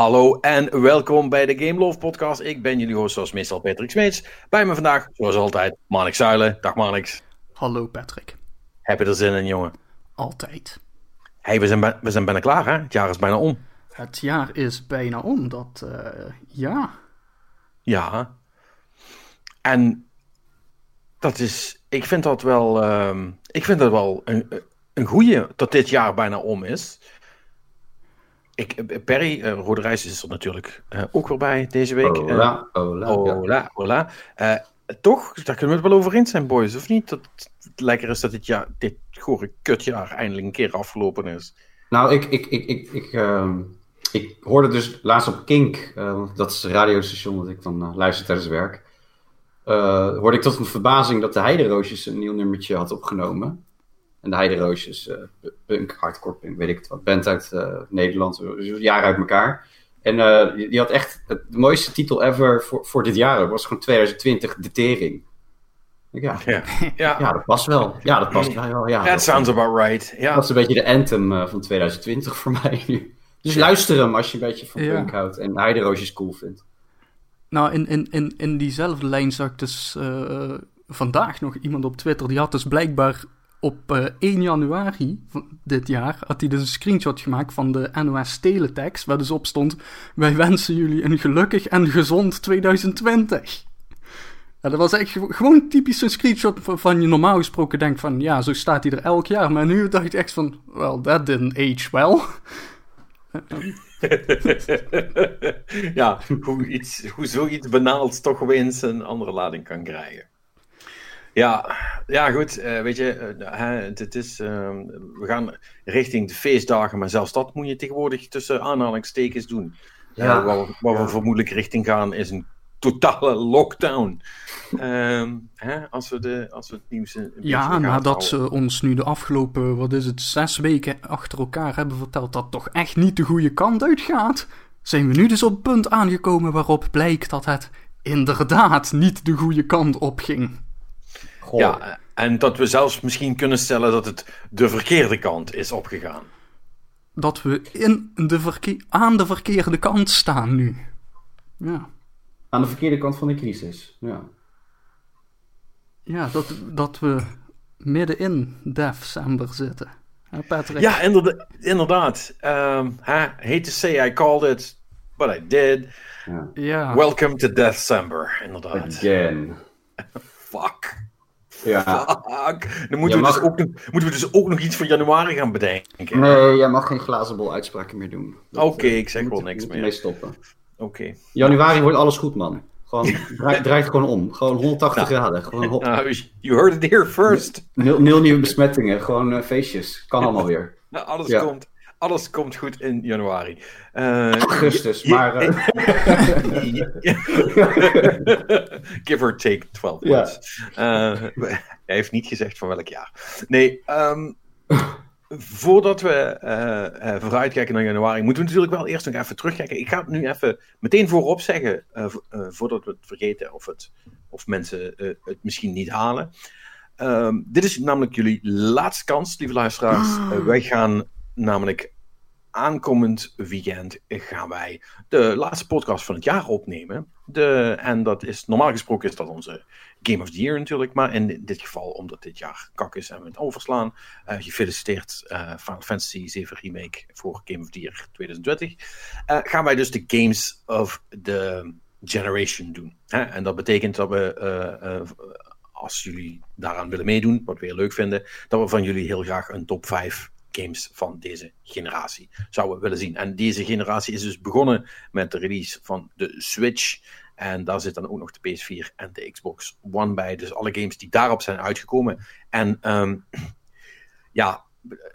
Hallo en welkom bij de Game Love Podcast. Ik ben jullie host zoals meestal Patrick Smeets. Bij me vandaag, zoals altijd, Marnix Zuilen. Dag Marnix. Hallo Patrick. Heb je er zin in, jongen? Altijd. hey, we, zijn we zijn bijna klaar, hè? Het jaar is bijna om. Het jaar is bijna om, dat, uh, ja. Ja. En dat is, ik vind dat wel, uh, ik vind dat wel een, een goeie dat dit jaar bijna om is. Ik, eh, Perry, uh, Rode Reis is er natuurlijk uh, ook weer bij deze week. Hola, hola. Hola, hola. Uh, toch, daar kunnen we het wel over eens zijn, boys, of niet? Dat het lekker is dat dit, jaar, dit gore kutjaar eindelijk een keer afgelopen is. Nou, ik, ik, ik, ik, ik, uh, ik hoorde dus laatst op Kink, dat is het radiostation dat ik dan luister tijdens werk, hoorde ik tot een verbazing dat de Heideroosjes een nieuw nummertje had opgenomen. En de Heideroosjes, uh, punk, hardcore punk, weet ik het wat. Band uit uh, Nederland, jaren uit elkaar. En uh, die, die, had echt het, de mooiste titel ever voor, voor dit jaar. Dat was gewoon 2020, De Tering. Ja. Ja. ja. ja, dat past wel. Ja, dat past wel. Ja, That sounds about right. Ja. Dat is een beetje de anthem van 2020 voor mij nu. Dus luister hem als je een beetje van punk houdt en Heideroosjes cool vindt. Nou, in, in, in, in diezelfde lijn zag ik dus vandaag nog iemand op Twitter. Die had dus blijkbaar op uh, 1 januari van dit jaar had hij dus een screenshot gemaakt van de NOS Teletext, waar dus op stond: Wij wensen jullie een gelukkig en gezond 2020. Ja, dat was echt gewoon typisch een screenshot van je normaal gesproken denkt van ja, zo staat hij er elk jaar. Maar nu dacht ik echt van, well, that didn't age well. ja, hoe, iets, zoiets banaals toch opeens een andere lading kan krijgen. Ja, ja goed. Uh, weet je, uh, het is, uh, we gaan richting de feestdagen, maar zelfs dat moet je tegenwoordig tussen aanhalingstekens doen. Ja. waar, we, waar we vermoedelijk richting gaan is een totale lockdown. Ehm, hè, als, we de, als we het nieuws. ja, nadat ze ons nu de afgelopen, wat is het, zes weken achter elkaar hebben verteld dat toch echt niet de goede kant uitgaat, zijn we nu dus op het punt aangekomen waarop blijkt dat het inderdaad niet de goede kant op ging. Ja, en dat we zelfs misschien kunnen stellen dat het de verkeerde kant is opgegaan. Dat we in de verkeer, aan de verkeerde kant staan nu. Ja. Aan de verkeerde kant van de crisis, ja. Ja, dat, dat we midden in december zitten. Ja, Patrick? Ja, inderdaad. inderdaad. Um, hate to say I called it, but I did. Ja. ja. Welcome to December, inderdaad. Again. Fuck. Ja. Fuck. Dan moeten, we dus ook, moeten we dus ook nog iets voor januari gaan bedenken. Nee, jij mag geen glazenbol uitspraken meer doen. Oké, okay, ik zeg wel niks meer. mee stoppen. Oké. Okay. Januari wordt alles goed, man. Gewoon, draait, draait gewoon om. Gewoon 180 nou, graden. Gewoon hop. Nou, you heard it here first. Nul, nul nieuwe besmettingen. Gewoon uh, feestjes. Kan allemaal weer. Nou, alles ja. komt alles komt goed in januari. Uh, Augustus, maar. Uh... Give or take 12 months. Ja. Uh, hij heeft niet gezegd van welk jaar. Nee, um, voordat we vooruitkijken naar januari, moeten we natuurlijk wel eerst nog even terugkijken. Ik ga het nu even meteen voorop zeggen, voordat we het vergeten of, het, of mensen het misschien niet halen. Um, dit is namelijk jullie laatste kans, lieve luisteraars. Ah. wij gaan namelijk aankomend weekend gaan wij de laatste podcast van het jaar opnemen. De, en dat is, normaal gesproken is dat onze Game of the Year natuurlijk, maar in dit geval, omdat dit jaar kak is en we het overslaan, uh, gefeliciteerd uh, Final Fantasy 7 Remake voor Game of the Year 2020, uh, gaan wij dus de Games of the Generation doen. Hè? En dat betekent dat we, als jullie daaraan willen meedoen, wat we heel leuk vinden, dat we van jullie heel graag een top 5 games van deze generatie zouden we willen zien. En deze generatie is dus begonnen met de release van de Switch. En daar zit dan ook nog de PS4 en de Xbox One bij. Dus alle games die daarop zijn uitgekomen. En um, ja,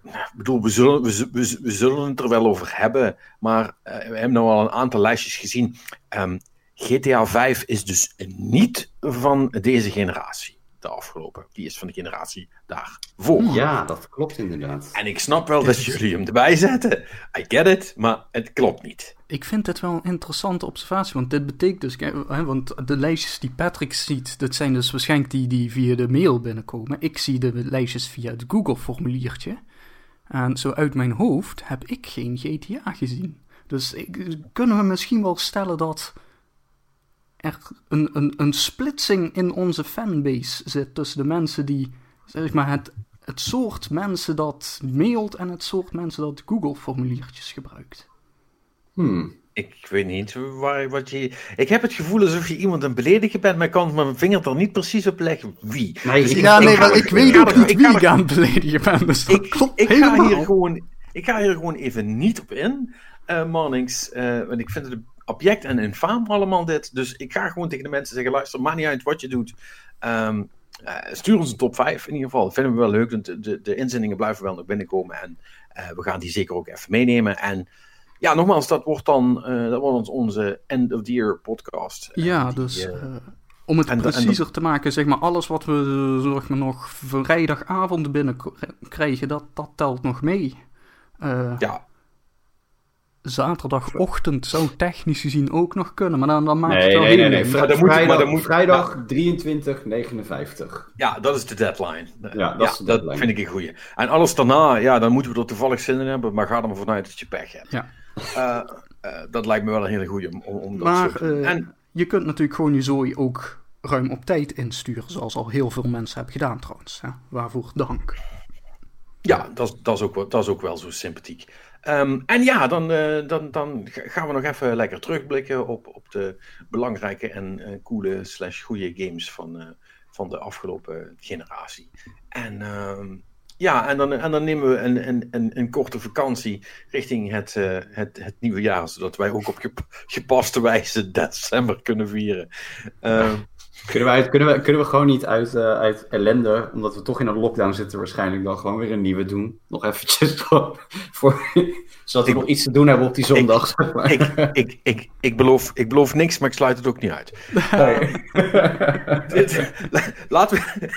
ik bedoel, we zullen, we, zullen het er wel over hebben. Maar uh, we hebben nu al een aantal lijstjes gezien. Um, GTA 5 is dus niet van deze generatie de afgelopen. Die is van de generatie daarvoor. Ja, dat klopt inderdaad. En ik snap wel dat jullie hem erbij zetten. I get it, maar het klopt niet. Ik vind het wel een interessante observatie, want dit betekent dus... Hè, want de lijstjes die Patrick ziet, dat zijn dus waarschijnlijk die die via de mail binnenkomen. Ik zie de lijstjes via het Google-formuliertje. En zo uit mijn hoofd heb ik geen GTA gezien. Dus ik, kunnen we misschien wel stellen dat er een, een, een splitsing in onze fanbase zit tussen de mensen die, zeg maar, het, het soort mensen dat mailt en het soort mensen dat Google-formuliertjes gebruikt. Hmm. Ik weet niet waar, wat je. Ik heb het gevoel alsof je iemand een beledigen bent, maar ik kan mijn vinger er niet precies op leggen wie. Nee, Dus ik- ja, nee, ga maar ik weet ook niet ik wie ik aan het beledigen ben. Dus dat ik, klopt ik, ga hier gewoon, ik ga hier gewoon even niet op in, eh Marnix. eh, want ik vind het object en infaam allemaal dit. Dus ik ga gewoon tegen de mensen zeggen: luister, maakt niet uit wat je doet. Ehm, eh, stuur ons een top 5 in ieder geval. Dat vinden we wel leuk. De, de, de inzendingen blijven wel nog binnenkomen. En eh, we gaan die zeker ook even meenemen. En ja, nogmaals, dat wordt dan eh, dat wordt onze end of the year podcast. Ja, die, dus om het en en preciezer te maken, zeg maar, alles wat we zeg maar, nog vrijdagavond binnenkrijgen, dat, dat telt nog mee. Ja, Zaterdagochtend zou technisch gezien ook nog kunnen, maar dan, dan maakt het wel nee, heel nee, nee. leuk. Vri- Maar dan moet- maar vrijdag, dan moet- vrijdag 23, 59. Ja, dat is de deadline. Ja, dat is de deadline. vind ik een goeie. En alles daarna, ja, dan moeten we er toevallig zin in hebben, maar ga er maar vanuit dat je pech hebt. Ja. Eh, eh, dat lijkt me wel een hele goeie om, om, dat Maar te eh, En je kunt natuurlijk gewoon je zooi ook ruim op tijd insturen, zoals al heel veel mensen hebben gedaan trouwens. Hè? Waarvoor dank. ja, dat, is- dat, is ook wel, dat is ook wel zo sympathiek. Ehm, en ja, dan, eh, dan, dan ga- gaan we nog even lekker terugblikken op, op de belangrijke en eh, coole slash goede games van, eh, van de afgelopen generatie. En ehm, ja, en dan, en dan nemen we een, een, een, een korte vakantie richting het, het, het nieuwe jaar, zodat wij ook op gep- gepaste wijze december kunnen vieren. Kunnen we, uit- kunnen, we, kunnen we gewoon niet uit, eh, uit ellende, omdat we toch in een lockdown zitten waarschijnlijk, dan gewoon weer een nieuwe doen? Nog eventjes voor, voor, zodat we Ik- nog iets te doen hebben op die zondag. zeg maar. ik, ik, ik, ik, beloof, ik beloof niks, maar ik sluit het ook niet uit. Nee. Dit- la- laten we, Dit- dit- dit- La-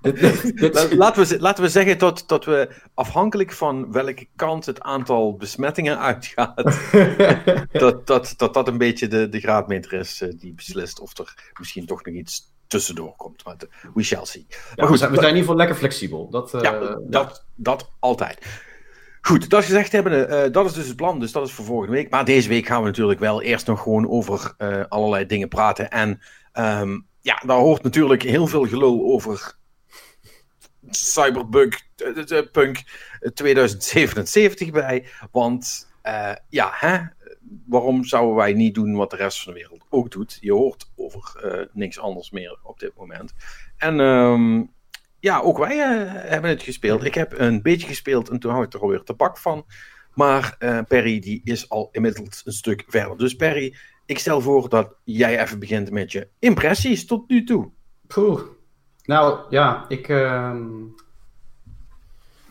laten, we, laten we zeggen dat, dat we afhankelijk van welke kant het aantal besmettingen uitgaat, dat dat, dat, dat een beetje de, de graadmeter is eh, die beslist of er misschien toch nog iets tussendoor komt. Maar we shall see. Ja, maar we, zijn, we zijn in ieder geval lekker flexibel. Dat, eh, ja, dat, dat altijd. Goed, dat gezegd hebben, eh, dat is dus het plan. Dus dat is voor volgende week. Maar deze week gaan we natuurlijk wel eerst nog gewoon over eh, allerlei dingen praten. En ehm, ja, daar hoort natuurlijk heel veel gelul over Cyberpunk eh, eh, Punk 2077 bij. Want eh, ja, hè, waarom zouden wij niet doen wat de rest van de wereld ook doet? Je hoort over eh, niks anders meer op dit moment. En ehm, ja, ook wij eh, hebben het gespeeld. Ik heb een beetje gespeeld en toen had ik er alweer te pak van. Maar eh, Perry die is al inmiddels een stuk verder. Dus Perry, ik stel voor dat jij even begint met je impressies tot nu toe. Nou ja, ik, ehm,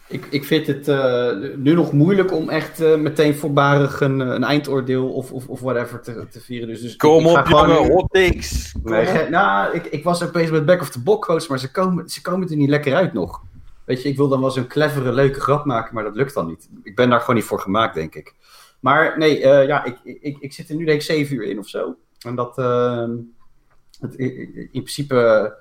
ik, ik vind het eh, nu nog moeilijk om echt eh, meteen voorbarig een, een eindoordeel of, of, of whatever te, te vieren. Dus, dus Kom ik ga op, gewoon- jongen, hot takes. Kom Nee, nou, ik, ik was ook bezig met back of the box quotes, maar ze komen, ze komen er niet lekker uit nog. Weet je, ik wil dan wel zo'n clevere, leuke grap maken, maar dat lukt dan niet. Ik ben daar gewoon niet voor gemaakt, denk ik. Maar nee, eh, ja, ik, ik, ik zit er nu denk ik zeven uur in of zo. En dat, ehm, het, in principe eh,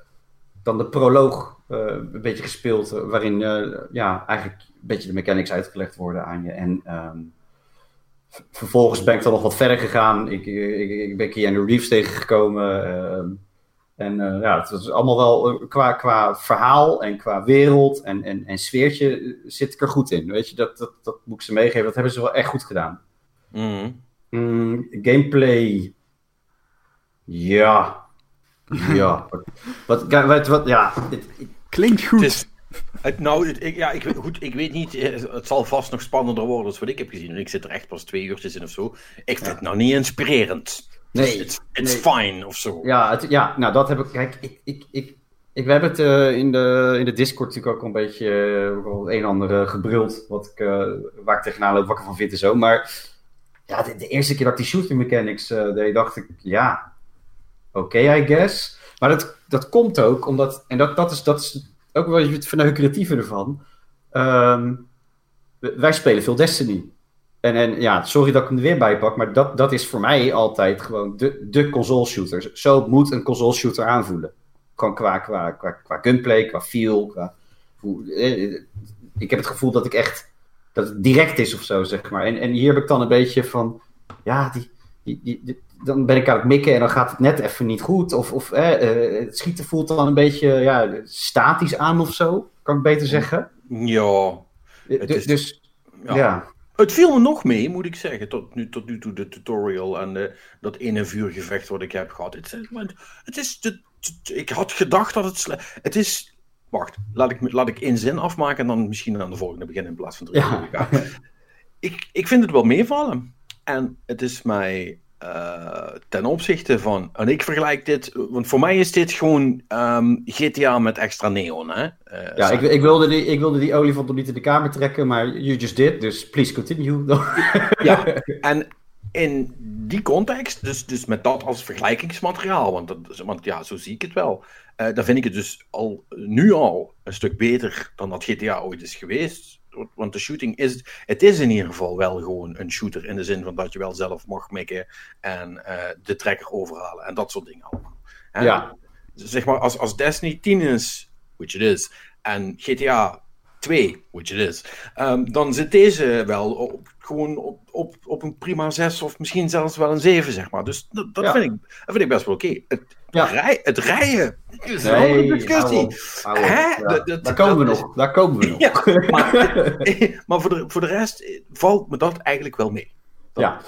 dan de proloog eh, een beetje gespeeld, eh, waarin eh, ja, eigenlijk een beetje de mechanics uitgelegd worden aan je. En ehm, vervolgens ben ik dan nog wat verder gegaan. Ik, ik, ik ben Keanu Reeves tegengekomen. ehm, en ja, het was allemaal wel qua, qua verhaal en qua wereld en, en, en sfeertje zit ik er goed in. Weet je, dat, dat, dat moet ik ze meegeven. Dat hebben ze wel echt goed gedaan. Mhm. Mm, gameplay. Ja. Ja. wat, wat, wat, wat- ja. het- Klinkt goed. Het is, het, nou, het- ik, ja, ik, weet- goed, ik weet niet, eh, het zal vast nog spannender worden dan wat ik heb gezien. En ik zit er echt pas twee uurtjes in of zo. Ik vind het nou niet inspirerend. nee. It's, it's nee. fine of zo. Ja, het, ja, nou dat heb ik. Kijk, ik, ik, ik, ik, we hebben het eh, in, de, in de Discord natuurlijk ook een beetje het een en ander gebruld. Wat ik, eh, waar ik tegenaan loop, wat ik ervan vind en zo. Maar ja, de, de eerste keer dat ik die shooting mechanics eh, deed, dacht ik, ja, oké, I guess. Maar dat, dat komt ook omdat, en dat, dat, is, dat is ook wel het verneukeratieve ervan. Ehm, wij spelen veel Destiny. En, en ja, sorry dat ik hem er weer bij pak, maar dat, dat is voor mij altijd gewoon de, de console shooter. Zo moet een console shooter aanvoelen. Gewoon qua, qua, qua, qua gunplay, qua feel, qua... Hoe, eh, ik heb het gevoel dat ik echt dat direct is of zo, zeg maar. En, en hier heb ik dan een beetje van, ja, die, die, die, dan ben ik aan het mikken en dan gaat het net even niet goed. Of, of eh, het schieten voelt dan een beetje ja, statisch aan of zo, kan ik beter zeggen. Ja. Dus, dus ja. ja. Het viel me nog mee, moet ik zeggen, tot nu, tot nu toe de tutorial en de, dat ene vuurgevecht wat ik heb gehad. Het, het is, ik had gedacht dat het Het is, wacht, laat ik, laat ik één zin afmaken en dan misschien aan de volgende beginnen in plaats van drie. Ja. Ik, ik vind het wel meevallen. En het is mij uh, ten opzichte van. En ik vergelijk dit. Want voor mij is dit gewoon um, ehm, GTA met extra neon. Hè? Uh, ja, ik, ik, wilde die, ik wilde die olifant nog niet in de kamer trekken, maar you just did. Dus please continue. ja, en in die context, dus, dus met dat als vergelijkingsmateriaal, want, dat, want ja, zo zie ik het wel. Uh, dan vind ik het dus al nu al een stuk beter dan dat GTA ooit is geweest want de shooting is, het is in ieder geval wel gewoon een shooter in de zin van dat je wel zelf mag mikken en uh, de trekker overhalen en dat soort dingen allemaal. Ja. Zeg maar, als, als Destiny 10 is, which it is, en GTA 2, which it is, um, dan zit deze wel op, gewoon op, op, op een prima 6 of misschien zelfs wel een 7, zeg maar. Dus dat, dat, vind, ik, dat vind ik best wel oké. Okay. Het, ja. rij, het rijden is nee, een discussie. daar komen we nog. Daar komen we nog. Ja, maar, maar voor, de, voor de rest valt me dat eigenlijk wel mee. ja.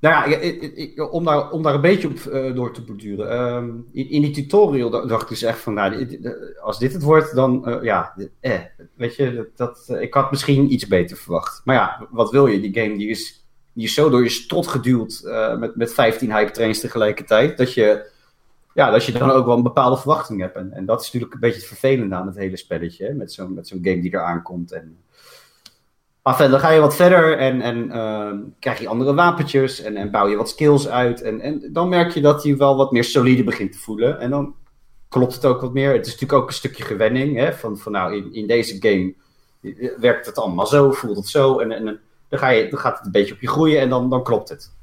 Nou ja, ik, ik, om, daar, om daar een beetje op uh, door te borduren. Um, in, in, die tutorial dacht ik dus echt van, nou, als dit het wordt, dan, uh, ja, eh, weet je, dat, dat ik had misschien iets beter verwacht. Maar ja, wat wil je? Die game die is, die is zo door je strot geduwd met, met 15 hype trains tegelijkertijd, dat je ja, dat je dan ook wel een bepaalde verwachting hebt. En, en dat is natuurlijk een beetje het vervelende aan het hele spelletje. Met zo'n game die eraan komt. En... Maar dan ga je wat verder en, en uh, krijg je andere wapentjes en, en bouw je wat skills uit. En, en dan merk je dat je wel wat meer solide begint te voelen. En dan klopt het ook wat meer. Het is natuurlijk ook een stukje gewenning. Hè? Van, van nou, in, in deze game werkt het allemaal zo, voelt het zo. En, en dan, ga je, dan gaat het een beetje op je groeien en dan, dan klopt het.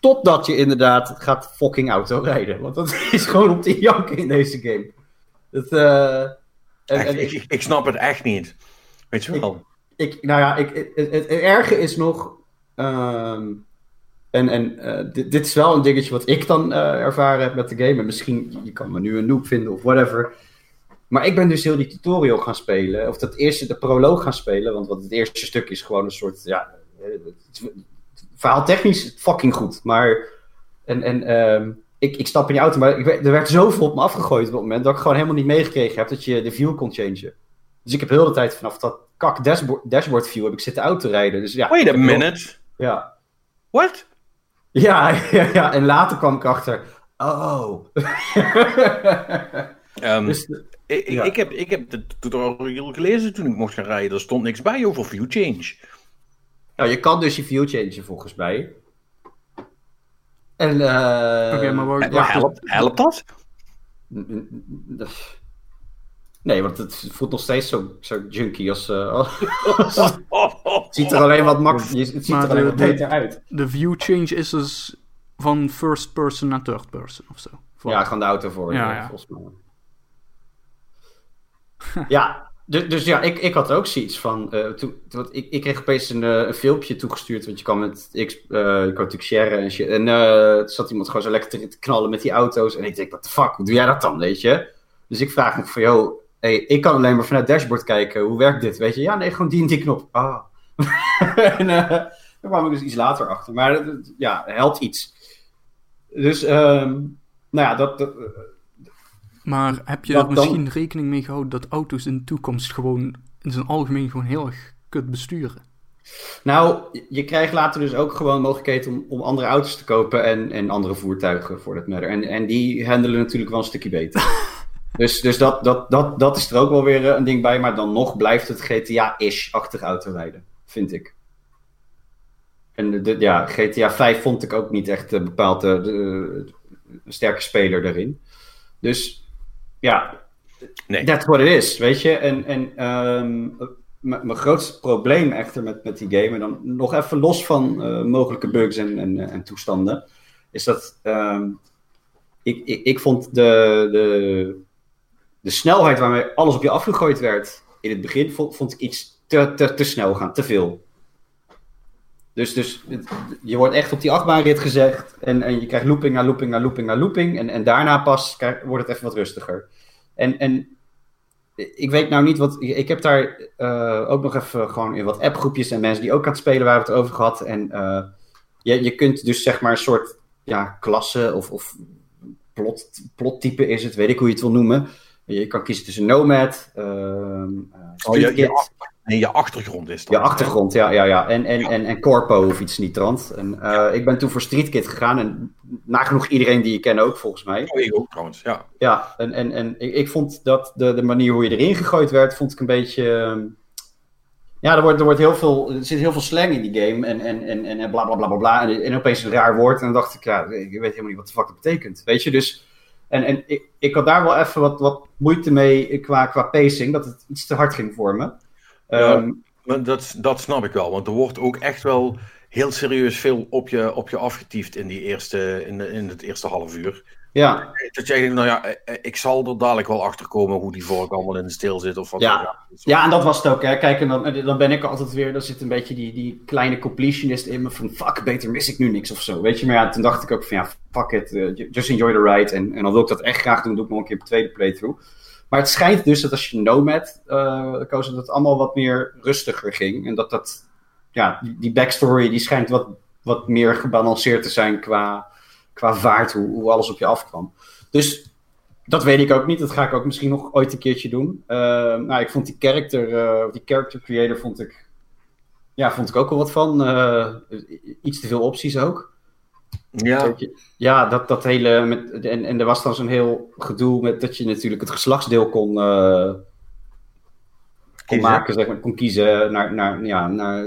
Totdat je inderdaad gaat fucking auto rijden. Want dat is gewoon om te janken in deze game. Het, uh, en, en ik, ik, snap het echt niet. Weet je wel? Ik, nou ja, ik, het, het, erge is nog. Um, en en uh, dit, dit, is wel een dingetje wat ik dan uh, ervaren heb met de game. En misschien, je kan me nu een noob vinden of whatever. Maar ik ben dus heel die tutorial gaan spelen. Of dat eerste, de proloog gaan spelen. Want wat het eerste stuk is gewoon een soort. Ja, verhaal technisch fucking goed. Maar. En, en um, ik, ik stap in je auto, maar ik, er werd zoveel op me afgegooid op het moment dat ik gewoon helemaal niet meegekregen heb dat je de view kon changen. Dus ik heb heel de tijd vanaf dat kak dashboard, dashboard view heb ik zitten auto rijden. Dus ja, Wait a minute. Ja. What? Ja, ja, ja, en later kwam ik achter. Oh. um, dus, ik, ja. ik, heb, ik heb de tutorial gelezen toen ik mocht gaan rijden. Er stond niks bij over view change. Nou, je kan dus je view changen volgens mij. En, uh, maar ja, helpt, helpt dat? Nee, want het voelt nog steeds zo, zo junky als. Uh, het ziet er alleen wat makkelijker. Het ziet er alleen wat beter uit. De view change is dus van first person naar third person of zo. Ja, gewoon de auto voor. Ja, ja. Volgens mij. ja, dus, dus, ja, ik, ik had ook zoiets van. Toen, ik, ik kreeg opeens een, uh, een, filmpje toegestuurd. Want je kan met X. Uh, je kan en shit. En toen zat iemand gewoon zo lekker te, knallen met die auto's. En ik denk, what the fuck, hoe doe jij dat dan, weet je? Dus ik vraag me van, joh, hey, ik kan alleen maar vanuit dashboard kijken. Hoe werkt dit, weet je? Ja, nee, gewoon die en die knop. Ah. en daar kwam ik dus iets later achter. Maar ja, helpt iets. Dus, um, nou ja, dat, dat maar heb je er misschien rekening mee gehouden dat auto's in de toekomst gewoon in zijn algemeen gewoon heel erg kut besturen? Nou, je krijgt later dus ook gewoon mogelijkheid om, om andere auto's te kopen en, en andere voertuigen voor dat matter. En, en die handelen natuurlijk wel een stukje beter. dus dus dat, dat, dat, dat is er ook wel weer een ding bij, maar dan nog blijft het GTA-ish-achtig autorijden, vind ik. En de, ja, GTA 5 vond ik ook niet echt bepaald de, de, een sterke speler daarin. Dus ja, nee. that's what it is, weet je. En, en um, mijn grootste probleem echter met, met die game, en dan nog even los van uh, mogelijke bugs en, en, en, toestanden, is dat um, ik, ik, ik vond de, de, de snelheid waarmee alles op je afgegooid werd in het begin, vond, vond ik iets te, te, te snel gaan, te veel. Dus, dus het- je wordt echt op die achtbaanrit gezegd en, en je krijgt looping na looping na looping na looping. En, en daarna pas krijg- wordt het even wat rustiger. En, en ik weet nou niet wat. Ik heb daar eh, ook nog even gewoon in wat appgroepjes en mensen die ook aan het spelen waren het over gehad. En eh, je, je kunt dus zeg maar een soort ja, klasse of, of plot, plottype is het, weet ik hoe je het wil noemen. Je kan kiezen tussen Nomad, eh, Oh, je, je, nee, je achtergrond is dat. Je achtergrond, ja, ja, ja. En, en, en, en Corpo of iets die trant. En, eh, Ik ben toen voor Street Kid gegaan en nagenoeg iedereen die je ken ook, volgens mij. Oh, ik ook trouwens, ja. Ja, en, en, en ik, ik vond dat de, de manier hoe je erin gegooid werd, vond ik een beetje... ehm, Ja, er, wordt, er, wordt heel veel, er zit heel veel slang in die game en, en, en, en bla bla bla bla bla. En, en opeens een raar woord en dan dacht ik, ja, ik weet helemaal niet wat de fuck dat betekent. Weet je, dus... En, en ik, ik had daar wel even wat, wat moeite mee qua, qua pacing, dat het iets te hard ging voor me. Ja. Maar dat, dat snap ik wel, want er wordt ook echt wel heel serieus veel op je, op je afgetiefd in, die eerste, in, de- in het eerste half uur. ja, Dat jij denkt, nou ja, eh, eh, ik zal er dadelijk wel achter komen hoe die vork allemaal in de stil zit of wat. Ja. Ja, en dat was het ook. Hè. Kijk, en dan, dan ben ik altijd weer, dan zit een beetje die, die kleine completionist in me van fuck, beter mis ik nu niks of zo. Weet je, maar ja, toen dacht ik ook van ja, fuck it, eh, just enjoy the ride. En, en dan wil ik dat echt graag doen, doe ik nog een keer op tweede playthrough. Maar het schijnt dus dat als je Nomad eh koos, dat het allemaal wat meer rustiger ging. En dat dat, ja, die, backstory, die schijnt wat, wat meer gebalanceerd te zijn qua, qua vaart, hoe, alles op je afkwam. Dus dat weet ik ook niet. Dat ga ik ook misschien nog ooit een keertje doen. Uh, nou, ik vond die character, uh, die character creator vond ik, ja, vond ik ook wel wat van. Uh, iets te veel opties ook. Ja, ja dat, dat hele. Met, en, en er was dan zo'n heel gedoe met dat je natuurlijk het geslachtsdeel kon, uh, kon maken, zeg maar, kon kiezen naar, naar, ja, naar,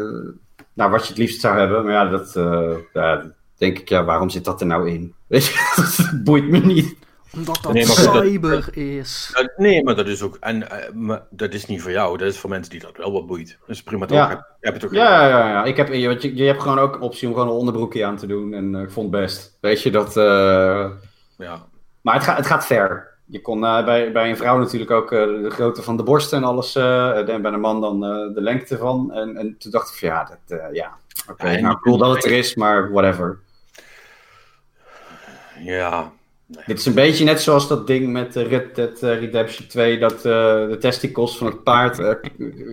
naar wat je het liefst zou hebben. Maar ja, dat uh, ja, denk ik, ja, waarom zit dat er nou in? Weet je, dat boeit me niet. Omdat dat nee, cyber dat, is. Dat, nee, maar dat is ook. En uh, maar dat is niet voor jou. Dat is voor mensen die dat wel wat boeit. Dat is prima toch? Ja, heb, heb het ook ja, ja, ja. Ik heb, je, je hebt gewoon ook een optie om gewoon een onderbroekje aan te doen. En uh, ik vond het best. Weet je dat. Uh... Ja. Maar het, ga, het gaat ver. Je kon uh, bij, bij een vrouw natuurlijk ook de grootte van de borst en alles. en bij een man dan de lengte van. En, en toen dacht ik van ja, dat, ja. Oké, okay, ja, nou cool dat het er is, maar whatever. Ja, Nee. Dit is een beetje net zoals dat ding met Red Dead Redemption 2, dat uh, de testicles van het paard uh,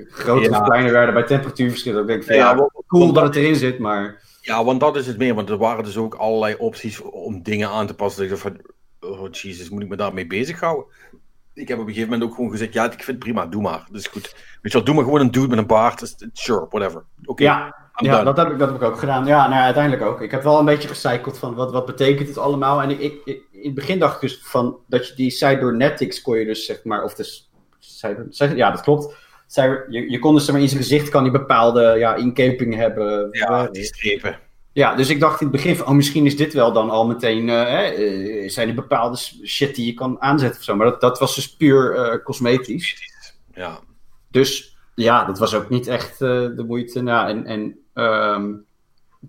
groter ja. of kleiner werden bij temperatuurverschillen. Ik denk van, ja, ja cool dat het erin zit, maar... Ja, want dat is het meer, want er waren dus ook allerlei opties om dingen aan te passen. Dat ik dacht van, oh jezus, moet ik me daarmee bezighouden? Ik heb op een gegeven moment ook gewoon gezegd, ja, ik vind het prima, doe maar. Dus goed, weet je wel, doe maar gewoon een dude met een baard, sure, whatever. Oké. Okay. Ja, ja dat, heb ik, dat heb ik ook gedaan. Ja, nou ja, uiteindelijk ook. Ik heb wel een beetje gecycled van wat, wat betekent het allemaal. En ik, ik, ik, in het begin dacht ik dus van dat je die cybernetics kon je dus zeg maar, of dus, cyber, ja dat klopt. Cyber, je, je kon dus maar in zijn gezicht kan die bepaalde ja, inkeping hebben. Ja, die strepen. Ja, dus ik dacht in het begin van, oh, misschien is dit wel dan al meteen, uh, uh, zijn er bepaalde shit die je kan aanzetten of zo. Maar dat, dat was dus puur uh, cosmetisch. Ja. Dus ja, dat was ook niet echt de moeite. Nou, en, en um,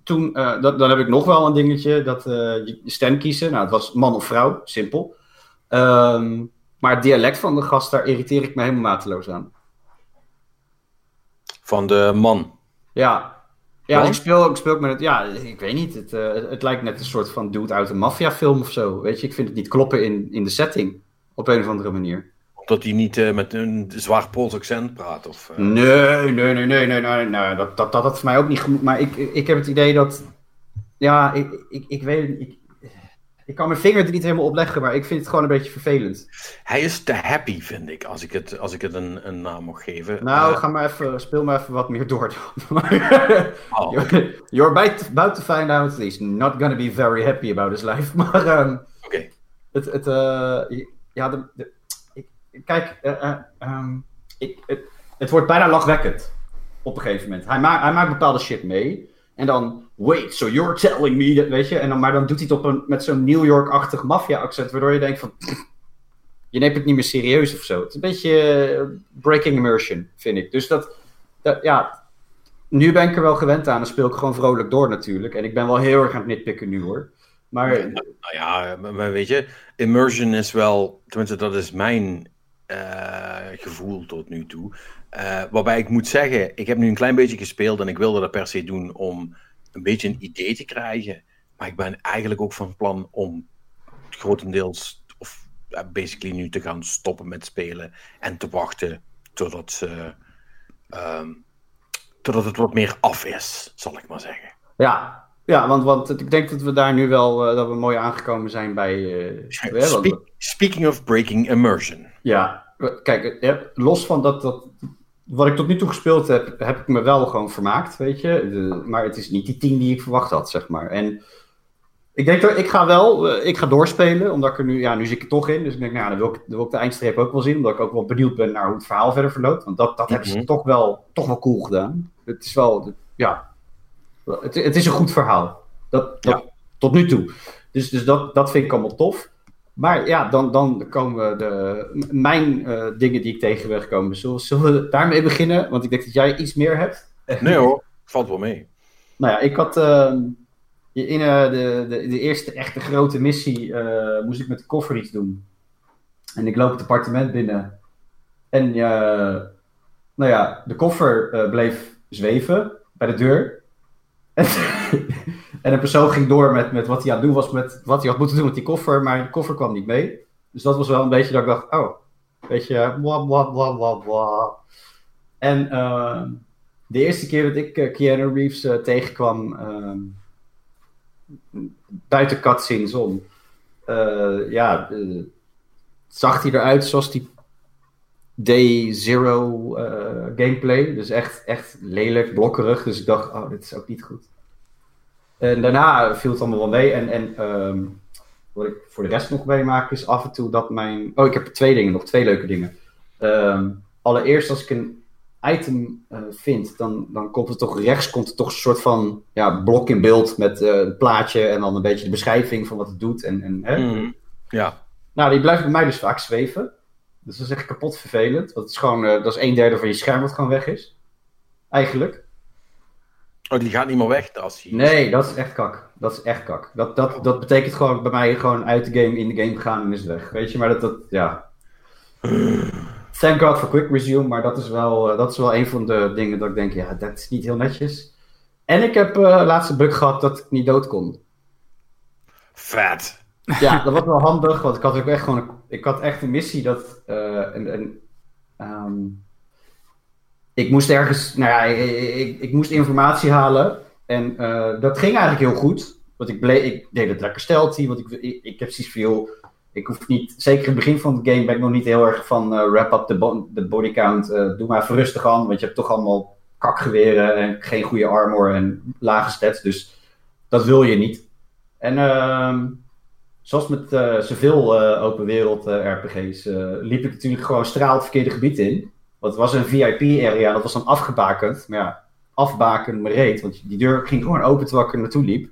toen, uh, dat, dan heb ik nog wel een dingetje, dat uh, je stem kiezen. Nou, het was man of vrouw, simpel. Um, maar het dialect van de gast, daar irriteer ik me helemaal mateloos aan. Van de man? Ja. Ja, ik speel, ik speel met het, ja, ik weet niet. Het, uh, het lijkt net een soort van dude uit een maffiafilm of zo. Weet je, ik vind het niet kloppen in, in de setting. Op een of andere manier dat hij niet uh, met een zwaar Pools accent praat? Of, uh... Nee, nee, nee, nee, nee, nee, nee. Dat, dat, dat, dat voor mij ook niet genoeg. Maar ik, ik heb het idee dat. Ja, ik, ik, ik weet ik, ik kan mijn vinger er niet helemaal op leggen, maar ik vind het gewoon een beetje vervelend. Hij is te happy, vind ik, als ik het, als ik het een, een naam mag geven. Nou, uh, ga maar even, speel maar even wat meer door. oh. you're, you're about, to find out that he's not gonna be very happy about his life. Maar um. Okay. Het, het, uh, ja, de, de kijk, uh, um, ik, het, het, wordt bijna lachwekkend op een gegeven moment. Hij, ma hij maakt bepaalde shit mee. En dan, wait, so you're telling me weet je. En dan, maar dan doet hij het op een, met zo'n New York-achtig maffia-accent, waardoor je denkt van, je neemt het niet meer serieus of zo. Het is een beetje uh, breaking immersion, vind ik. Dus dat, dat, ja, nu ben ik er wel gewend aan. Dan speel ik gewoon vrolijk door natuurlijk. En ik ben wel heel erg aan het nitpikken nu hoor. Maar, nou ja, maar weet je, immersion is wel, tenminste dat is mijn eh, gevoel tot nu toe. Eh, waarbij ik moet zeggen, ik heb nu een klein beetje gespeeld en ik wilde dat per se doen om een beetje een idee te krijgen. Maar ik ben eigenlijk ook van plan om grotendeels, of basically nu te gaan stoppen met spelen en te wachten totdat, ze, ehm, totdat het wat meer af is, zal ik maar zeggen. Ja, ja want, want ik denk dat we daar nu wel uh, dat we mooi aangekomen zijn bij. Uh, Spe speaking of breaking immersion. Ja, kijk, los van dat, dat. Wat ik tot nu toe gespeeld heb, heb ik me wel gewoon vermaakt, weet je. De, maar het is niet die tien die ik verwacht had, zeg maar. En ik denk dat ik ga wel, ik ga doorspelen, omdat ik er nu, ja, nu zit ik er toch in. Dus ik denk, nou, dan wil ik, dan wil ik de eindstreep ook wel zien, omdat ik ook wel benieuwd ben naar hoe het verhaal verder verloopt. Want dat, dat mm -hmm. hebben ze toch wel, toch wel cool gedaan. Het is wel, ja, het, het is een goed verhaal. Dat, dat ja. Tot nu toe. Dus, dus dat, dat vind ik allemaal tof. Maar ja, dan, dan komen de, mijn uh, dingen die ik tegen ben gekomen. Zullen, zullen we daarmee beginnen? Want ik denk dat jij iets meer hebt. Nee hoor, valt wel mee. Nou ja, ik had uh, in uh, de, de, de, eerste echte grote missie moest ik met de koffer iets doen. En ik loop het appartement binnen. En nou ja, de koffer bleef zweven bij de deur. en de persoon ging door met, met wat hij aan het doen was, met wat hij had moeten doen met die koffer, maar de koffer kwam niet mee. Dus dat was wel een beetje dat ik dacht, oh, weet je, bla bla. En uh, de eerste keer dat ik uh, Keanu Reeves uh, tegenkwam, buiten cutscenes om, ja, zag hij eruit zoals die Day Zero gameplay. Dus echt, echt lelijk, blokkerig. Dus ik dacht, oh, dit is ook niet goed. En daarna viel het allemaal wel mee. En, en um, wat ik voor de rest nog meemaak is af en toe dat mijn... Oh, ik heb twee dingen, nog twee leuke dingen. Um, allereerst als ik een item uh, vind, dan, dan komt het toch rechts komt er toch een soort van ja, blok in beeld met uh, een plaatje en dan een beetje de beschrijving van wat het doet. En, en, hè? Mm, ja. Nou, die blijft bij mij dus vaak zweven. Dus dat is echt kapot vervelend. Want het is gewoon, uh, dat is een derde van je scherm wat gewoon weg is. Eigenlijk. Oh, die gaat niet meer weg als je... Nee, dat is echt kak. Dat is echt kak. Dat, dat, dat betekent gewoon bij mij gewoon uit de game, in de game gaan en is weg. Weet je, maar dat, dat ja... Thank God for quick resume, maar dat is, wel, uh, dat is wel een van de dingen dat ik denk, ja, dat is niet heel netjes. En ik heb uh, laatste bug gehad dat ik niet dood kon. Vet. Ja, dat was wel handig, want ik had ook echt gewoon een, ik had echt een missie dat uh, een, een, um, ik moest ergens, nou ja, ik, ik, ik moest informatie halen en uh, dat ging eigenlijk heel goed. Want ik, bleef, ik deed het lekker stealthy, want ik, ik, ik heb zoiets veel, ik hoef niet, zeker in het begin van de game ben ik nog niet heel erg van uh, wrap up de, bo de body count, doe maar even rustig aan, want je hebt toch allemaal kakgeweren en geen goede armor en lage stats, dus dat wil je niet. En uh, zoals met uh, zoveel uh, open wereld uh, RPG's liep ik natuurlijk gewoon straal het verkeerde gebied in. Want het was een VIP-area, dat was dan afgebakend. Maar ja, afbaken me reed, want die deur ging gewoon open terwijl ik er naartoe liep.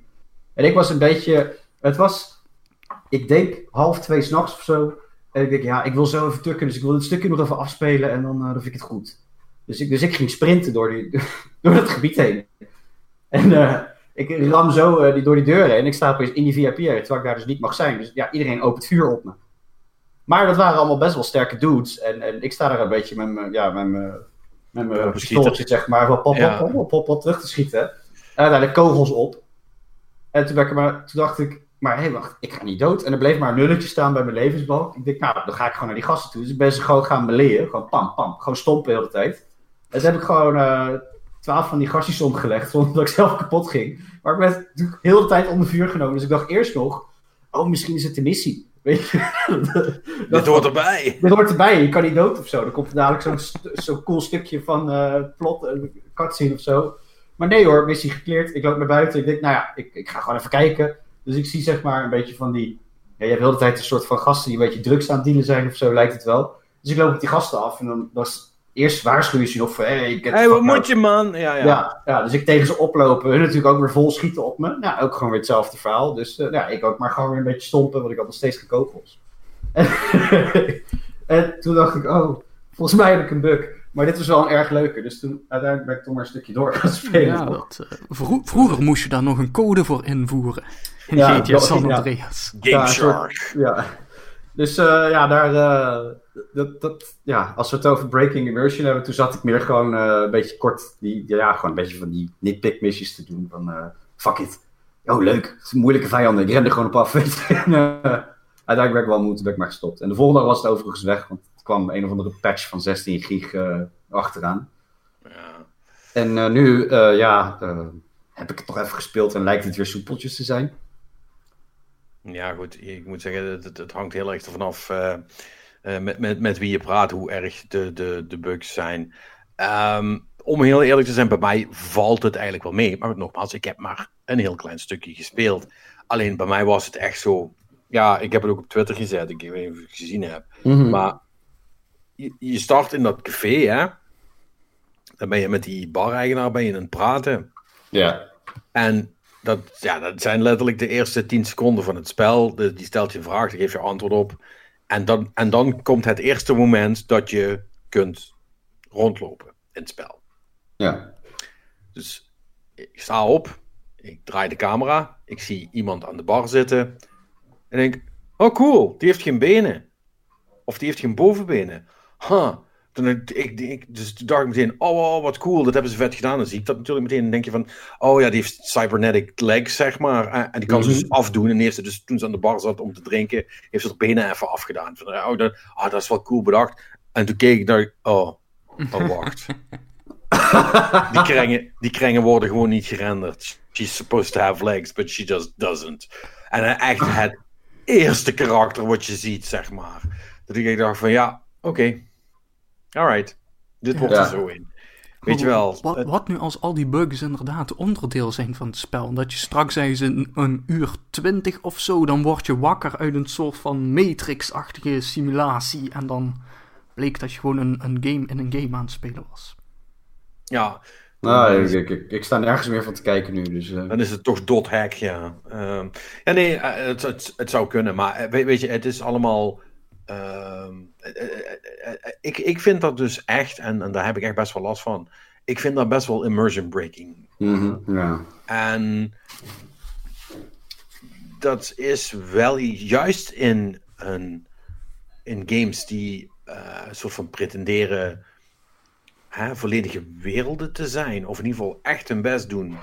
En ik was een beetje, het was, ik denk half twee s'nachts of zo. En ik denk, ja, ik wil zo even tukken, dus ik wil dit stukje nog even afspelen en dan, dan vind ik het goed. Dus ik, dus ik ging sprinten door, die, door het gebied heen. En ik ram zo uh, die, door die deuren en ik sta opeens in die VIP-area, terwijl ik daar dus niet mag zijn. Dus ja, iedereen opent vuur op me. Maar dat waren allemaal best wel sterke dudes. En, en ik sta daar een beetje met mijn ja, met mijn, met mijn pistooltje, zeg maar, wel pop, pop, pop, pop, pop, pop, terug te schieten. En uiteindelijk kogels op. En toen, ik maar, toen dacht ik, maar hé, hey, wacht, ik ga niet dood. En er bleef maar een nulletje staan bij mijn levensbalk. Ik denk, nou, dan ga ik gewoon naar die gasten toe. Dus ik ben ze gewoon gaan beleren. Gewoon pam, pam. Gewoon stompen de hele tijd. En toen heb ik gewoon uh, twaalf van die gastjes omgelegd, zonder dat ik zelf kapot ging. Maar ik werd natuurlijk heel de tijd onder vuur genomen. Dus ik dacht eerst nog, oh, misschien is het de missie. Weet je? dit hoort erbij. Dit hoort erbij, je kan niet dood of zo. Dan komt er dadelijk zo'n zo cool stukje van uh, plot, een cutscene of zo. Maar nee hoor, missie gekleerd. Ik loop naar buiten. Ik denk, nou ja, ik, ik ga gewoon even kijken. Dus ik zie zeg maar een beetje van die... Ja, je hebt de hele tijd een soort van gasten die een beetje drugs aan het dealen zijn of zo, lijkt het wel. Dus ik loop op die gasten af en dan was eerst waarschuw je ze nog van, hé, hey, hey, wat moet je man? Ja, ja. ja, ja. dus ik tegen ze oplopen, hun natuurlijk ook weer vol schieten op me. Nou, ook gewoon weer hetzelfde verhaal. Dus uh, ja, ik ook maar gewoon weer een beetje stompen, want ik had nog steeds geen kogels. En, en toen dacht ik, oh, volgens mij heb ik een bug. Maar dit was wel een erg leuke, dus toen uiteindelijk ben ik toch maar een stukje door gaan spelen. Ja, dat, uh, vro vroeger moest je daar nog een code voor invoeren. In ja, GTA San Andreas. Ja. Game Shark. Ja. Dus uh, ja, daar, uh, dat, dat, ja, als we het over breaking immersion hebben, toen zat ik meer gewoon uh, een beetje kort, die, ja, gewoon een beetje van die nitpick missies te doen. Van fuck it. Oh, leuk. Het is een moeilijke vijanden. Ik ren er gewoon op af. en, uiteindelijk werd ik wel moe, ben ik maar gestopt. En de volgende dag was het overigens weg, want het kwam een of andere patch van 16 gig achteraan. Ja. En nu, ja, heb ik het nog even gespeeld en lijkt het weer soepeltjes te zijn. Ja, goed. Ik moet zeggen, het, het hangt heel erg ervan af uh, met, met, met wie je praat, hoe erg de, de, de bugs zijn. Um, om heel eerlijk te zijn, bij mij valt het eigenlijk wel mee. Maar nogmaals, ik heb maar een heel klein stukje gespeeld. Alleen bij mij was het echt zo. Ja, ik heb het ook op Twitter gezet. Ik weet niet of je het gezien hebt. Mm Maar je, je, start in dat café, hè? Dan ben je met die bar-eigenaar ben je aan het praten. Ja. En dat, ja, dat zijn letterlijk de eerste 10 seconden van het spel. Die stelt je een vraag, die geeft je antwoord op. En dan, en dan komt het eerste moment dat je kunt rondlopen in het spel. Ja. Dus ik sta op, ik draai de camera, ik zie iemand aan de bar zitten. En denk, oh cool, die heeft geen benen. Of die heeft geen bovenbenen. Huh, toen ik, ik, dus toen dacht ik meteen, oh, oh, wat cool, dat hebben ze vet gedaan. Dan zie ik dat natuurlijk meteen en denk je van, oh ja, die heeft cybernetic legs, zeg maar. En die kan ze dus mhm. afdoen. En eerste, dus toen ze aan de bar zat om te drinken, heeft ze er benen even afgedaan. Van, oh, dat, oh, dat is wel cool bedacht. En toen keek ik naar, oh, oh wacht. die, krengen, die krengen worden gewoon niet gerenderd. She's supposed to have legs, but she just doesn't. En echt het eerste karakter wat je ziet, zeg maar. Dat ik dacht van, ja, oké alright, dit wordt er zo in. Weet je wel. Wat, wat, nu als al die bugs inderdaad onderdeel zijn van het spel? Dat je straks eens een, een uur twintig of zo, dan word je wakker uit een soort van Matrix-achtige simulatie. En dan bleek dat je gewoon een, een game in een game aan het spelen was. Ja. Nou, ik, ik, ik, sta nergens meer van te kijken nu. Dus, uh... Dan is het toch dot hack, ja. Uh, ja, nee, uh, het, het, het, zou kunnen. Maar eh, weet, weet je, het is allemaal Ehm, eh, eh, eh, ik, ik vind dat dus echt, en, en daar heb ik echt best wel last van. Ik vind dat best wel immersion breaking. Mhm, ja. En dat is wel juist in, een, in games die een soort van pretenderen hè, volledige werelden te zijn, of in ieder geval echt hun best doen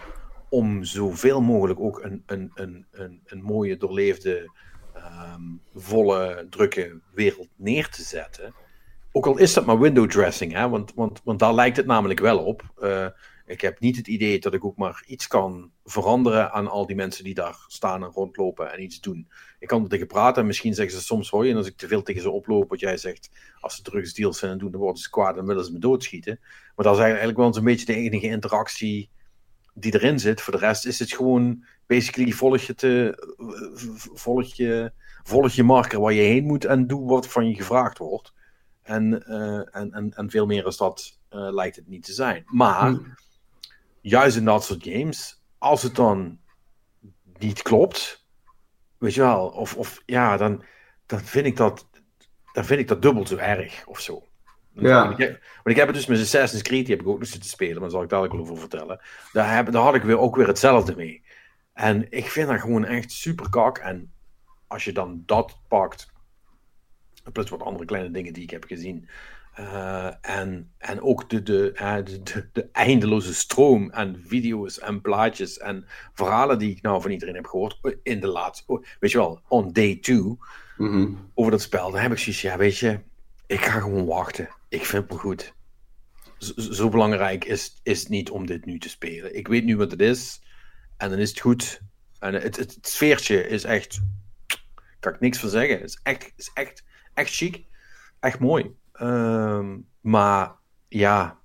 om zoveel mogelijk ook een, een, een, een, een mooie doorleefde um, volle, drukke wereld neer te zetten. Ook al is dat maar window dressing, hè? Want, want, want daar lijkt het namelijk wel op. Uh, ik heb niet het idee dat ik ook maar iets kan veranderen aan al die mensen die daar staan en rondlopen en iets doen. Ik kan er tegen praten en misschien zeggen ze soms hoor en als ik te veel tegen ze oploop, wat jij zegt, als ze drugsdeals zijn en doen, dan worden ze kwaad en willen ze me doodschieten. Maar dat is eigenlijk wel eens een beetje de enige interactie die erin zit. Voor de rest is het gewoon basically volg je, te, volg je, volg je marker waar je heen moet en doe wat van je gevraagd wordt. En, uh, en, en, en veel meer als dat uh, lijkt het niet te zijn. Maar hmm. juist in dat soort games, als het dan niet klopt, weet je wel, of, of ja, dan, dan vind ik dat dan vind ik dat dubbel zo erg of zo. Ja. Want ik, ik heb het dus met Assassin's Creed, die heb ik ook nog zitten spelen, maar daar zal ik dadelijk wel over vertellen. Daar, heb, daar had ik weer ook weer hetzelfde mee. En ik vind dat gewoon echt super kak. En als je dan dat pakt, plus wat andere kleine dingen die ik heb gezien. Uh, en, en ook de, de, de, de, de, eindeloze stroom aan video's en plaatjes en verhalen die ik nou van iedereen heb gehoord in de laatste, weet je wel, on day two, mm -hmm. over dat spel. Dan heb ik zoiets, ja, weet je, ik ga gewoon wachten. Ik vind het me goed. Zo, zo belangrijk is, is het niet om dit nu te spelen. Ik weet nu wat het is. En dan is het goed. En het, sfeertje is echt. Kan ik niks van zeggen. Het is echt, is echt, echt chic. Echt mooi. Ehm, maar ja,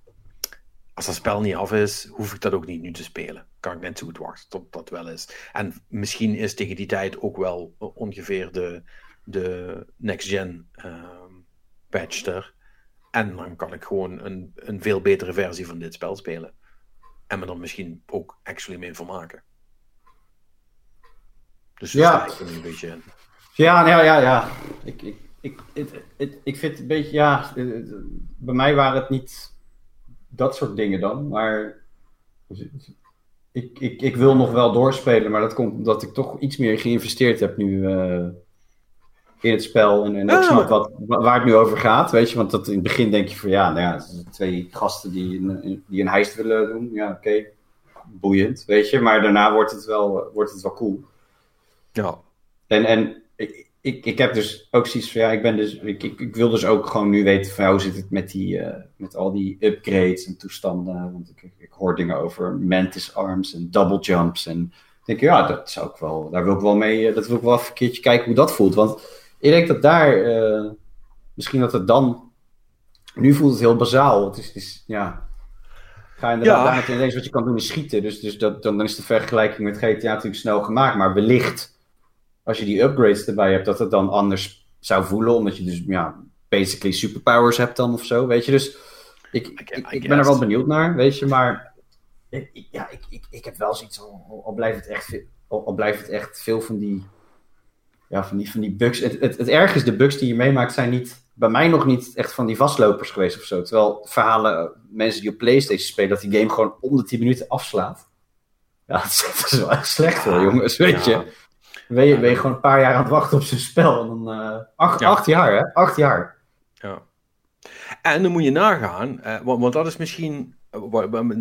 als dat spel niet af is, hoef ik dat ook niet nu te spelen. Kan ik net zo goed wachten tot dat wel is. En misschien is tegen die tijd ook wel ongeveer de, de next-gen um, patch er. En dan kan ik gewoon een, een veel betere versie van dit spel spelen. En me dan misschien ook actually mee vermaken. Dus ja. een beetje Ja, ja, ja, ja. Ik, ik, ik, ik, ik vind het een beetje, ja, bij mij waren het niet dat soort dingen dan, maar ik, ik, ik wil nog wel doorspelen, maar dat komt omdat ik toch iets meer geïnvesteerd heb nu. Uh, in het spel en, en ook snap wat, wa- waar het nu over gaat, weet je. Want dat, in het begin denk je van, ja, nou ja, twee gasten die een, die een heist willen doen. Ja, oké, boeiend, weet je. Maar daarna wordt het wel, wordt het wel cool. Ja. En, en ik, ik, ik heb dus ook zoiets van, ja, ik ben dus, ik, ik, ik wil dus ook gewoon nu weten van, ja, hoe zit het met die, eh, met al die upgrades en toestanden. Want ik, ik, hoor dingen over mantis arms en double jumps en ik denk, ja, dat zou ik wel, daar wil ik wel mee, eh, dat wil ik wel even een keertje kijken hoe dat voelt. Want ik denk dat daar, eh, misschien dat het dan, nu voelt het heel bazaal. Het is, het is ja, ga inderdaad Ja. daar meteen ineens wat je kan doen is schieten. Dus, dus dat, dan, dan is de vergelijking met GTA natuurlijk snel gemaakt. Maar wellicht, als je die upgrades erbij hebt, dat het dan anders zou voelen. Omdat je dus, ja, basically superpowers hebt dan of zo, weet je. Dus ik, ik, ben er wel benieuwd naar, weet je. Maar ik, ja, ik, ik, ik heb wel zoiets, al, blijft het echt, al blijft het echt veel van die, ja, van die, van die bugs. Het, het, het erg is, de bugs die je meemaakt zijn niet, bij mij nog niet echt van die vastlopers geweest of zo. Terwijl verhalen, eh, mensen die op Playstation spelen, dat die game gewoon om de 10 minuten afslaat. Ja, dat is, wel echt slecht hoor, jongens, weet Ja. je. Ben je, ben je gewoon een paar jaar aan het wachten op zo'n spel. En dan, eh, acht, Ja. acht jaar, hè? Acht jaar. Ja. En dan moet je nagaan, eh, want, want dat is misschien.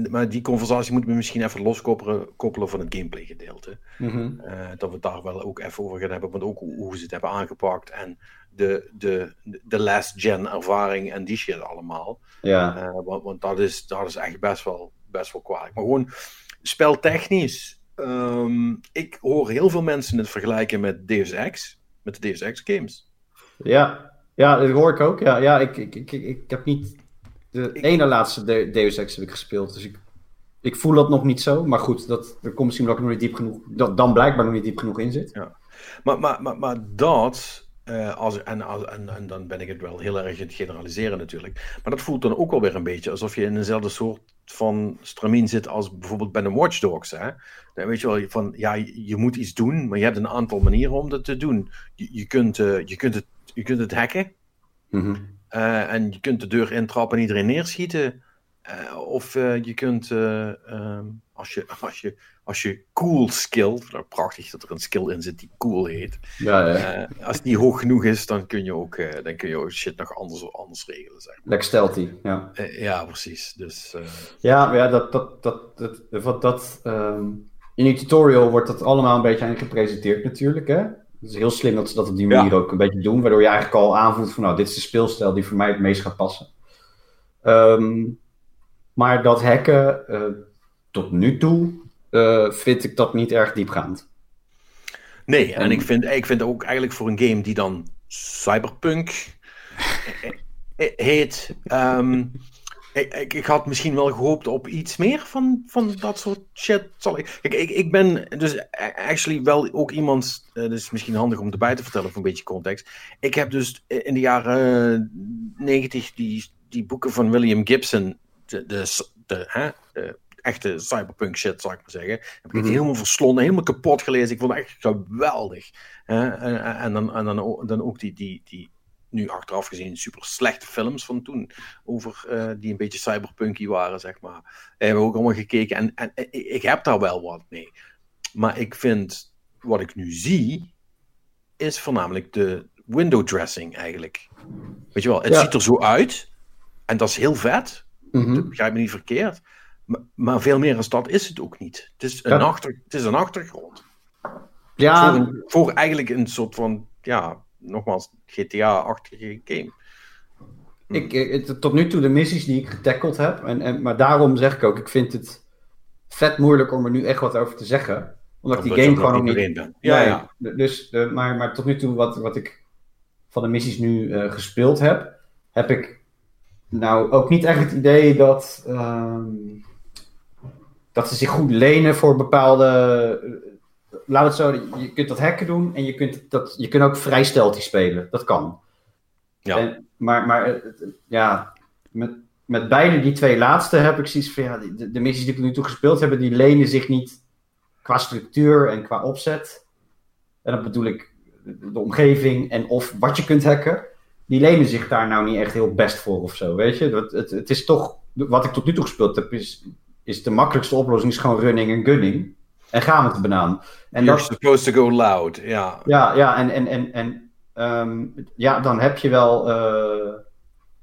Maar die conversatie moeten we misschien even loskoppelen koppelen van het gameplay gedeelte. Mhm. Eh, dat we het daar wel ook even over gaan hebben, want ook hoe, ze het hebben aangepakt en de, de, de last gen ervaring en die shit allemaal. Ja. Eh, want want dat, is, dat is echt best wel, best wel kwalijk. Maar gewoon speltechnisch. ehm, ik hoor heel veel mensen het vergelijken met Deus Ex, met de Deus Ex games. Ja, ja, dat hoor ik ook. Ja, ja ik, ik, ik, ik, ik heb niet. De ene laatste De- Deus Ex heb ik gespeeld. Dus ik, ik voel dat nog niet zo. Maar goed, dat, dat komt misschien omdat ik nog niet diep genoeg. Dat dan blijkbaar nog niet diep genoeg in zit. Maar, maar, maar, maar dat, eh, als, en, als- en, en dan ben ik het wel heel erg in het generaliseren natuurlijk. Maar dat voelt dan ook wel weer een beetje alsof je in eenzelfde soort van stramien zit als bijvoorbeeld bij de Watch Dogs. Hè? Dan weet je wel, van ja, je, moet iets doen, maar je hebt een aantal manieren om dat te doen. Je, je, kunt, eh, je, kunt, het, je kunt het hacken. Mhm. Eh, en je kunt de deur intrappen en iedereen neerschieten. Eh, of eh, je kunt, eh, ehm, als, je, als, je, als je cool skillt, nou, prachtig dat er een skill in zit die cool heet. Ja, ja. Als die hoog genoeg is, dan kun je ook, dan kun je ook shit nog anders, anders regelen. Zeg. maar. Lekker stealthy. Ja, ja, precies. Dus, ja, maar ja dat, dat, dat, dat, wat dat, ehm, in die tutorial wordt dat allemaal een beetje aan je gepresenteerd natuurlijk. Hè? Het is heel slim dat ze dat op die manier ook een beetje doen. Waardoor je eigenlijk al aanvoelt van nou, dit is de speelstijl die voor mij het meest gaat passen. Ehm, maar dat hacken, eh, tot nu toe, eh, vind ik dat niet erg diepgaand. nee, en En- ik vind, ik vind ook eigenlijk voor een game die dan Cyberpunk eh, heet. ehm, ik, ik, ik had misschien wel gehoopt op iets meer van, van dat soort shit. Zal ik, kijk, ik, ik ben dus actually wel ook iemand, uh, dus misschien handig om erbij te vertellen voor een beetje context. Ik heb dus in de jaren negentig die, die boeken van William Gibson, de, de, de, hè, de echte cyberpunk shit, zal ik maar zeggen. Heb ik Mhm. helemaal verslonden, helemaal kapot gelezen. Ik vond het echt geweldig. Hè? En, en, dan, en dan, ook- dan ook die, die, die, nu achteraf gezien, super slechte films van toen. Over eh, die een beetje cyberpunky waren, zeg maar. Hebben we ook allemaal gekeken. En, en ik, heb daar wel wat mee. Maar ik vind, wat ik nu zie, is voornamelijk de window dressing eigenlijk. Weet je wel, het Ja. ziet er zo uit. En dat is heel vet. Mhm. Begrijp me niet verkeerd. Maar, maar veel meer als dat is het ook niet. Het is een, Ja. achter, het is een achtergrond. Ja, Voor, een- voor eigenlijk een soort van, ja, nogmaals, GTA-achtige game. Ik, ik- het- tot nu toe de missies die ik getackeld heb. En, en, maar daarom zeg ik ook, ik vind het vet moeilijk om er nu echt wat over te zeggen. Omdat die game gewoon nog niet... erin. Ja, ja. Dus, eh, maar, maar tot nu toe wat, wat ik van de missies nu eh, gespeeld heb, heb ik nou ook niet echt het idee dat, ehm, dat ze zich goed lenen voor bepaalde... laat het zo, je kunt dat hacken doen en je kunt, dat, je kunt ook vrij stealthy spelen. Dat kan. Ja. En, maar maar eh, eh, ja, met, met beide die twee laatste heb ik zoiets van, ja, de, de missies die ik nu toe gespeeld heb, die lenen zich niet qua structuur en qua opzet. En dat bedoel ik de, de omgeving en of wat je kunt hacken. Die lenen zich daar nou niet echt heel best voor of zo, weet je. Het, het, het is toch, wat ik tot nu toe gespeeld heb, is, is de makkelijkste oplossing is gewoon running en gunning. En gaan met de banaan. En You're dat, supposed to go loud, ja. ja, ja, en, en, en, en ehm, ja, dan heb je wel eh,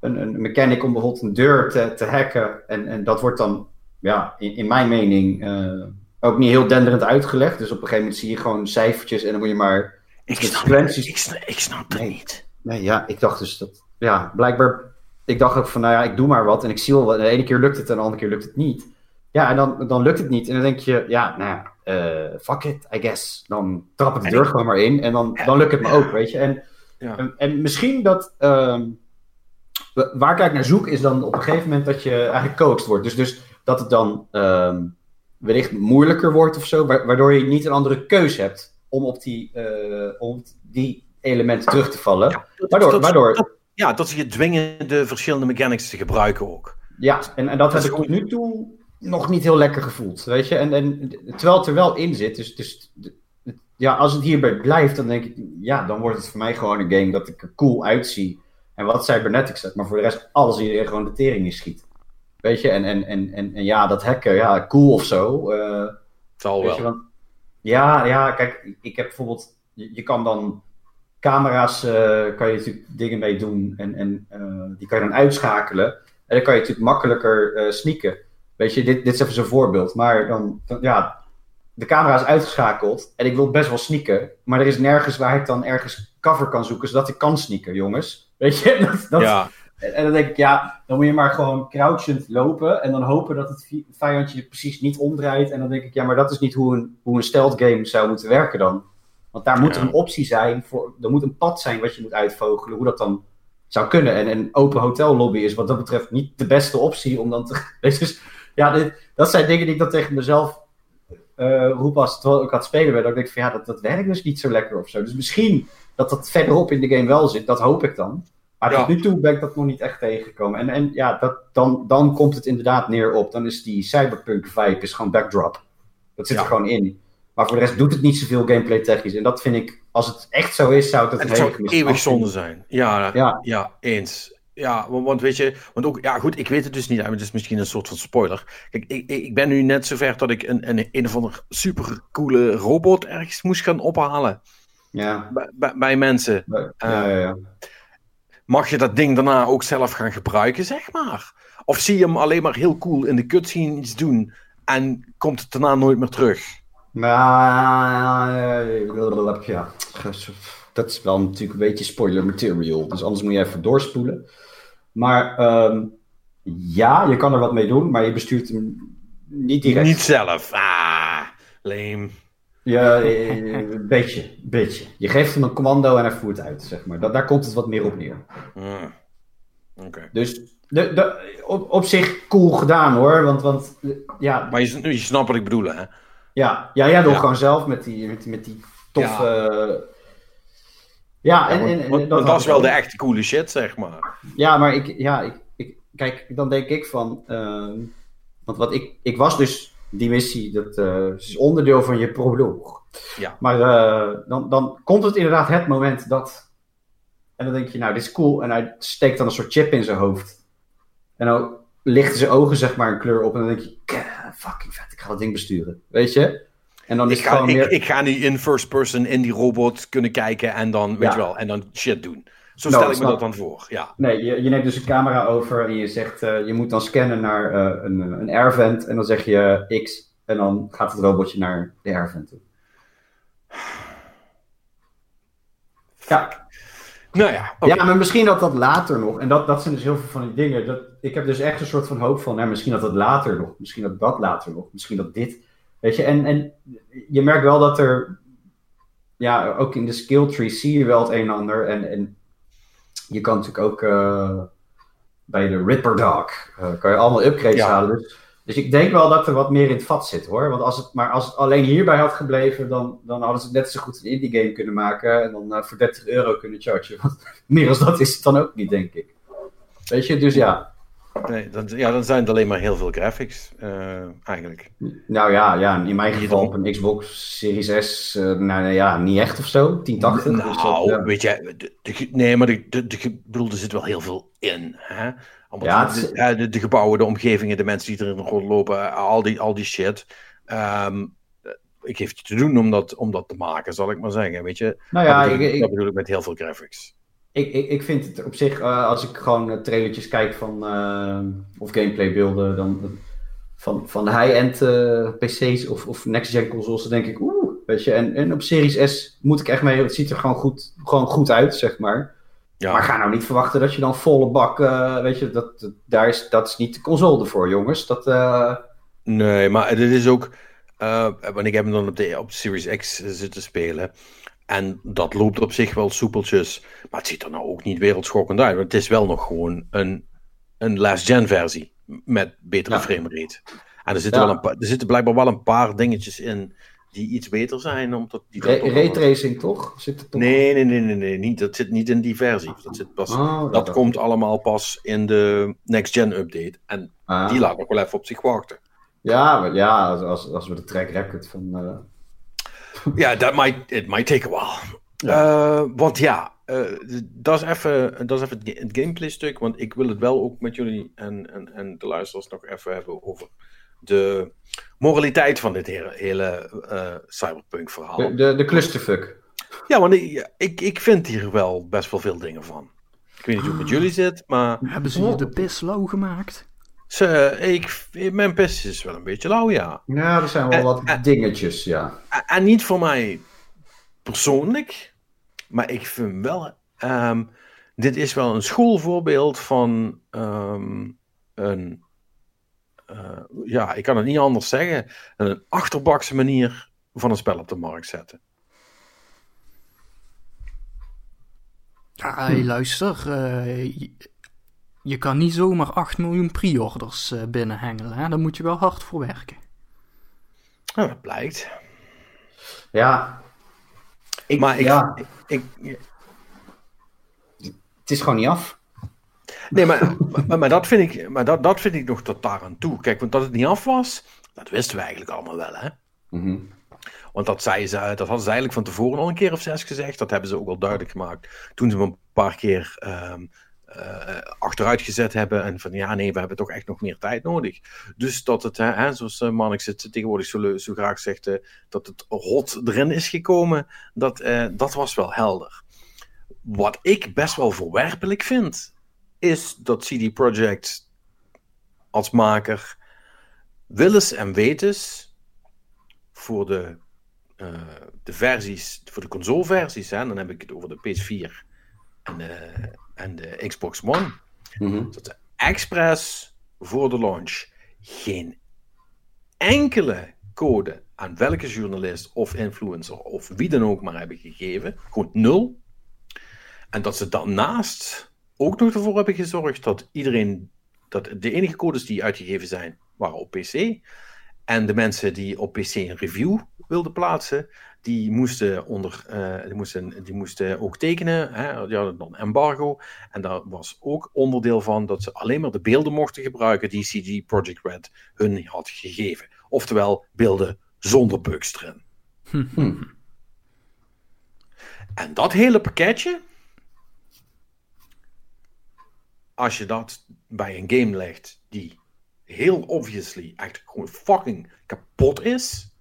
een, een mechanic om bijvoorbeeld een deur te, te hacken. En, en dat wordt dan, ja, in, in mijn mening, eh, ook niet heel denderend uitgelegd. Dus op een gegeven moment zie je gewoon cijfertjes en dan moet je maar Ik snap, sequenties- ik snap, ik snap het Nee. niet. Nee, ja, ik dacht dus dat. Ja, blijkbaar. Ik dacht ook van, nou ja, ik doe maar wat. En ik zie wel. En de ene keer lukt het en de andere keer lukt het niet. Ja, en dan, dan lukt het niet. En dan denk je, ja, nou ja, eh, fuck it, I guess. Dan trap ik de deur ik- gewoon maar in. En dan, dan lukt het me ook, weet je. En, Ja. en, en misschien dat. ehm, wa- waar ik eigenlijk naar zoek is dan op een gegeven moment dat je eigenlijk coaxed wordt. Dus, dus dat het dan ehm, wellicht moeilijker wordt of zo. wa- Waardoor je niet een andere keus hebt om op die, eh, om die elementen terug te vallen. Ja, dat- Waardoor, dat- waardoor, dat- ja, dat ze je dwingen de verschillende mechanics te gebruiken ook. ja, en, en dat Dat heb ik tot nu toe nog niet heel lekker gevoeld, weet je. En, en terwijl het er wel in zit, dus, dus ja, als het hierbij blijft, dan denk ik, ja, dan wordt het voor mij gewoon een game dat ik er cool uitzie. En wat cybernetics zegt, maar voor de rest alles iedereen gewoon de tering in schiet. Weet je, en, en, en, en, en ja, dat hacken, ja, cool of zo. eh, Zal wel. je, want, ja, ja, kijk, ik heb bijvoorbeeld, je, je kan dan camera's, eh, kan je natuurlijk dingen mee doen en, en eh, die kan je dan uitschakelen. En dan kan je natuurlijk makkelijker sneaken. Weet je, dit, dit is even zo'n voorbeeld. Maar dan, dan- ja, de camera is uitgeschakeld en ik wil best wel sneaken. Maar er is nergens waar ik dan ergens cover kan zoeken, zodat ik kan sneaken, jongens. Weet je, dat, dat, ja, en, dan denk ik, ja, dan moet je maar gewoon crouchend lopen en dan hopen dat het vi- vijandje precies niet omdraait. En dan denk ik, ja, maar dat is niet hoe een, hoe een stealth game zou moeten werken dan. Want daar moet er Ja. een optie zijn, voor, er moet een pad zijn wat je moet uitvogelen, hoe dat dan zou kunnen. En een open hotellobby is wat dat betreft niet de beste optie om dan te... Dus ja, dit, dat zijn dingen die ik dan tegen mezelf eh, roep als terwijl ik aan het spelen ben. Dat ik denk van ja, dat, dat werkt dus niet zo lekker of zo. Dus misschien dat dat verderop in de game wel zit, dat hoop ik dan. Maar Ja. tot nu toe ben ik dat nog niet echt tegengekomen. En, en ja, dat, dan, dan komt het inderdaad neer op. Dan is die cyberpunk vibe is gewoon backdrop. Dat zit Ja. er gewoon in. Maar voor de rest doet het niet zoveel gameplay technisch. En dat vind ik, als het echt zo is, zou ik en een het hele eeuwig zonde zijn. Ja, Ja. ja. eens. Ja, want, want weet je, want ook, ja goed, ik weet het dus niet, maar het is misschien een soort van spoiler. Kijk, ik, ik ben nu net zover dat ik een, een, een of andere super coole robot ergens moest gaan ophalen. Ja, Bij, mensen. ja, ja, ja. Mag je dat ding daarna ook zelf gaan gebruiken, zeg maar? Of zie je hem alleen maar heel cool in de cutscene iets doen en komt het daarna nooit meer terug? Eh, ja, dat is wel natuurlijk een beetje spoiler material. Dus anders moet je even doorspoelen. Maar ehm, ja, je kan er wat mee doen, maar je bestuurt hem niet direct. Niet zelf. Ah, lame. Ja, eh, een beetje, een beetje. Je geeft hem een commando en hij voert uit, zeg maar. Daar komt het wat meer op neer. Oké. Dus de, de, op, op zich cool gedaan hoor. Want, want ja, Maar je, je snapt wat ik bedoel, hè? ja, ja, jij doet Ja. gewoon zelf met die, met, die- met die toffe... Ja, en, en, en want, dat ik wel de echte coole shit, zeg maar. Ja, maar ik, ja, ik, ik, kijk, dan denk ik van, ehm, want wat ik, ik was dus die missie, dat eh, is onderdeel van je proloog. Ja. Maar eh, dan, dan komt het inderdaad het moment dat, en dan denk je, nou, dit is cool, en hij steekt dan een soort chip in zijn hoofd. En dan lichten zijn ogen, zeg maar, een kleur op, en dan denk je, "Ka- fucking vet, ik ga dat ding besturen, weet je? En dan is Ik ga, gewoon ik, meer... ik ga nu in first person in die robot kunnen kijken en dan, weet je wel, en dan shit doen. Zo Nou, stel ik me dat dan voor, ja. Nee, je, je neemt dus een camera over en je zegt, eh, je moet dan scannen naar eh, een, een airvent en dan zeg je eh, X en dan gaat het robotje naar de airvent toe. Ja, Nou ja, ja, maar misschien dat dat later nog, en dat, dat zijn dus heel veel van die dingen, dat, ik heb dus echt een soort van hoop van, nou, misschien dat dat later nog, misschien dat dat later nog, misschien dat dit, weet je, en, en je merkt wel dat er, ja, ook in de skill tree zie je wel het een en ander, en, en je kan natuurlijk ook eh, bij de Ripper Dog, eh, kan je allemaal upgrades Ja. halen, dus, dus ik denk wel dat er wat meer in het vat zit hoor, want als het, maar als het alleen hierbij had gebleven, dan, dan hadden ze het net zo goed een indie game kunnen maken, en dan eh, voor 30 euro kunnen chargen, want meer als dat is het dan ook niet, denk ik. Weet je, dus ja. Nee, dan, ja, dan zijn het alleen maar heel veel graphics, eh, eigenlijk. Nou ja, ja in mijn geval op een Xbox Series S, eh, nou nou ja, niet echt of zo, 1080. dus dat, Nou, ja. weet je, de, nee, maar de, de, de, bedoel, er zit wel heel veel in. Hè? Allemaal Ja, de, het is- de, de, de gebouwen, de omgevingen, de mensen die erin rondlopen, al die, al die shit. Ehm, ik geef je te doen om dat, om dat te maken, zal ik maar zeggen. Weet je, Nou ja, dat, bedoel, ik, ik, dat bedoel ik met heel veel graphics. Ik, ik, ik vind het op zich, eh, als ik gewoon trailertjes kijk van, eh, of gameplaybeelden, dan van, van high-end eh, PC's of, of next-gen consoles, dan denk ik, oeh, weet je. En, en op Series S moet ik echt mee, het ziet er gewoon goed, gewoon goed uit, zeg maar. Ja, Maar ga nou niet verwachten dat je dan volle bak, weet je, dat, dat, daar is, dat is niet de console ervoor, jongens. Dat, Nee, maar dit is ook. want ik heb hem dan op de, op Series X zitten spelen. En dat loopt op zich wel soepeltjes. Maar het ziet er nou ook niet wereldschokkend uit. Want het is wel nog gewoon een, een last-gen versie. Met betere Ja. framerate. En er zitten, Ja. wel een paar, er zitten blijkbaar wel een paar dingetjes in. die iets beter zijn. Omdat die Ray- toch- Raytracing toch? Zit er toch? Nee, nee, nee, nee, nee. Niet, dat zit niet in die versie. Dat, zit pas, Oh, dat komt allemaal pas in de next-gen update. En Ah. die laat nog wel even op zich wachten. Ja, maar ja als, als, als we de track record van. eh, Ja, that might, it might take a while. Eh, want ja, eh, dat is even, dat is even het, ga- het gameplay stuk. Want ik wil het wel ook met jullie en, en, en de luisteraars nog even hebben over de moraliteit van dit hele, hele eh, cyberpunk verhaal. de, de, de clusterfuck. Ja, want ik, ik, ik vind hier wel best wel veel dingen van. Ik weet niet hoe het met jullie zit, maar Hebben ze je de pis lauw gemaakt? Ze, ik, mijn pis is wel een beetje lauw, ja. Ja, er zijn wel Eh, wat eh. dingetjes, ja. En- En niet voor mij persoonlijk, maar ik vind wel, ehm, dit is wel een schoolvoorbeeld van ehm, een, eh, ja, ik kan het niet anders zeggen, een achterbakse manier van een spel op de markt zetten. Ja, hey, luister. eh, je, kan niet zomaar 8 miljoen pre-orders eh, binnenhengelen. Hè? Daar moet je wel hard voor werken. Nou, dat blijkt. Ja, ik, Maar ik, ja, ik, ik- het is gewoon niet af. nee, maar, maar, maar dat vind ik, maar dat, dat vind ik nog tot daar aan toe. Kijk, want dat het niet af was, dat wisten we eigenlijk allemaal wel, hè? Mhm. Want dat, zei ze, dat hadden ze eigenlijk van tevoren al een keer of zes gezegd. Dat hebben ze ook wel duidelijk gemaakt. Toen ze hem een paar keer ehm, eh, achteruit gezet hebben. En van ja, nee, we hebben toch echt nog meer tijd nodig. Dus dat het, hè, zoals uh, Mannix het tegenwoordig zo, zo graag zegt, eh, dat het hot erin is gekomen. Dat, eh, dat was wel helder. Wat ik best wel verwerpelijk vind, is dat CD Projekt als maker willens en wetens voor de eh, de versies, voor de consoleversies, hè, dan heb ik het over de PS4 en de, en de Xbox One, Mhm. dat ze expres voor de launch geen enkele code aan welke journalist of influencer of wie dan ook maar hebben gegeven. Gewoon nul. En dat ze daarnaast ook nog ervoor hebben gezorgd dat iedereen, dat de enige codes die uitgegeven zijn, waren op PC. En de mensen die op PC een review wilden plaatsen, die moesten, onder, eh, die moesten, die moesten ook tekenen. Hè? Die hadden dan embargo. En daar was ook onderdeel van dat ze alleen maar de beelden mochten gebruiken die CG Project Red hun had gegeven. Oftewel beelden zonder bugs erin. Hm. En dat hele pakketje, als je dat bij een game legt die heel obviously echt gewoon fucking kapot is,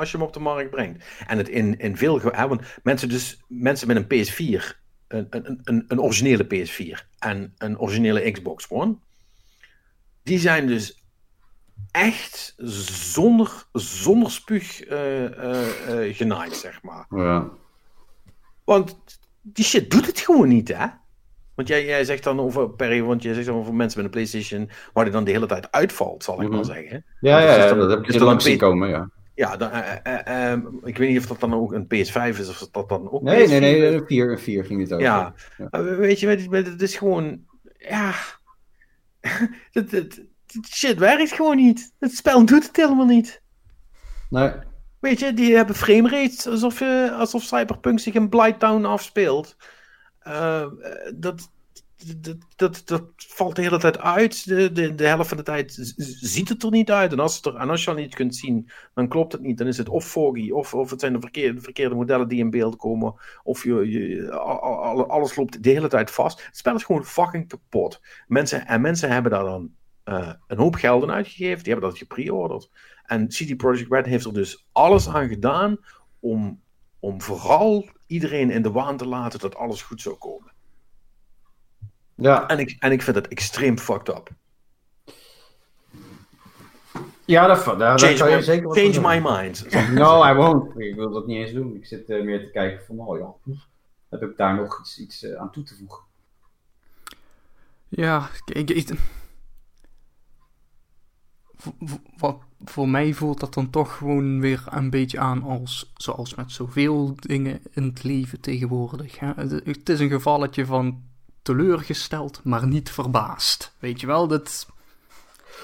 als je hem op de markt brengt. En het in, in veel hè, want mensen, dus, mensen met een PS4, een, een, een, een originele PS4 en een originele Xbox One, die zijn dus echt zonder, zonder spuug eh, eh, eh, genaaid, zeg maar. Ja. Want die shit doet het gewoon niet, hè? Want jij, jij zegt dan over, Perry, want jij zegt dan over mensen met een PlayStation, waar die dan de hele tijd uitvalt, zal ik Mhm. maar zeggen. Ja, ja, ja, dat heb ik dan lang zien komen, ja. Ja, dan, eh, eh, ehm, ik weet niet of dat dan ook een PS5 is, of dat dan ook Nee, PS4 nee, nee, een 4, een 4 ging het over. Ja, weet je, het is gewoon, ja, het shit werkt gewoon niet. Het spel doet het helemaal niet. Nee. Weet je, die hebben framerates alsof, je, alsof Cyberpunk zich in Blighttown afspeelt. Eh, dat, dat, dat, dat valt de hele tijd uit. De, de, de helft van de tijd ziet het er niet uit. En als, het er, je al niet kunt zien, dan klopt het niet. Dan is het of foggy, of, of het zijn de verkeerde, verkeerde modellen die in beeld komen. Of je, je, al- al- alles loopt de hele tijd vast. Het spel is gewoon fucking kapot. Mensen, en mensen hebben daar dan eh, een hoop geld in uitgegeven. Die hebben dat gepreorderd. En CD Projekt Red heeft er dus alles aan gedaan om, om vooral iedereen in de waan te laten dat alles goed zou komen. Ja, En ik, en ik vind het extreem fucked up. ja daar, daar Change, zou je my, zeker wat change doen. my mind. No, I won't. Ik wil dat niet eens doen. Ik zit eh, meer te kijken van, oh ja, heb ik daar nog iets, iets eh, aan toe te voegen? Ja, ik, ik- voor, voor- voor mij voelt dat dan toch gewoon weer een beetje aan als, zoals met zoveel dingen in het leven tegenwoordig. Hè? Het, het is een gevalletje van teleurgesteld, maar niet verbaasd. Weet je wel, dat...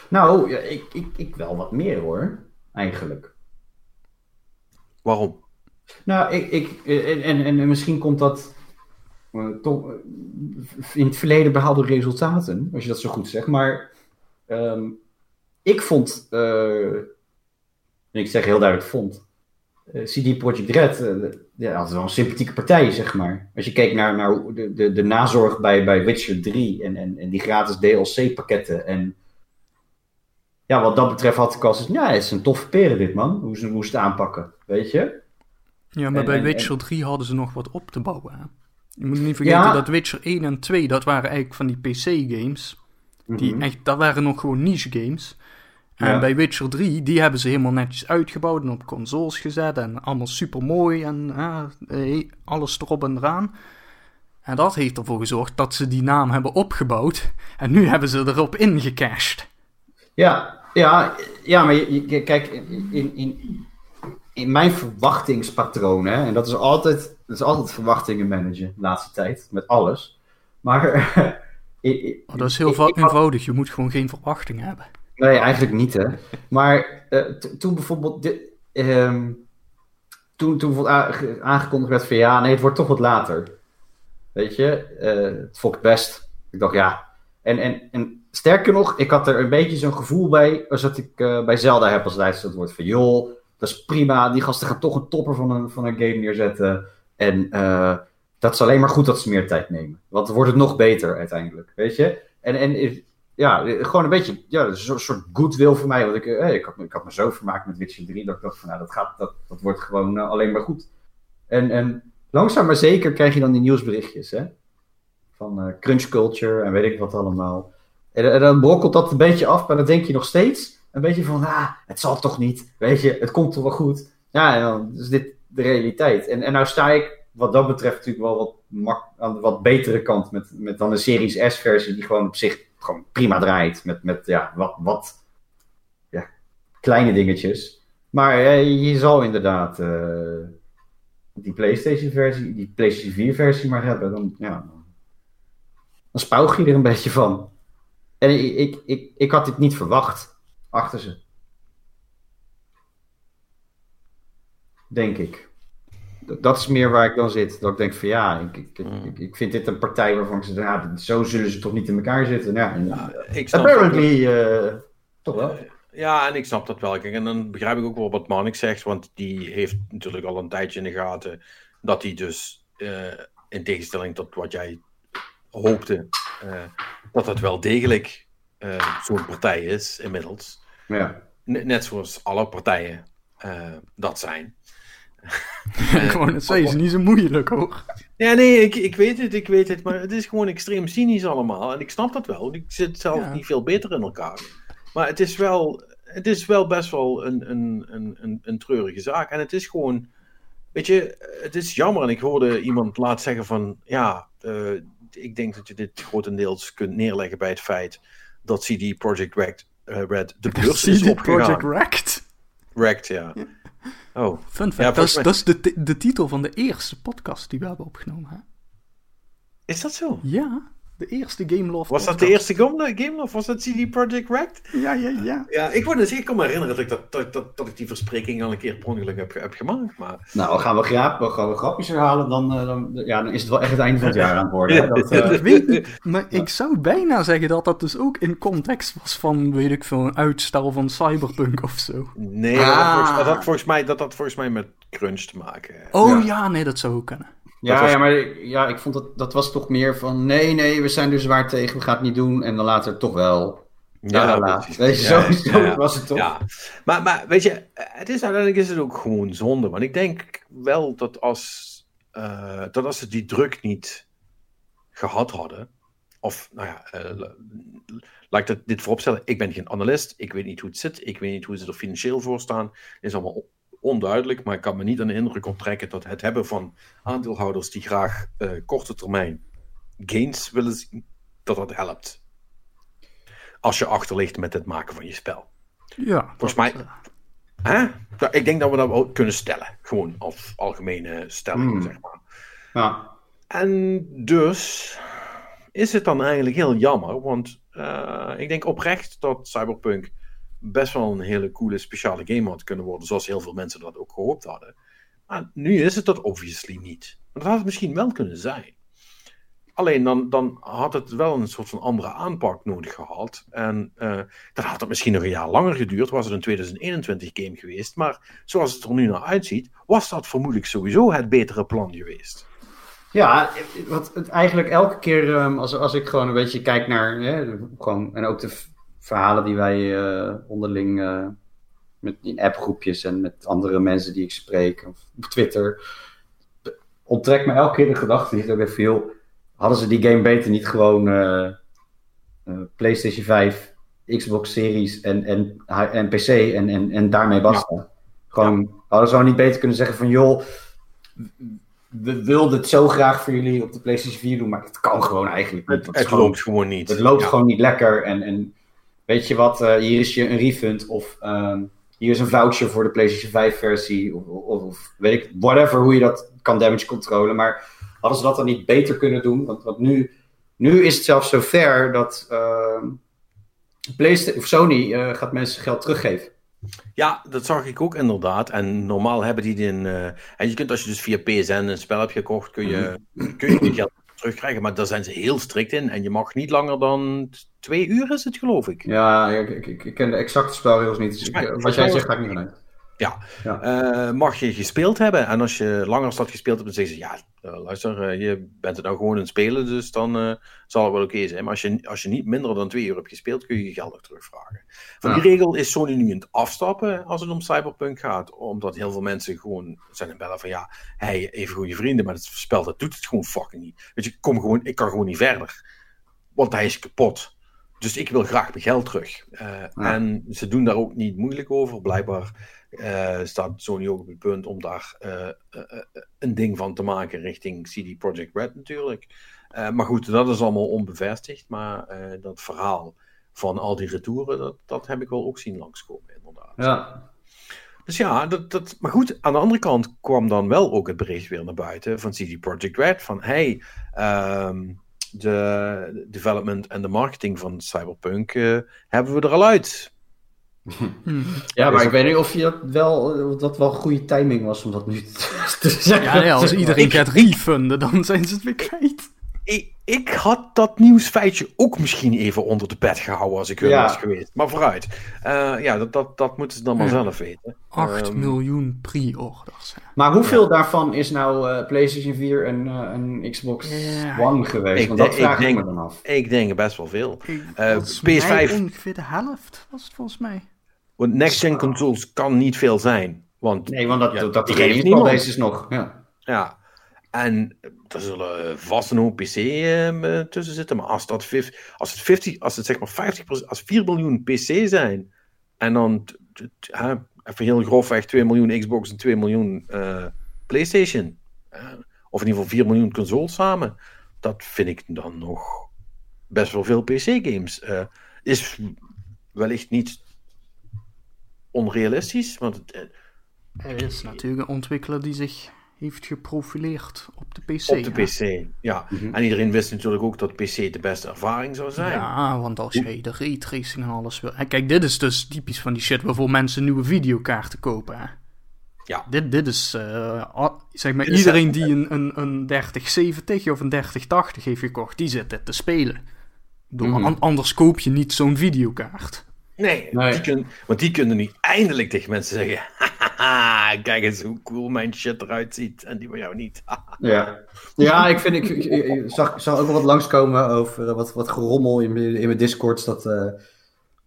Nou, ja, ik, ik, ik wel wat meer hoor, eigenlijk. Waarom? Nou, ik, ik, en, en, en misschien komt dat eh, toch eh, in het verleden behaalde resultaten, als je dat zo goed zegt. Maar ehm, ik vond, eh, en ik zeg heel duidelijk vond, CD Projekt Red, eh, ja, dat is wel een sympathieke partij, zeg maar. Als je kijkt naar, naar de, de, de nazorg bij, bij Witcher 3 en, en, en die gratis DLC-pakketten en ja, wat dat betreft had ik al zoiets, ja, het is een toffe peren dit, man. Hoe ze, hoe ze het aanpakken, weet je? Ja, maar En- bij en- Witcher 3 hadden ze nog wat op te bouwen. Hè? Je moet niet vergeten Ja. dat Witcher 1 en 2, dat waren eigenlijk van die PC-games. Die Mhm. echt, dat waren nog gewoon niche games. En Ja. bij Witcher 3, die hebben ze helemaal netjes uitgebouwd en op consoles gezet. En allemaal super mooi en eh, alles erop en eraan. En dat heeft ervoor gezorgd dat ze die naam hebben opgebouwd. En nu hebben ze erop ingecashed. Ja, ja, ja maar je, je- kijk, in, in, in mijn verwachtingspatroon, hè, en dat is altijd, dat is altijd verwachtingen managen de laatste tijd, met alles. Maar ik- ik- Oh, dat is heel ik- eenvoudig, je moet gewoon geen verwachtingen hebben. Nee, eigenlijk niet, hè. Maar eh, toen bijvoorbeeld... Dit, ehm, toen, toen bijvoorbeeld aangekondigd werd van... Ja, nee, het wordt toch wat later. Weet je? eh, het vond ik best. Ik dacht, ja. En, en, en sterker nog, ik had er een beetje zo'n gevoel bij... Als dat ik eh, bij Zelda heb als Duits dat wordt van... Joh, dat is prima. Die gasten gaan toch een topper van een, van een game neerzetten. En dat is alleen maar goed dat ze meer tijd nemen. Want dan wordt het nog beter uiteindelijk. Weet je? En, en ja, gewoon een beetje, ja, een soort- goodwill voor mij. Want ik, eh, ik, had, ik had me zo vermaakt met Witcher 3, dat ik dacht van, nou, dat, gaat, dat, dat wordt gewoon eh, alleen maar goed. En, en langzaam maar zeker krijg je dan die nieuwsberichtjes, hè. Van eh, crunch culture en weet ik wat allemaal. En, dan brokkelt dat een beetje af, maar dan denk je nog steeds een beetje van, ah, het zal toch niet, weet je, het komt toch wel goed. Ja, en dan is dit de realiteit. En, en nou sta ik, wat dat betreft, natuurlijk wel wat, aan de wat betere kant met, met dan de Series S-versie, die gewoon op zich gewoon prima draait. Met, met ja, wat, wat ja, kleine dingetjes. Maar eh, je zal inderdaad eh, die PlayStation-versie, die PlayStation 4-versie maar hebben. Dan, ja, dan spouw je er een beetje van. En ik, ik, ik, ik had dit niet verwacht achter ze. Denk ik. Dat- Dat is meer waar ik dan zit. Dat ik denk van ja, ik, ik, ik, ik- ik vind dit een partij waarvan ik zeg, ja, zo zullen ze toch niet in elkaar zitten. Ja, en, Ik snap dat apparently eh, toch wel. Ja, en ik snap dat wel. Kijk, en dan begrijp ik ook wel wat Manik zegt, want die heeft natuurlijk al een tijdje in de gaten dat hij dus, eh, in tegenstelling tot wat jij hoopte, eh, dat dat wel degelijk eh, zo'n partij is inmiddels. Ja. Net zoals alle partijen eh, dat zijn. Wou net zeggen, is niet zo moeilijk hoor. Ja, nee, ik, ik weet het, ik weet het, maar het is gewoon extreem cynisch allemaal. En ik snap dat wel. Ik zit zelf Ja. niet veel beter in elkaar. Maar het is wel, het is wel best wel een, een, een, een, een treurige zaak. En het is gewoon, weet je, het is jammer. En ik hoorde iemand laat zeggen van, ja, eh, ik denk dat je dit grotendeels kunt neerleggen bij het feit dat CD Projekt Red, eh, Red de beurs is CD opgegaan. Project Wrecked. Wrecked, ja. Oh, Fun fact, Ja, dat, is, mij- dat is de, de titel van de eerste podcast die we hebben opgenomen. Hè? is dat zo? Ja, de eerste Game Love Was dat de eerste Game of was dat CD Projekt Red? Ja, ja, ja. Ja, ik, word, dus, ik kan me herinneren dat ik, dat, dat, dat, dat ik die verspreking al een keer per ongeluk heb, heb gemaakt. Maar... Nou, gaan we, graap, we gaan we grapjes herhalen, dan, eh, dan, ja, dan is het wel echt het einde van het jaar aan het worden. hè. Dat, eh, weet maar ik zou bijna zeggen dat dat dus ook in context was van, weet ik veel, een uitstel van Cyberpunk of zo. Nee, dat, had Ah. volgens, dat, had volgens mij, dat had volgens mij met crunch te maken. Oh Ja. ja, nee, dat zou ook kunnen. Ja, was- ja, maar ik- ja, ik vond dat, dat was toch meer van, nee, nee, we zijn er zwaar tegen, we gaan het niet doen. En dan later toch wel. Ja, Ja. Weet je, Ja, zo, ja, was het toch? Ja, maar, maar weet je, het is, uiteindelijk is het ook gewoon zonde. Want ik denk wel dat als, eh, dat als ze die druk niet gehad hadden, of nou ja, eh, la- laat ik dat, dit vooropstellen. Ik ben geen analist, ik weet niet hoe het zit, ik weet niet hoe ze er financieel voor staan. Het is allemaal onduidelijk, maar ik kan me niet aan de indruk onttrekken dat het hebben van aandeelhouders die graag eh, korte termijn gains willen zien, dat dat helpt. Als je achterligt met het maken van je spel. Ja, Volgens mij- eh, Hè? Nou, ik denk dat we dat wel kunnen stellen. Gewoon als algemene stelling, Hmm. zeg maar. Ja. En dus is het dan eigenlijk heel jammer, want eh, ik denk oprecht dat Cyberpunk best wel een hele coole speciale game had kunnen worden, zoals heel veel mensen dat ook gehoopt hadden. Maar nu is het dat obviously niet. Maar dat had het misschien wel kunnen zijn. Alleen dan, dan had het wel een soort van andere aanpak nodig gehad. En eh, dan had het misschien nog een jaar langer geduurd. Was het een 2021 game geweest. Maar zoals het er nu naar uitziet, was dat vermoedelijk sowieso het betere plan geweest. Ja, wat eigenlijk elke keer ehm, als, als ik gewoon een beetje kijk naar, hè, gewoon, en ook de verhalen die wij eh, onderling eh, met in appgroepjes en met andere mensen die ik spreek of op Twitter, onttrekt me elke keer de gedachte die even joh, hadden ze die game beter niet gewoon eh, PlayStation 5, Xbox Series en, en, en PC en, en, en daarmee basta. Gewoon, hadden ze gewoon niet beter kunnen zeggen van joh, we wilden het zo graag voor jullie op de PlayStation 4 doen, maar het kan gewoon eigenlijk niet. Het, loopt gewoon niet. het loopt Ja. gewoon niet lekker. En, en weet je wat, eh, hier is je een refund of ehm, hier is een voucher voor de PlayStation 5 versie. Of, of, of weet ik, whatever, hoe je dat kan damage controlen. Maar hadden ze dat dan niet beter kunnen doen? Want, want nu, nu is het zelfs zo ver dat ehm, PlayStation, of Sony eh, gaat mensen geld teruggeven. Ja, dat zag ik ook inderdaad. En normaal hebben die een. eh, en je kunt als je dus via PSN een spel hebt gekocht, kun je, kun je geld terugkrijgen. Maar daar zijn ze heel strikt in. En je mag niet langer dan twee uur, is het geloof ik. Ja, ik, ik, ik, ken de exacte spelregels niet. Dus ik, eh, wat jij zegt, ga ik niet vanuit. Eh, mag je gespeeld hebben. En als je langer als dat gespeeld hebt, dan zeggen ze: Ja, eh, luister, je bent het nou gewoon aan het spelen. Dus dan zal het wel oké zijn. Maar als je, als je niet minder dan twee uur hebt gespeeld, kun je je geld nog terugvragen. Van die Ja. regel is Sony nu aan het afstappen als het om Cyberpunk gaat. Omdat heel veel mensen gewoon zijn het bellen van: Ja, hey, even goede vrienden, maar het spel dat doet het gewoon fucking niet. Weet je, kom gewoon, ik kan gewoon niet verder. Want hij is kapot. Dus ik wil graag mijn geld terug. Eh, En ze doen daar ook niet moeilijk over. Blijkbaar eh, staat Sony ook op het punt om daar eh, een ding van te maken richting CD Projekt Red natuurlijk. Maar goed, dat is allemaal onbevestigd. Maar dat verhaal van al die retouren, dat, dat heb ik wel ook zien langskomen inderdaad. Ja. Dus ja, dat, dat, maar goed, aan de andere kant kwam dan wel ook het bericht weer naar buiten van CD Projekt Red van hey, ehm, de development en de marketing van Cyberpunk eh, hebben we er al uit. Ja, maar ik weet niet of je dat wel, of dat wel goede timing was om dat nu te te zeggen. Ja, ja, als iedereen Ik- gaat refunden, dan zijn ze het weer kwijt. Ik, ik had dat nieuwsfeitje ook misschien even onder de pet gehouden als ik hun Ja. was geweest. Maar vooruit. Eh, ja, dat, dat, dat moeten ze dan maar Ja. zelf weten. 8 Ehm, miljoen pre-orders. Maar hoeveel daarvan is nou eh, PlayStation 4 en, eh, en Xbox Ja, One geweest? ik Want dat denk- vraag ik ik, denk- me dan af. Ik denk best wel veel. Ik- Eh, volgens PS5 mij ongeveer de helft was het volgens mij. Want next-gen consoles kan niet veel zijn. Want Nee, want dat, Ja, dat, dat die geeft niemand. base is nog. Ja. Ja, en er zullen vast een hoop PC eh, tussen zitten. Maar als, dat vif- als het 50, als het zeg maar 50%, als 4 miljoen PC zijn. En dan t- t- t- hè, even heel grofweg 2 miljoen Xbox en 2 miljoen eh, PlayStation. of in ieder geval 4 miljoen consoles samen. Dat vind ik dan nog best wel veel PC-games. eh is wellicht niet onrealistisch. Want het, eh, Er is natuurlijk een ontwikkelaar die zich heeft geprofileerd op de PC. Op de hè. PC, ja. Mhm. En iedereen wist natuurlijk ook dat PC de beste ervaring zou zijn. Ja, want als jij de raytracing en alles wil... En kijk, dit is dus typisch van die shit waarvoor mensen nieuwe videokaarten kopen. Hè? Ja. Dit, dit is, eh, zeg maar, Dit iedereen die een, een, een 3070 of een 3080 heeft gekocht, die zit dit te spelen. Bedoel, Mhm. an- anders koop je niet zo'n videokaart. Nee, Nee. Die kun, want die kunnen nu eindelijk tegen mensen zeggen: Hahaha, kijk eens hoe cool mijn shit eruit ziet. En die van jou niet. Ja, ja ik vind, ik, ik, ik zag, zag ook wel wat langskomen over eh, wat, wat gerommel in, mijn- in mijn discords, dat, eh,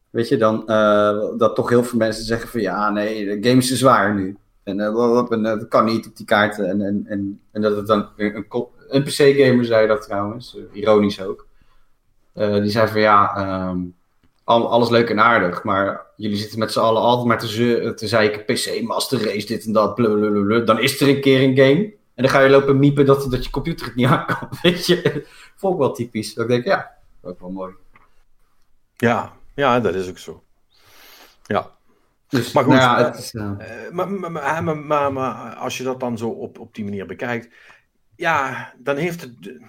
weet je, dan uh, dat toch heel veel mensen zeggen van ja, nee, de game is te zwaar nu. En uh, dat kan niet op die kaarten. En, en, en, en dat het dan een, een, een PC-gamer zei dat trouwens, ironisch ook. die zei van ja, um, alles leuk en aardig, maar jullie zitten met z'n allen altijd maar te, te zeiken, PC, Master Race, dit en dat, blablabla. Dan is er een keer een game en dan ga je lopen miepen dat, dat je computer het niet aankomt, weet je. Vond ik wel typisch. Dat ik denk, ja, ook wel mooi. Ja, ja, dat is ook zo. Ja. Dus, maar goed, nou ja, het is, uh... maar, maar, maar, maar, als je dat dan zo op, op die manier bekijkt, ja, dan heeft het... De,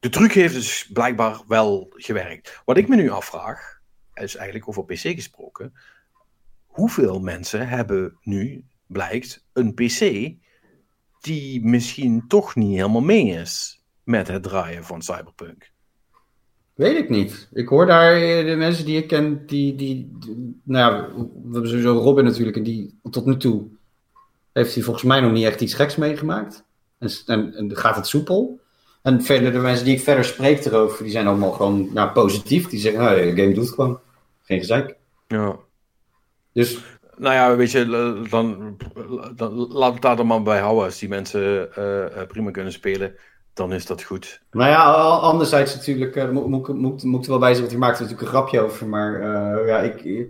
de truc heeft dus blijkbaar wel gewerkt. Wat ik me nu afvraag, is eigenlijk over PC gesproken. Hoeveel mensen hebben nu, blijkt, een PC die misschien toch niet helemaal mee is met het draaien van Cyberpunk? Weet ik niet. Ik hoor daar de mensen die ik ken, die, die, nou ja, we hebben sowieso Robin natuurlijk, en die tot nu toe heeft hij volgens mij nog niet echt iets geks meegemaakt. En, en gaat het soepel. En verder, de mensen die ik verder spreek erover, die zijn allemaal gewoon nou, positief. Die zeggen, nou, de game doet gewoon. Geen gezeik. Ja. Dus... Nou ja, weet je, dan, dan laat het daar dan maar bij houden. Als die mensen uh, prima kunnen spelen, dan is dat goed. Nou ja, anderzijds natuurlijk, uh, moet, moet, moet, moet er wel bij zijn, want je maakt er natuurlijk een grapje over. Maar uh, ja, ik,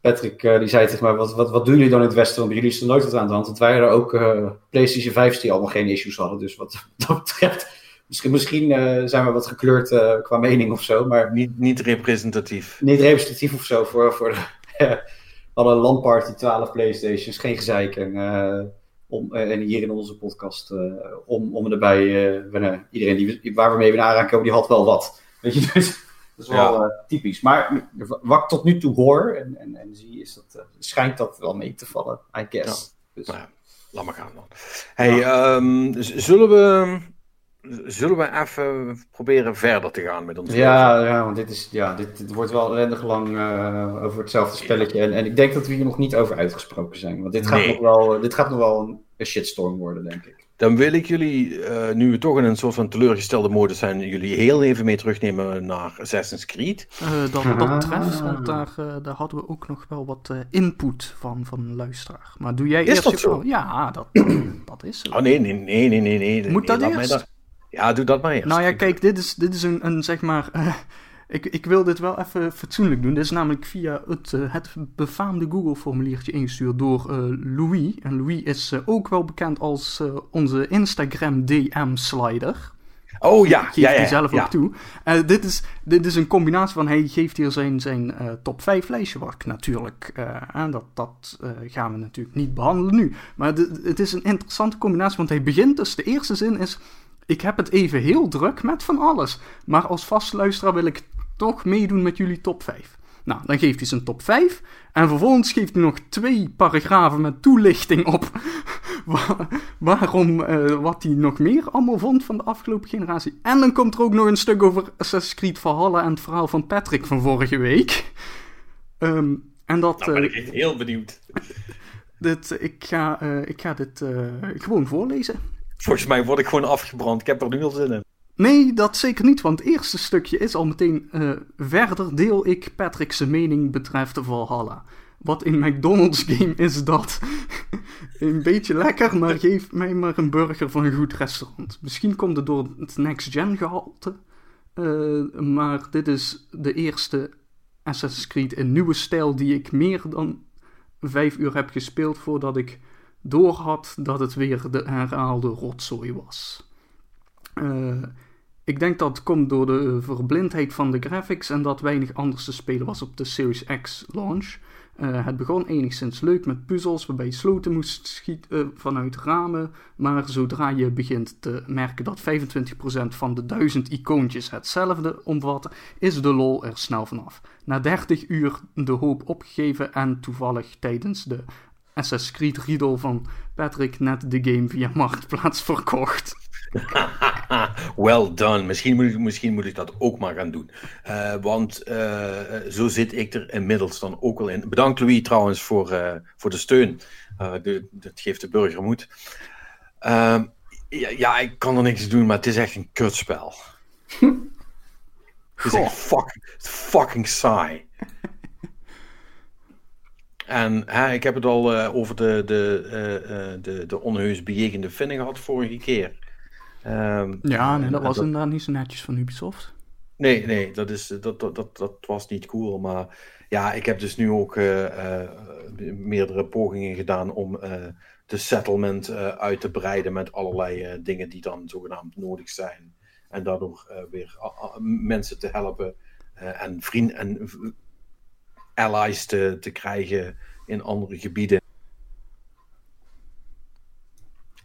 Patrick die zei tegen mij, wat, wat, wat doen jullie dan in het Westen? Want jullie is er nooit wat aan de hand. Want wij hadden ook PlayStation 5 die allemaal geen issues hadden. Dus wat dat betreft Misschien, misschien uh, zijn we wat gekleurd qua mening of zo, maar... Niet, niet representatief. Niet representatief of zo voor, voor de, alle landparty 12 Playstations, geen gezeik. En, om, en hier in onze podcast, om, om erbij, iedereen die, waar we mee weer aanraken, die had wel wat. Weet je, dus dat is wel ja. typisch. Maar wat ik tot nu toe hoor en, en, en zie, is dat, schijnt dat wel mee te vallen, I guess. Dus. Nou ja, laat maar gaan dan. Hey, um, zullen we zullen we even proberen verder te gaan met ons? Ja, ja want dit, is, ja, dit, dit wordt wel ellendig lang uh, over hetzelfde spelletje. En, en ik denk dat we hier nog niet over uitgesproken zijn. Want dit gaat, nog, wel, dit gaat nog wel een shitstorm worden, denk ik. Dan wil ik jullie, uh, nu we toch in een soort van teleurgestelde modus zijn, jullie heel even mee terugnemen naar Assassin's Creed. Uh, dat, dat treft, want daar, uh, daar hadden we ook nog wel wat input van, van luisteraar. Maar doe jij is eerst... dat zo? Ja, dat, dat is zo. Oh nee, nee, nee, nee, nee. nee Moet nee, dat eerst? Ja, doe dat maar eerst. Nou ja, kijk, dit is, dit is een, een zeg maar... Ik, ik wil dit wel even fatsoenlijk doen. Dit is namelijk via het, uh, het befaamde Google-formuliertje ingestuurd door uh, Louis. En Louis is ook wel bekend als onze Instagram DM-slider. Oh ja, geeft ja, ja, hij zelf ja. ook toe. Uh, dit, is, dit is een combinatie van, hij geeft hier zijn, zijn uh, top 5 lijstje, wat ik natuurlijk, uh, en dat, dat gaan we natuurlijk niet behandelen nu. Maar dit, het is een interessante combinatie, want hij begint dus, de eerste zin is, ik heb het even heel druk met van alles, maar als vastluisteraar wil ik toch meedoen met jullie top 5. Nou, dan geeft hij zijn top 5. En vervolgens geeft hij nog twee paragrafen met toelichting op waarom, uh, wat hij nog meer allemaal vond van de afgelopen generatie. En dan komt er ook nog een stuk over Assassin's Creed Valhalla en het verhaal van Patrick van vorige week. Um, en dat, nou ben ik echt heel benieuwd. dit, ik, ga, uh, ik ga dit uh, gewoon voorlezen. Volgens mij word ik gewoon afgebrand. Ik heb er nu al zin in. Nee, dat zeker niet, want het eerste stukje is al meteen uh, verder deel ik Patrick's mening betreft Valhalla. Wat in McDonald's game is dat? een beetje lekker, maar geef mij maar een burger van een goed restaurant. Misschien komt het door het next-gen gehalte, uh, maar dit is de eerste Assassin's Creed in nieuwe stijl die ik meer dan vijf uur heb gespeeld voordat ik doorhad dat het weer de herhaalde rotzooi was. Uh, ik denk dat komt door de verblindheid van de graphics en dat weinig anders te spelen was op de Series X launch. Uh, het begon enigszins leuk met puzzels waarbij je sloten moest schieten uh, vanuit ramen, maar zodra je begint te merken dat 25% van de 1000 icoontjes hetzelfde omvatten, is de lol er snel vanaf. Na 30 uur de hoop opgegeven en toevallig tijdens de Assassin's Creed Riddle van Patrick net de game via Marktplaats verkocht. well done. Misschien moet, ik, misschien moet ik dat ook maar gaan doen. Uh, want uh, zo zit ik er inmiddels dan ook wel in. Bedankt Louis trouwens voor, uh, voor de steun. De, dat geeft de burger moed. Ja, ja, ik kan er niks doen, maar het is echt een kutspel. Het is echt fucking, fucking saai. En hè, ik heb het al uh, over de, de, uh, de, de onheus bejegende vinnen gehad vorige keer. Um, ja, nee, dat was dat... inderdaad niet zo netjes van Ubisoft. Nee, nee, dat, is, dat, dat, dat, dat was niet cool. Maar ja, ik heb dus nu ook meerdere pogingen gedaan om de settlement uit te breiden met allerlei dingen die dan zogenaamd nodig zijn. En daardoor weer mensen te helpen en vrienden en allies te, te krijgen in andere gebieden.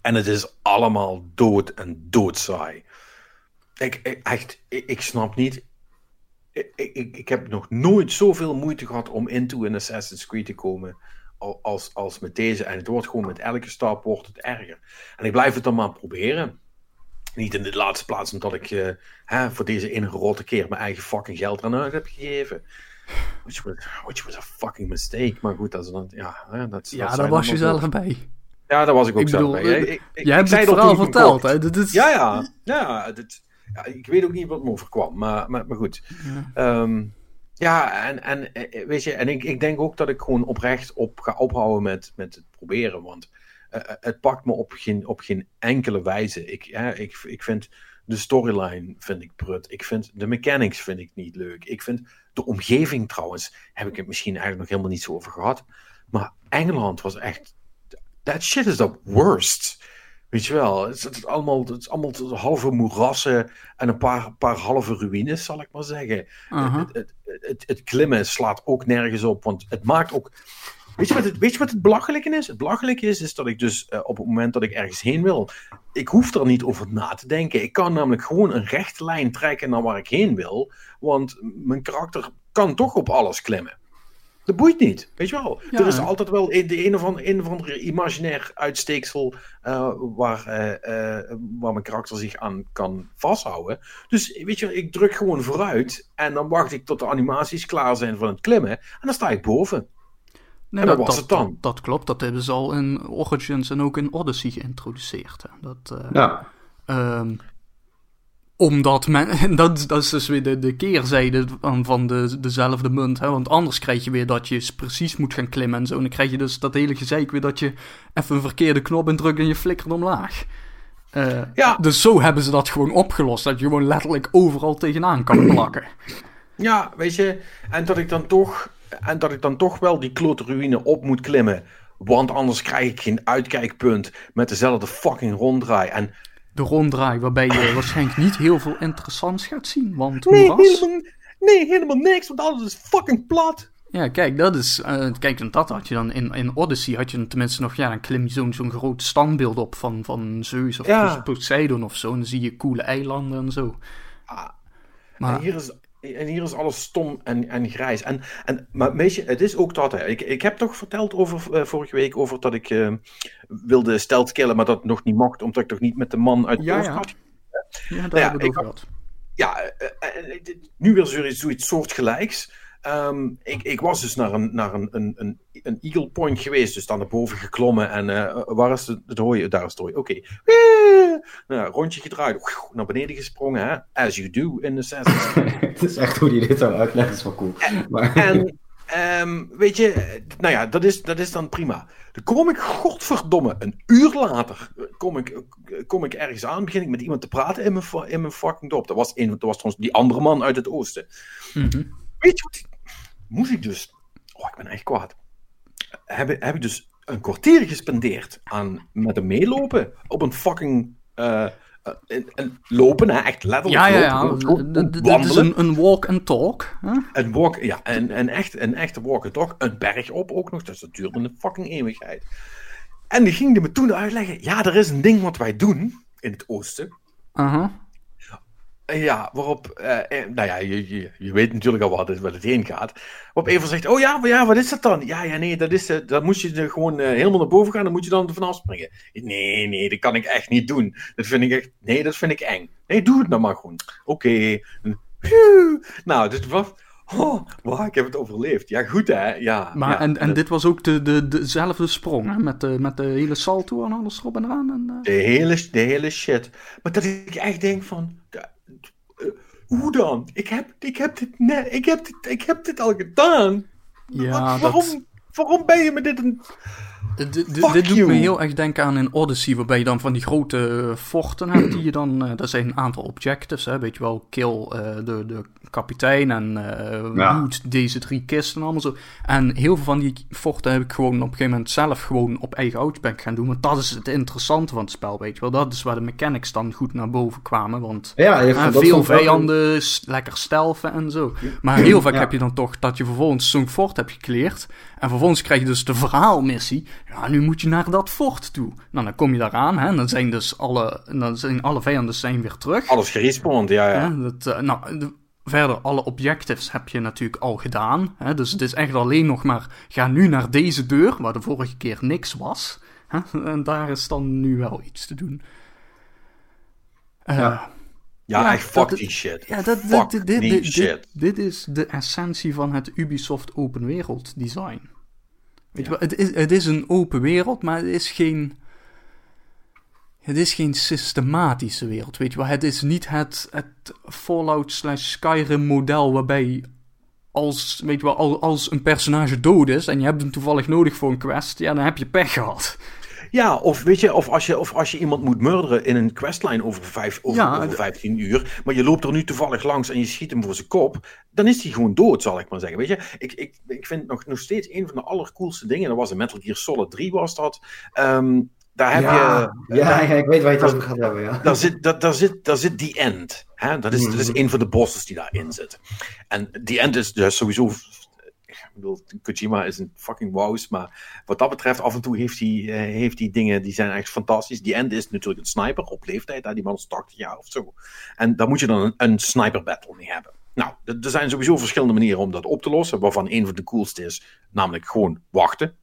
En het is allemaal dood en doodsaai. Ik, ik, echt, ik, ik snap niet. Ik, ik, ik heb nog nooit zoveel moeite gehad om into een Assassin's Creed te komen als, als met deze. En het wordt gewoon met elke stap wordt het erger. En ik blijf het dan maar proberen. Niet in de laatste plaats omdat ik uh, hè, voor deze ene rotte keer mijn eigen fucking geld aan uit heb gegeven. Which was, which was a fucking mistake. Maar goed, dat is dan, ja, hè, dat, ja dat daar was je zelf bij. Ja, daar was ik ook ik zelf bij. Ik, ik, jij hebt het verhaal verteld, hè? Dit is... Ja, ja. ja, dit, ja, ik weet ook niet wat me overkwam, maar, maar, maar goed. Ja, um, ja en, en eh, weet je, en ik, ik denk ook dat ik gewoon oprecht op ga ophouden met, met het proberen, want uh, het pakt me op geen, op geen enkele wijze. Ik, ja, ik, ik vind de storyline vind ik prut. Ik vind de mechanics vind ik niet leuk. Ik vind de omgeving trouwens, heb ik het misschien eigenlijk nog helemaal niet zo over gehad. Maar Engeland was echt. That shit is the worst. Weet je wel, het is, allemaal, het is allemaal halve moerassen en een paar, paar halve ruïnes, zal ik maar zeggen. Uh het, het, het, het, klimmen slaat ook nergens op, want het maakt ook. Weet je, wat het, weet je wat het belachelijke is? Het belachelijke is, is dat ik dus uh, op het moment dat ik ergens heen wil, ik hoef er niet over na te denken. Ik kan namelijk gewoon een rechte lijn trekken naar waar ik heen wil, want mijn karakter kan toch op alles klimmen. Dat boeit niet, weet je wel. er is altijd wel de een of, andere, een of andere imaginair uitsteeksel uh, waar, uh, uh, waar mijn karakter zich aan kan vasthouden. Dus weet je, ik druk gewoon vooruit en dan wacht ik tot de animaties klaar zijn van het klimmen en dan sta ik boven. Nee, en dat, was het dan. Dat, klopt, dat hebben ze al in Origins en ook in Odyssey geïntroduceerd. Dat, ja. Um, omdat men, dat, dat is dus weer de, de keerzijde van, van de, dezelfde munt. Hè? Want anders krijg je weer dat je precies moet gaan klimmen en zo. En dan krijg je dus dat hele gezeik weer dat je even een verkeerde knop indrukt en je flikkert omlaag. Uh, ja. Dus zo hebben ze dat gewoon opgelost. Dat je gewoon letterlijk overal tegenaan kan plakken. Ja, weet je. En dat ik dan toch, en dat ik dan toch wel die klote ruïne op moet klimmen. Want anders krijg ik geen uitkijkpunt met dezelfde fucking ronddraai. En de ronddraai, waarbij je waarschijnlijk niet heel veel interessants gaat zien. Want nee, helemaal, nee, helemaal niks, want alles is fucking plat. Ja, kijk, dat is. Uh, kijk, en dat had je dan in, in Odyssey. Had je tenminste nog, ja, dan klim je zo'n zo'n groot standbeeld op van, van Zeus of ja. Poseidon of zo. En dan zie je coole eilanden en zo. Ah, maar hier is en hier is alles stom en, en grijs. En, en, maar weet je, het is ook dat. Hè. Ik, ik heb toch verteld over, uh, vorige week over dat ik uh, wilde stelt killen, maar dat nog niet mocht, omdat ik toch niet met de man uit de ja, ja. had. Ja, daar nou over gehad. Ja, uh, nu weer zoiets, zoiets soortgelijks. Um, ik, ik, was dus naar, een, naar een, een, een, een, Eagle Point geweest, dus daar naar boven geklommen. En uh, waar is het, het hooi? Daar is het hooi. Oké. Okay. Nou, rondje gedraaid, naar beneden gesprongen, hè? as you do in Assassin's Creed. Het is echt hoe je dit zo uitlegt, is wel cool. Maar... En, um, weet je, nou ja, dat is, dat is dan prima. Dan kom ik, godverdomme, een uur later kom ik, kom ik ergens aan, begin ik met iemand te praten in mijn, in mijn fucking dorp. Dat was, een, dat was trouwens die andere man uit het oosten. Mm -hmm. Weet je wat moest ik dus, oh ik ben echt kwaad, heb, heb ik dus een kwartier gespendeerd aan met hem meelopen op een fucking uh, lopen, hè, echt letterlijk ja, ja, ja. Is een, een walk and talk. Hè? Een walk, ja, een, een, echt, een echte walk and talk. Een berg op ook nog, dus dat duurde een fucking eeuwigheid. En die ging me toen uitleggen, ja, er is een ding wat wij doen in het oosten. Uh -huh. Ja, waarop, uh, nou ja, je, je, je, weet natuurlijk al wat het, wat het heen gaat. Waarop Eva zegt, oh ja, maar ja, wat is dat dan? Ja, ja, nee, dat is, uh, dan moet je gewoon uh, helemaal naar boven gaan, dan moet je dan vanaf springen. Nee, nee, dat kan ik echt niet doen. Dat vind ik echt, nee, dat vind ik eng. Nee, doe het nou maar gewoon. Oké. Okay. Nou, dus wat... Oh, wow, ik heb het overleefd. Ja, goed hè. Ja, maar ja, en, en dit was ook de, de, dezelfde sprong, hè? Met, de, met de hele salto en alles erop en eraan. En, de, hele, de hele shit. Maar dat ik echt denk van Hoe dan? Ik heb, ik heb, dit, net, ik heb, dit, ik heb dit al gedaan. Ja, Wat- waarom, dat... waarom ben je me dit een... Dit, doet me heel erg denken aan in Odyssey, waarbij je dan van die grote eh, forten hebt die je dan... eh dat zijn een aantal objectives, hè, weet je wel, kill eh, de, de kapitein en eh Ja. loot deze drie kisten en allemaal zo. En heel veel van die forten heb ik gewoon op een gegeven moment zelf gewoon op eigen outback gaan doen, want dat is het interessante van het spel, weet je wel. Dat is waar de mechanics dan goed naar boven kwamen, want... Ja, veel een- vijanden, lekker stelven en zo. Maar heel vaak Ja. heb je dan toch dat je vervolgens zo'n fort hebt gecleared. En vervolgens krijg je dus de verhaalmissie. Ja, nu moet je naar dat fort toe. Nou, dan kom je daaraan. Hè, en dan zijn dus alle, en dan zijn alle vijanden zijn weer terug. Alles gerespond, ja, ja. Hè, dat, eh, nou, de- verder, alle objectives heb je natuurlijk al gedaan. Hè, dus het is echt alleen nog maar... Ga nu naar deze deur, waar de vorige keer niks was. Hè, en daar is dan nu wel iets te doen. Eh, Ja. Ja, Ja, echt fuck dat- die shit. Ja, dat, fuck dit, dit, die dit, shit. dit, dit is de essentie van het Ubisoft open wereld design. Weet je wel, het is, het is een open wereld, maar het is geen... Het is geen systematische wereld, weet je wel. Het is niet het, het Fallout slash Skyrim model waarbij als, weet je wel, al- als een personage dood is en je hebt hem toevallig nodig voor een quest, ja, dan heb je pech gehad. Ja, of weet je, of als je, of als je iemand moet murderen in een questline over, vijf, over, Ja, over d- 15 uur, maar je loopt er nu toevallig langs en je schiet hem voor zijn kop, dan is hij gewoon dood, zal ik maar zeggen. Weet je, ik, ik, ik vind nog, nog steeds een van de allercoolste dingen, dat was in Metal Gear Solid 3 was dat. Ehm, daar heb ja, je... ja, ja, ik weet waar je het over gaat hebben, ja. Daar zit, daar, daar zit, daar zit die end. Hè? Dat, is, dat is Mhm. een van de bosses die daarin zit. En die end is dus sowieso. Ik Kojima is een fucking wows, maar wat dat betreft, af en toe heeft hij, eh, heeft hij dingen die zijn echt fantastisch. Die end is natuurlijk een sniper op leeftijd, die man is 80 jaar of zo. En daar moet je dan een, een sniper battle mee hebben. Nou, er zijn sowieso verschillende manieren om dat op te lossen, waarvan een van de coolste is, namelijk gewoon wachten.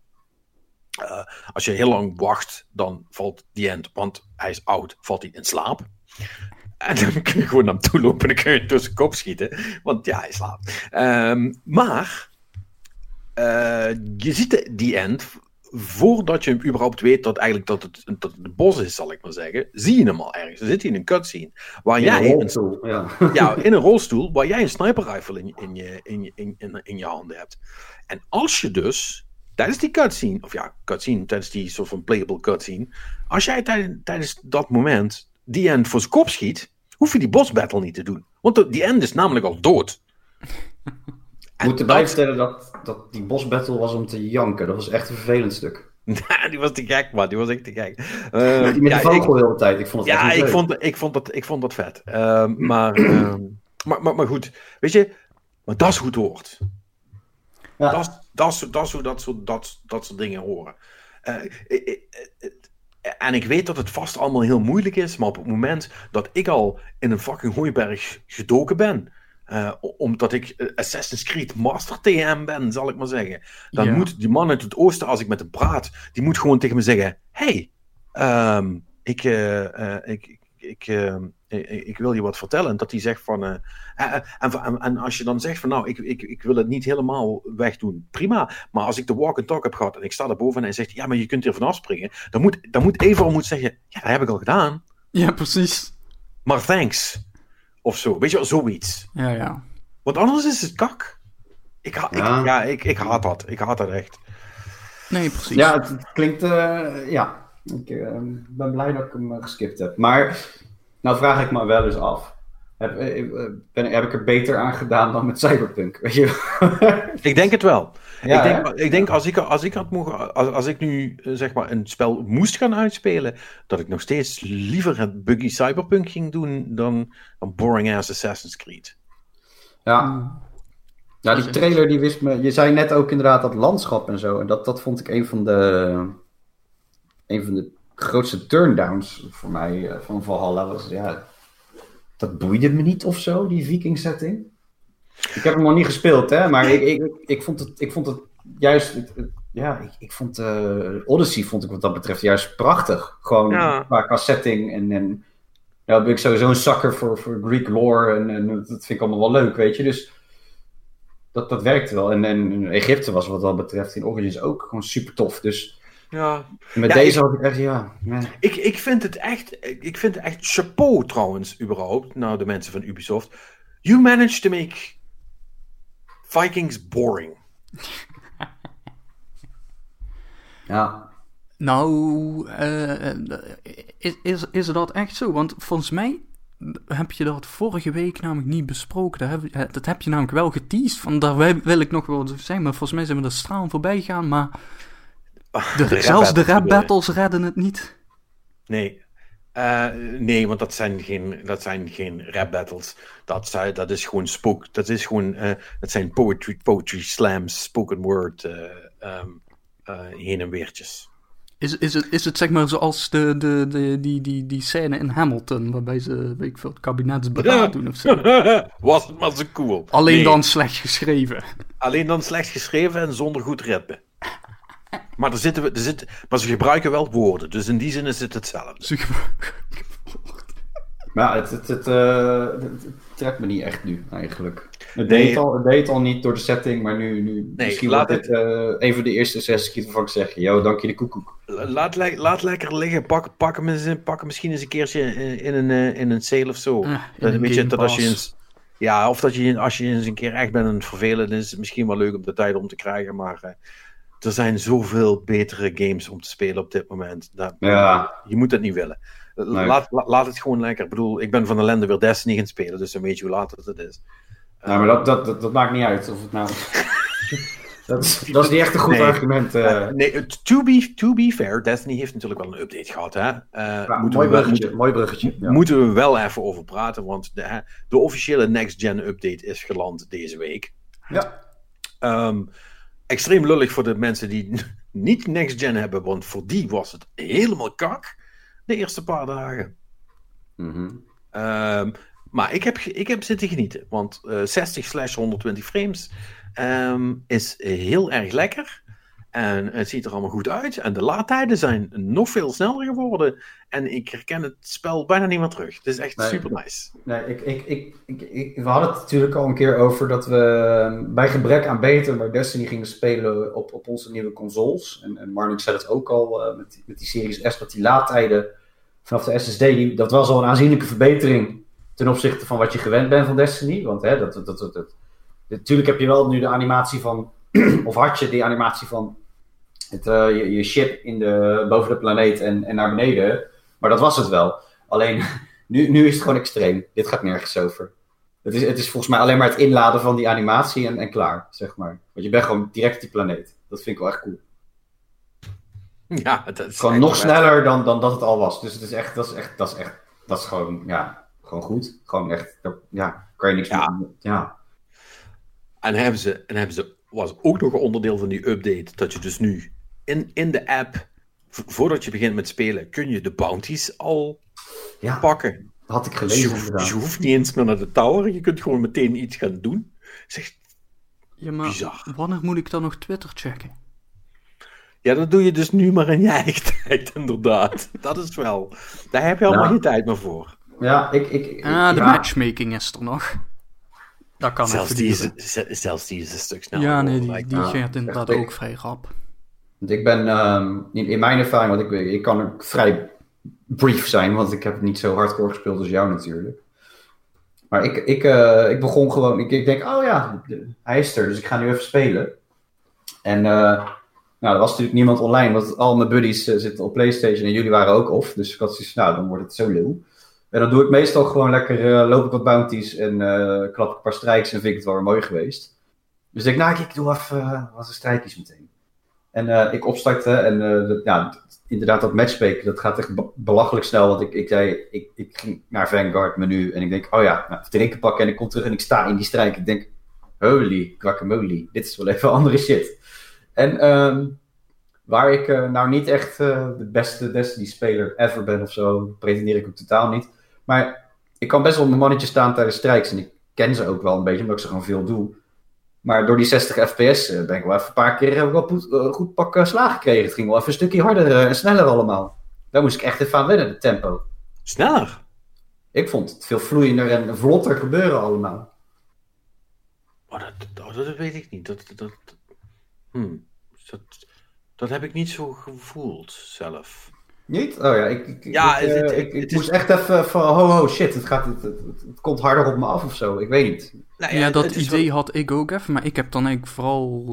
Eh, als je heel lang wacht, dan valt die end, want hij is oud, valt hij in slaap. En dan kun je gewoon naar hem toe lopen en dan kun je zijn kop schieten. Want ja, hij slaapt. Ehm, maar je ziet die end voordat je hem überhaupt weet dat eigenlijk dat het, dat het de bos is, zal ik maar zeggen. Zie je hem al ergens. Dan zit hij in een cutscene. Waar Ja, jij een, rolstoel, ja. ja, in een rolstoel waar jij een sniper rifle in, in, je, in, je, in, in, in je handen hebt. En als je dus tijdens die cutscene, of ja, cutscene, tijdens die soort van playable cutscene, als jij tijdens, tijdens dat moment die end voor zijn kop schiet, hoef je die boss battle niet te doen. Want de- die end is namelijk al dood. Ik moet erbij vertellen dat, dat die boss battle was om te janken. Dat was echt een vervelend stuk. die was te gek, man. Die was echt te gek. Met Eh, die, met ja, die ik- vogel de hele tijd. Ik vond het Ja, ik leuk. vond, ik, vond dat, ik vond dat vet. Ehm, maar, ehm, maar, maar, maar goed, weet je, maar dat is hoe het hoort. Ja. Dat, is- dat, is- dat is hoe dat soort, dat, dat soort dingen horen. Eh, en ik weet dat het vast allemaal heel moeilijk is, maar op het moment dat ik al in een fucking hooiberg gedoken ben, eh, omdat ik eh, Assassin's Creed Master TM ben, zal ik maar zeggen, dan Ja. moet die man uit het oosten, als ik met hem praat, die moet gewoon tegen me zeggen: Hey, ehm, ik, eh, ik, ik, ik, wil je wat vertellen. Dat hij zegt van. en, en, en als je dan zegt van nou, ik, ik, ik wil het niet helemaal wegdoen, prima. Maar als ik de walk and talk heb gehad en ik sta daarboven en hij zegt ja, maar je kunt hier vanaf springen, dan moet, dan moet Evo moet zeggen, ja, dat heb ik al gedaan. Ja, precies. Maar thanks. Of zo. Weet je wel, zoiets. Ja, ja. Want anders is het kak. Ik, ha- Ja. ik, ja, ik, ik haat dat. Ik haat dat echt. Nee, precies. Ja, het, het klinkt... eh, ja, ik eh, ben blij dat ik hem eh, geskipt heb. Maar, nou vraag ik me wel eens af. Heb, eh, eh, ben, heb ik er beter aan gedaan dan met Cyberpunk? Weet je? Ik denk het wel. Ja, ik denk, ik denk als, ik, als, ik had mogen, als, als ik nu eh, zeg maar een spel moest gaan uitspelen, dat ik nog steeds liever het buggy cyberpunk ging doen dan een boring ass Assassin's Creed. Ja. Ja, die trailer die wist me. Je zei net ook inderdaad dat landschap en zo. En dat, dat vond ik een van de. Een van de grootste turndowns voor mij van Valhalla. Was, ja, dat boeide me niet of zo, die Viking setting. Ik heb hem nog niet gespeeld, hè, maar ik, ik, ik, vond, het, ik vond het juist. het- het- ja, ik, ik vond eh, Odyssey vond ik wat dat betreft juist prachtig. Gewoon Ja. qua setting en. en nou ben ik sowieso een zakker voor, voor Greek lore en, en dat vind ik allemaal wel leuk, weet je. Dus dat, dat werkte wel. En, en Egypte was wat dat betreft in Origins ook gewoon super tof. Dus Ja. met Ja, deze had ik echt, ja... nee. Ik, ik vind het echt, ik vind het echt chapeau trouwens, überhaupt, nou de mensen van Ubisoft. You managed to make Vikings boring. Ja. Nou, eh, is, is, is dat echt zo? Want volgens mij heb je dat vorige week namelijk niet besproken. Dat heb, eh, dat heb je namelijk wel geteased. Van daar wil- ik nog wel wat zeggen. Maar volgens mij zijn we er straal voorbij gegaan. Maar de, De rap zelfs de battles rap battles redden het niet. Nee. Eh, nee, want dat zijn geen, dat zijn geen rap battles. Dat, zijn, dat is gewoon spook. Dat is gewoon. eh, dat zijn poetry, poetry slams, spoken word, eh, ehm, eh, heen en weertjes. Is, is, het, is het zeg maar zoals de, de, de, die, die, die scène in Hamilton. Waarbij ze, weet ik veel, het kabinetsberaad doen of zo. Was het maar zo cool. Alleen Nee, dan slecht geschreven. Alleen dan slecht geschreven en zonder goed ritme. Maar, er zitten, we- er zitten, maar ze gebruiken wel woorden, dus in die zin is het hetzelfde. Ze- Maar ja, het, het, het, eh, het- het trekt me niet echt nu, eigenlijk. Het, Nee. deed, al, het deed al niet door de setting, maar nu, nu Nee, misschien laat dit eh, een van de eerste Assassin's Creed waarvan ik zeg, yo, dank je de koekoek. Laat, laat lekker liggen, pak, pak, hem eens, in- pak hem misschien eens een keertje in, in een, eh, in een sale of zo. Dat, een weet je, Game dat als je eens, ja, of dat je als je eens een keer echt bent aan het vervelen, is het misschien wel leuk om de tijd om te krijgen, maar eh, er zijn zoveel betere games om te spelen op dit moment. Dat, Ja. Je moet het niet willen. Nee. Laat, la- laat het gewoon lekker. Ik bedoel, ik ben van ellende weer Destiny gaan spelen, dus dan weet je hoe laat het is. Nou, maar dat, dat, dat, dat maakt niet uit of het nou... dat, is, dat is niet echt een goed Nee. argument. eh. nee, het- to be, to be fair, Destiny heeft natuurlijk wel een update gehad. Hè? Eh, Ja, mooi we bruggetje, mooi bruggetje. Ja. Moeten we wel even over praten, want de, de officiële next-gen update is geland deze week. Ja. Ehm, extreem lullig voor de mensen die niet next-gen hebben, want voor die was het helemaal kak de eerste paar dagen. Mhm. Ehm, maar ik heb, ik heb zitten genieten, want eh 60 slash 120 frames ehm, is heel erg lekker. En het ziet er allemaal goed uit. En de laadtijden zijn nog veel sneller geworden. En ik herken het spel bijna niet meer terug. Het is echt Nee. super nice. Nee, ik, ik, ik, ik, we hadden het natuurlijk al een keer over dat we bij gebrek aan beter maar Destiny gingen spelen op, op onze nieuwe consoles. En, en Marnix zei het ook al eh, met, die- met die Series S, dat die laadtijden vanaf de SSD, die, dat was al een aanzienlijke verbetering ten opzichte van wat je gewend bent van Destiny. Want hè, dat, dat, dat- natuurlijk heb je wel nu de animatie van, of had je die animatie van het, eh, je, je ship in de, boven de planeet en, en naar beneden. Maar dat was het wel. Alleen nu, nu is het gewoon extreem. Dit gaat nergens over. Het is, het is volgens mij alleen maar het inladen van die animatie en, en klaar, zeg maar. Want je bent gewoon direct op die planeet. Dat vind ik wel echt cool. Ja, dat is Gewoon nog sneller dan, dan dat het al was. Dus het is echt, dat is echt, dat is echt, dat is gewoon, ja, gewoon goed. Gewoon echt, ja, kan je niks Ja. meer Ja, En hebben ze, en hebben ze, was ook nog een onderdeel van die update, dat je dus nu in, in de app, voordat je begint met spelen, kun je de bounties al ja pakken. dat had ik Dus je, gelezen hoeft, je hoeft niet eens meer naar de tower, je kunt gewoon meteen iets gaan doen. Zeg, Ja, maar Bizar. wanneer moet ik dan nog Twitter checken? ja, dat doe je dus nu maar in je eigen tijd, inderdaad. Dat is wel, daar heb je allemaal Ja. geen tijd meer voor. Ja, ik, ik, ik- Ah, de ja. matchmaking is er nog. Dat kan Zelfs even die, is, zelfs die is een stuk sneller. Ja, nee, die, die gaat inderdaad ook vrij rap. Want ik ben, ehm, in, in mijn ervaring, want ik, ik kan vrij brief zijn, want ik heb het niet zo hardcore gespeeld als jou natuurlijk. Maar ik, ik, eh, ik begon gewoon, ik, ik denk, oh ja, hij is er, dus ik ga nu even spelen. En eh, nou, er was natuurlijk niemand online, want al mijn buddies eh, zitten op PlayStation en jullie waren ook off. Dus ik had zoiets nou, dan wordt het zo leeuw. En dan doe ik meestal gewoon lekker, loop ik wat bounties en klap ik een paar strijks en vind ik het wel weer mooi geweest. Dus ik denk, nou, ik doe even wat strijkjes meteen. En eh, ik opstartte en eh, ja, inderdaad dat matchmaken, dat gaat echt be- belachelijk snel. Want ik, ik zei, ik, ik ging naar Vanguard menu en ik denk, oh ja, nou, drinken pakken en ik kom terug en ik sta in die strijk. Ik denk, holy guacamole, dit is wel even andere shit. En ehm, waar ik eh, nou niet echt de beste Destiny-speler ever ben of zo, pretendeer ik ook totaal niet. Maar ik kan best wel mijn mannetje staan tijdens strijks en ik ken ze ook wel een beetje, omdat ik ze gewoon veel doe. Maar door die 60 fps eh, ben ik wel even een paar keer heb ik wel poet- eh, goed pak eh, slaag gekregen. Het ging wel even een stukje harder eh, en sneller allemaal. Daar moest ik echt even aan wennen, het tempo. Sneller. Ik vond het veel vloeiender en vlotter gebeuren allemaal. Oh, dat, dat, dat weet ik niet. Dat, dat, hmm. dat, dat heb ik niet zo gevoeld zelf. Niet? Oh ja, ik, ik, Ja, ik, het- eh, het- ik, ik het moest is- echt even van, ho ho shit, het, gaat, het, het, komt harder op me af of zo. Ik weet niet. Nou Ja, dat idee wel- had ik ook even, maar ik heb dan eigenlijk vooral,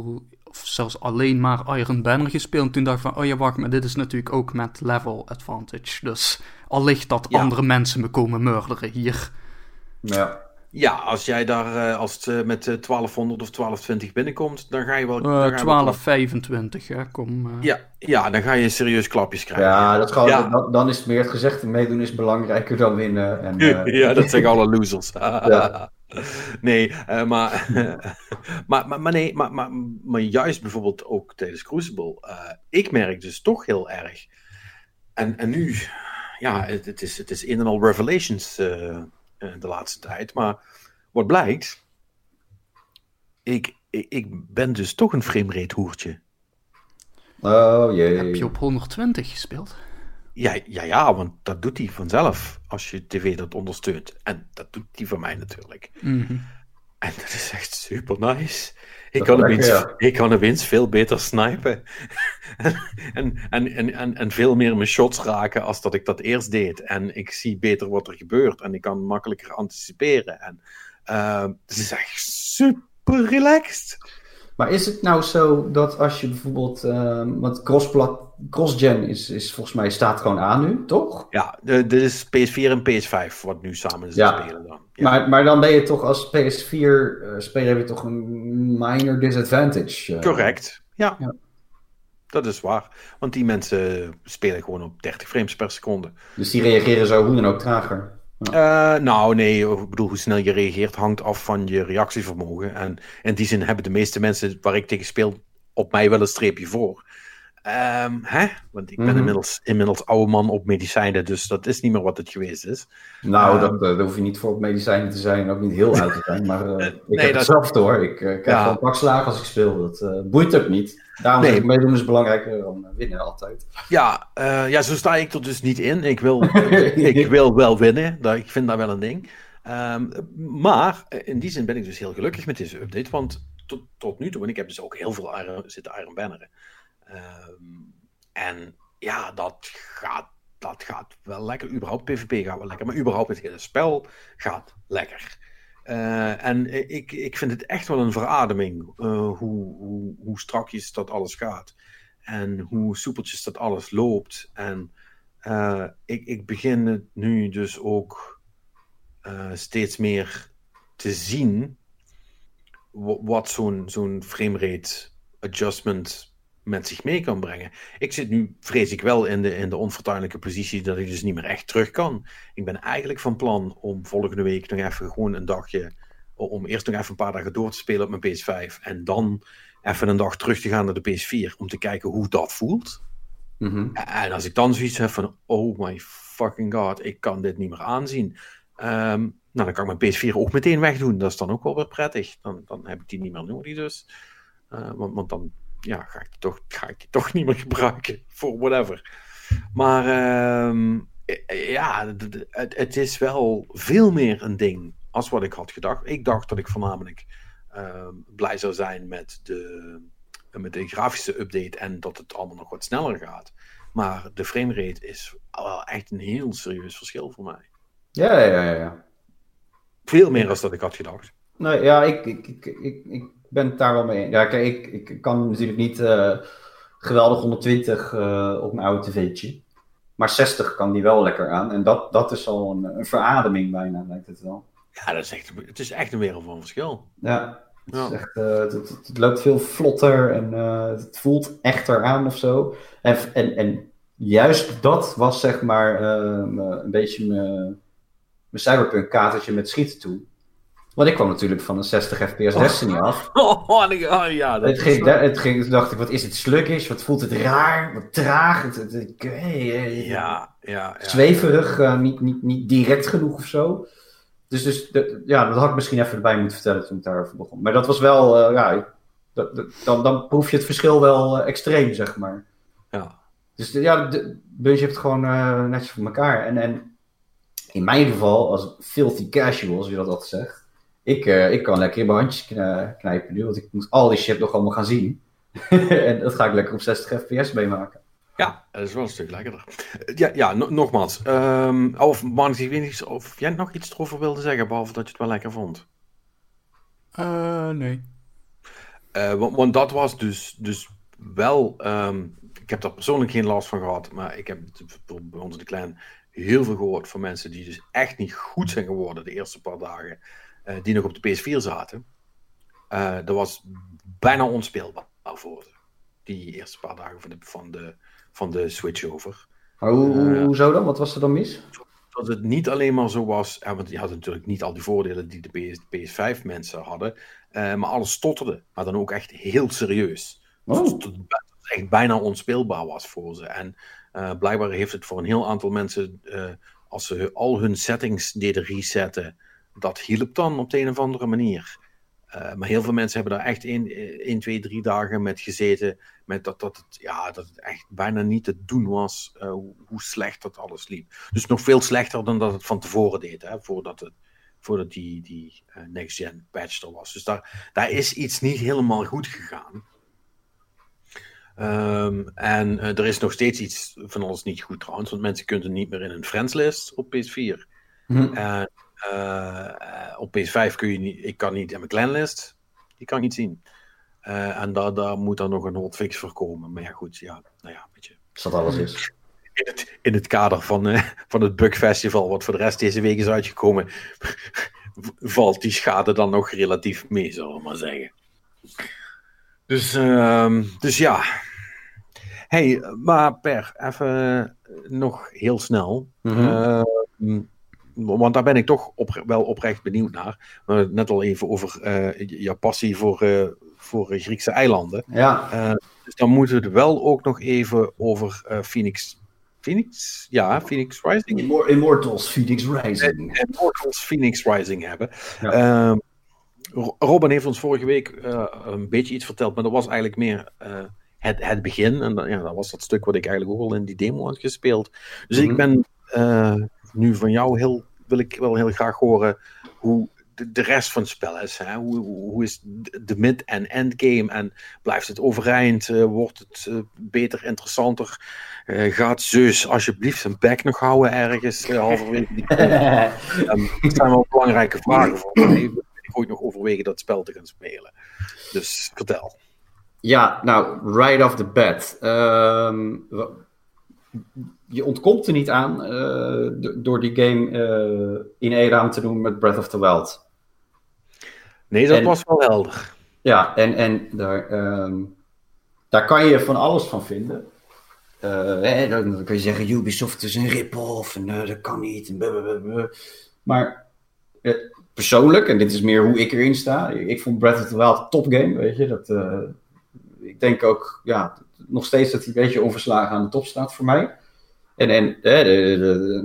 of zelfs alleen maar Iron Banner gespeeld. En toen dacht ik van, oh ja, wacht, maar dit is natuurlijk ook met level advantage. Dus allicht dat Ja. andere mensen me komen murderen hier. Ja. Ja, als jij daar eh, als het eh, met eh, 1200 of 1220 binnenkomt, dan ga je wel... dan ga Eh je wel 1225, ja, kom. eh. Ja, ja, dan ga je serieus klapjes krijgen. Ja, dat is gewoon, Ja. dan, dan is het meer het gezegd, meedoen is belangrijker dan winnen. En, eh, ja, dat zeggen alle losers. Ja. Nee, eh, maar, maar, maar, maar nee, maar, maar, maar juist bijvoorbeeld ook tijdens Crucible. eh, ik merk dus toch heel erg. En, en nu, ja, het, het, is, het is een en al revelations eh, eh, de laatste tijd. Maar wat blijkt, ik, ik, ik ben dus toch een framerate hoertje. Oh jee. Heb je op 120 gespeeld? Ja, ja, ja, want dat doet hij vanzelf als je tv dat ondersteunt. En dat doet hij van mij natuurlijk. Mhm. En dat is echt super nice. Ik kan, opeens, ik kan veel beter snipen. en, en, en, en, en veel meer mijn shots raken als dat ik dat eerst deed. En ik zie beter wat er gebeurt. En ik kan makkelijker anticiperen. En eh, het is echt super relaxed. Maar is het nou zo dat als je bijvoorbeeld, ehm want crossplat- cross-gen is, is volgens mij staat gewoon aan nu, toch? Ja, de- dit is PS4 en PS5 wat nu samen Ja. spelen dan. Ja. Maar, maar dan ben je toch als PS4-speler heb je toch een minor disadvantage. eh. Correct, ja. Ja. Dat is waar. Want die mensen spelen gewoon op 30 frames per seconde. Dus die reageren zo hoe dan ook trager. Eh, nou, nee, ik bedoel, hoe snel je reageert hangt af van je reactievermogen. En in die zin hebben de meeste mensen waar ik tegen speel op mij wel een streepje voor. Ehm, hè? Want ik ben Mhm. inmiddels, inmiddels oude man op medicijnen, dus dat is niet meer wat het geweest is. Nou, Ehm. dat, eh, daar hoef je niet voor op medicijnen te zijn ook niet heel oud te zijn. Maar eh, ik nee, heb dat- het zelf door. Ik eh, krijg Ja. gewoon pakslagen als ik speel. Dat boeit ook niet. Daarom Nee. ik meedoen is belangrijker dan winnen altijd. Ja, ja, zo sta ik er dus niet in. Ik wil, ik wil wel winnen. Dat, ik vind dat wel een ding. Ehm, maar in die zin ben ik dus heel gelukkig met deze update. Want tot, tot nu toe, en ik heb dus ook heel veel zitten Iron Banneren. Ehm, en ja, dat gaat, dat gaat wel lekker. Überhaupt PvP gaat wel lekker. Maar überhaupt het hele spel gaat lekker. Eh, en ik, ik vind het echt wel een verademing eh, hoe, hoe, hoe strakjes dat alles gaat. En hoe soepeltjes dat alles loopt. En eh, ik, ik begin het nu dus ook steeds meer te zien wa- wat zo'n zo'n framerate adjustment met zich mee kan brengen. Ik zit nu, vrees ik wel, in de, in de onfortuinlijke positie dat ik dus niet meer echt terug kan. Ik ben eigenlijk van plan om volgende week nog even gewoon een dagje, om eerst nog even een paar dagen door te spelen op mijn PS5 en dan even een dag terug te gaan naar de PS4 om te kijken hoe dat voelt. Mhm. En als ik dan zoiets heb van, oh my fucking god, ik kan dit niet meer aanzien. Ehm, nou, dan kan ik mijn PS4 ook meteen wegdoen. Dat is dan ook wel weer prettig. Dan, dan heb ik die niet meer nodig dus. Eh, want, want dan ja, ga, ik die toch, ga ik die toch niet meer gebruiken voor whatever. Maar ehm, eh, ja, d- d- het, het is wel veel meer een ding als wat ik had gedacht. Ik dacht dat ik voornamelijk ehm, blij zou zijn met de, met de grafische update en dat het allemaal nog wat sneller gaat. Maar de framerate is wel echt een heel serieus verschil voor mij. Ja, ja, ja. ja. Veel meer dan dat ik had gedacht. Nee, ja, ik, ik, ik, ik ben het daar wel mee. Ja, kijk, ik, ik kan natuurlijk niet eh, geweldig 120 eh, op mijn oude tv'tje. Maar 60 kan die wel lekker aan. En dat, dat is al een, een verademing bijna, lijkt het wel. Ja, dat is echt, het is echt een wereld van verschil. Ja, het, Ja. echt, eh, het, het- het loopt veel vlotter en het voelt echter aan of zo. En, en, en juist dat was zeg maar een beetje mijn mijn cyberpunk katertje met schieten toe. Want ik kwam natuurlijk van een 60 fps Destiny af. Oh, ja, dat Het is- ging, het ging, toen dacht ik, wat is het sluggish? Wat voelt het raar? Wat traag? Het, Ja, ja, ja. Zweverig, eh, niet, niet, niet direct genoeg of zo. Dus, dus de- ja, dat had ik misschien even erbij moeten vertellen toen ik daarover begon. Maar dat was wel, eh, ja, dat, dat- dan, dan proef je het verschil wel eh, extreem, zeg maar. ja. Dus de- ja, de Bungie heeft het gewoon netjes voor elkaar. En, en in mijn geval, als filthy casual, zoals je dat altijd zegt. Ik, eh, ik kan lekker in mijn handjes kn- knijpen nu, want ik moet al die shit nog allemaal gaan zien. en dat ga ik lekker op 60 fps meemaken. Ja, dat is wel een stuk lekkerder. Ja, ja nogmaals. Um, of Marnix, ik weet niet of jij nog iets erover wilde zeggen, behalve dat je het wel lekker vond. Uh, nee. Uh, want, want, dat was dus, dus wel. Um, ik heb daar persoonlijk geen last van gehad, maar ik heb bij ons in de klein heel veel gehoord van mensen die dus echt niet goed zijn geworden de eerste paar dagen, die nog op de PS4 zaten. dat was bijna onspeelbaar voor ze, die eerste paar dagen van de, van de, van de switch over. Maar hoe, hoezo dan? Wat was er dan mis? dat het niet alleen maar zo was, want je had natuurlijk niet al die voordelen die de PS, 5 mensen hadden, uh, maar alles stotterde, maar dan ook echt heel serieus. Oh. Dus dat het echt bijna onspeelbaar was voor ze. En uh, blijkbaar heeft het voor een heel aantal mensen, uh, als ze al hun settings deden resetten, dat hielp dan op de een of andere manier. Uh, maar heel veel mensen hebben daar echt 1, 2, 3 dagen met gezeten. Met dat, dat, het, ja, dat het echt bijna niet te doen was uh, hoe slecht dat alles liep. Dus nog veel slechter dan dat het van tevoren deed. Hè, voordat, het, voordat die, die uh, next-gen patch er was. Dus daar, daar is iets niet helemaal goed gegaan. Um, en er is nog steeds iets van alles niet goed trouwens. Want mensen kunnen niet meer in een friendslist op PS4. Hm. En uh, op PS5 kun je niet, ik kan niet in mijn clanlist, die kan ik niet zien. Uh, en daar, daar moet dan nog een hotfix voor komen. Maar ja, goed, ja, nou ja, weet je. Als dat alles is. In het, in het kader van, uh, van het Bug Festival, wat voor de rest deze week is uitgekomen, valt die schade dan nog relatief mee, zullen we maar zeggen. Dus, uh, dus ja. hey, maar Per, even nog heel snel. Mm -hmm want daar ben ik toch op, wel oprecht benieuwd naar. Uh, net al even over uh, jouw passie voor, uh, voor Griekse eilanden. Ja. Eh, dus dan moeten we het wel ook nog even over Phoenix. Phoenix? Ja, Phoenix Rising. Immortals Phoenix Rising. Immortals Phoenix Rising hebben. Ja. Ehm, Robin heeft ons vorige week een beetje iets verteld, maar dat was eigenlijk meer het, het begin. En ja, dat was dat stuk wat ik eigenlijk ook al in die demo had gespeeld. Dus ik mhm. ben nu van jou heel, wil ik wel heel graag horen hoe de, de rest van het spel is. Hè? Hoe, hoe is de mid- en endgame? En blijft het overeind? Uh, wordt het uh, beter, interessanter? Uh, gaat Zeus alsjeblieft zijn bek nog houden ergens halverwege die um, Dat zijn wel belangrijke vragen voor me. Ik ooit nog overwegen dat spel te gaan spelen. Dus vertel. Ja, nou, right off the bat. Um, je ontkomt er niet aan uh, door die game uh, in één raam te doen met Breath of the Wild. Nee, dat was wel helder. Ja, en, en daar, um, daar kan je van alles van vinden. Uh, hè, dan, kan je zeggen, Ubisoft is een rip-off en dat kan niet. En maar persoonlijk, en dit is meer hoe ik erin sta, ik vond Breath of the Wild een topgame, weet je. Dat, ik denk ook, ja, nog steeds dat hij een beetje onverslagen aan de top staat voor mij. En, en de,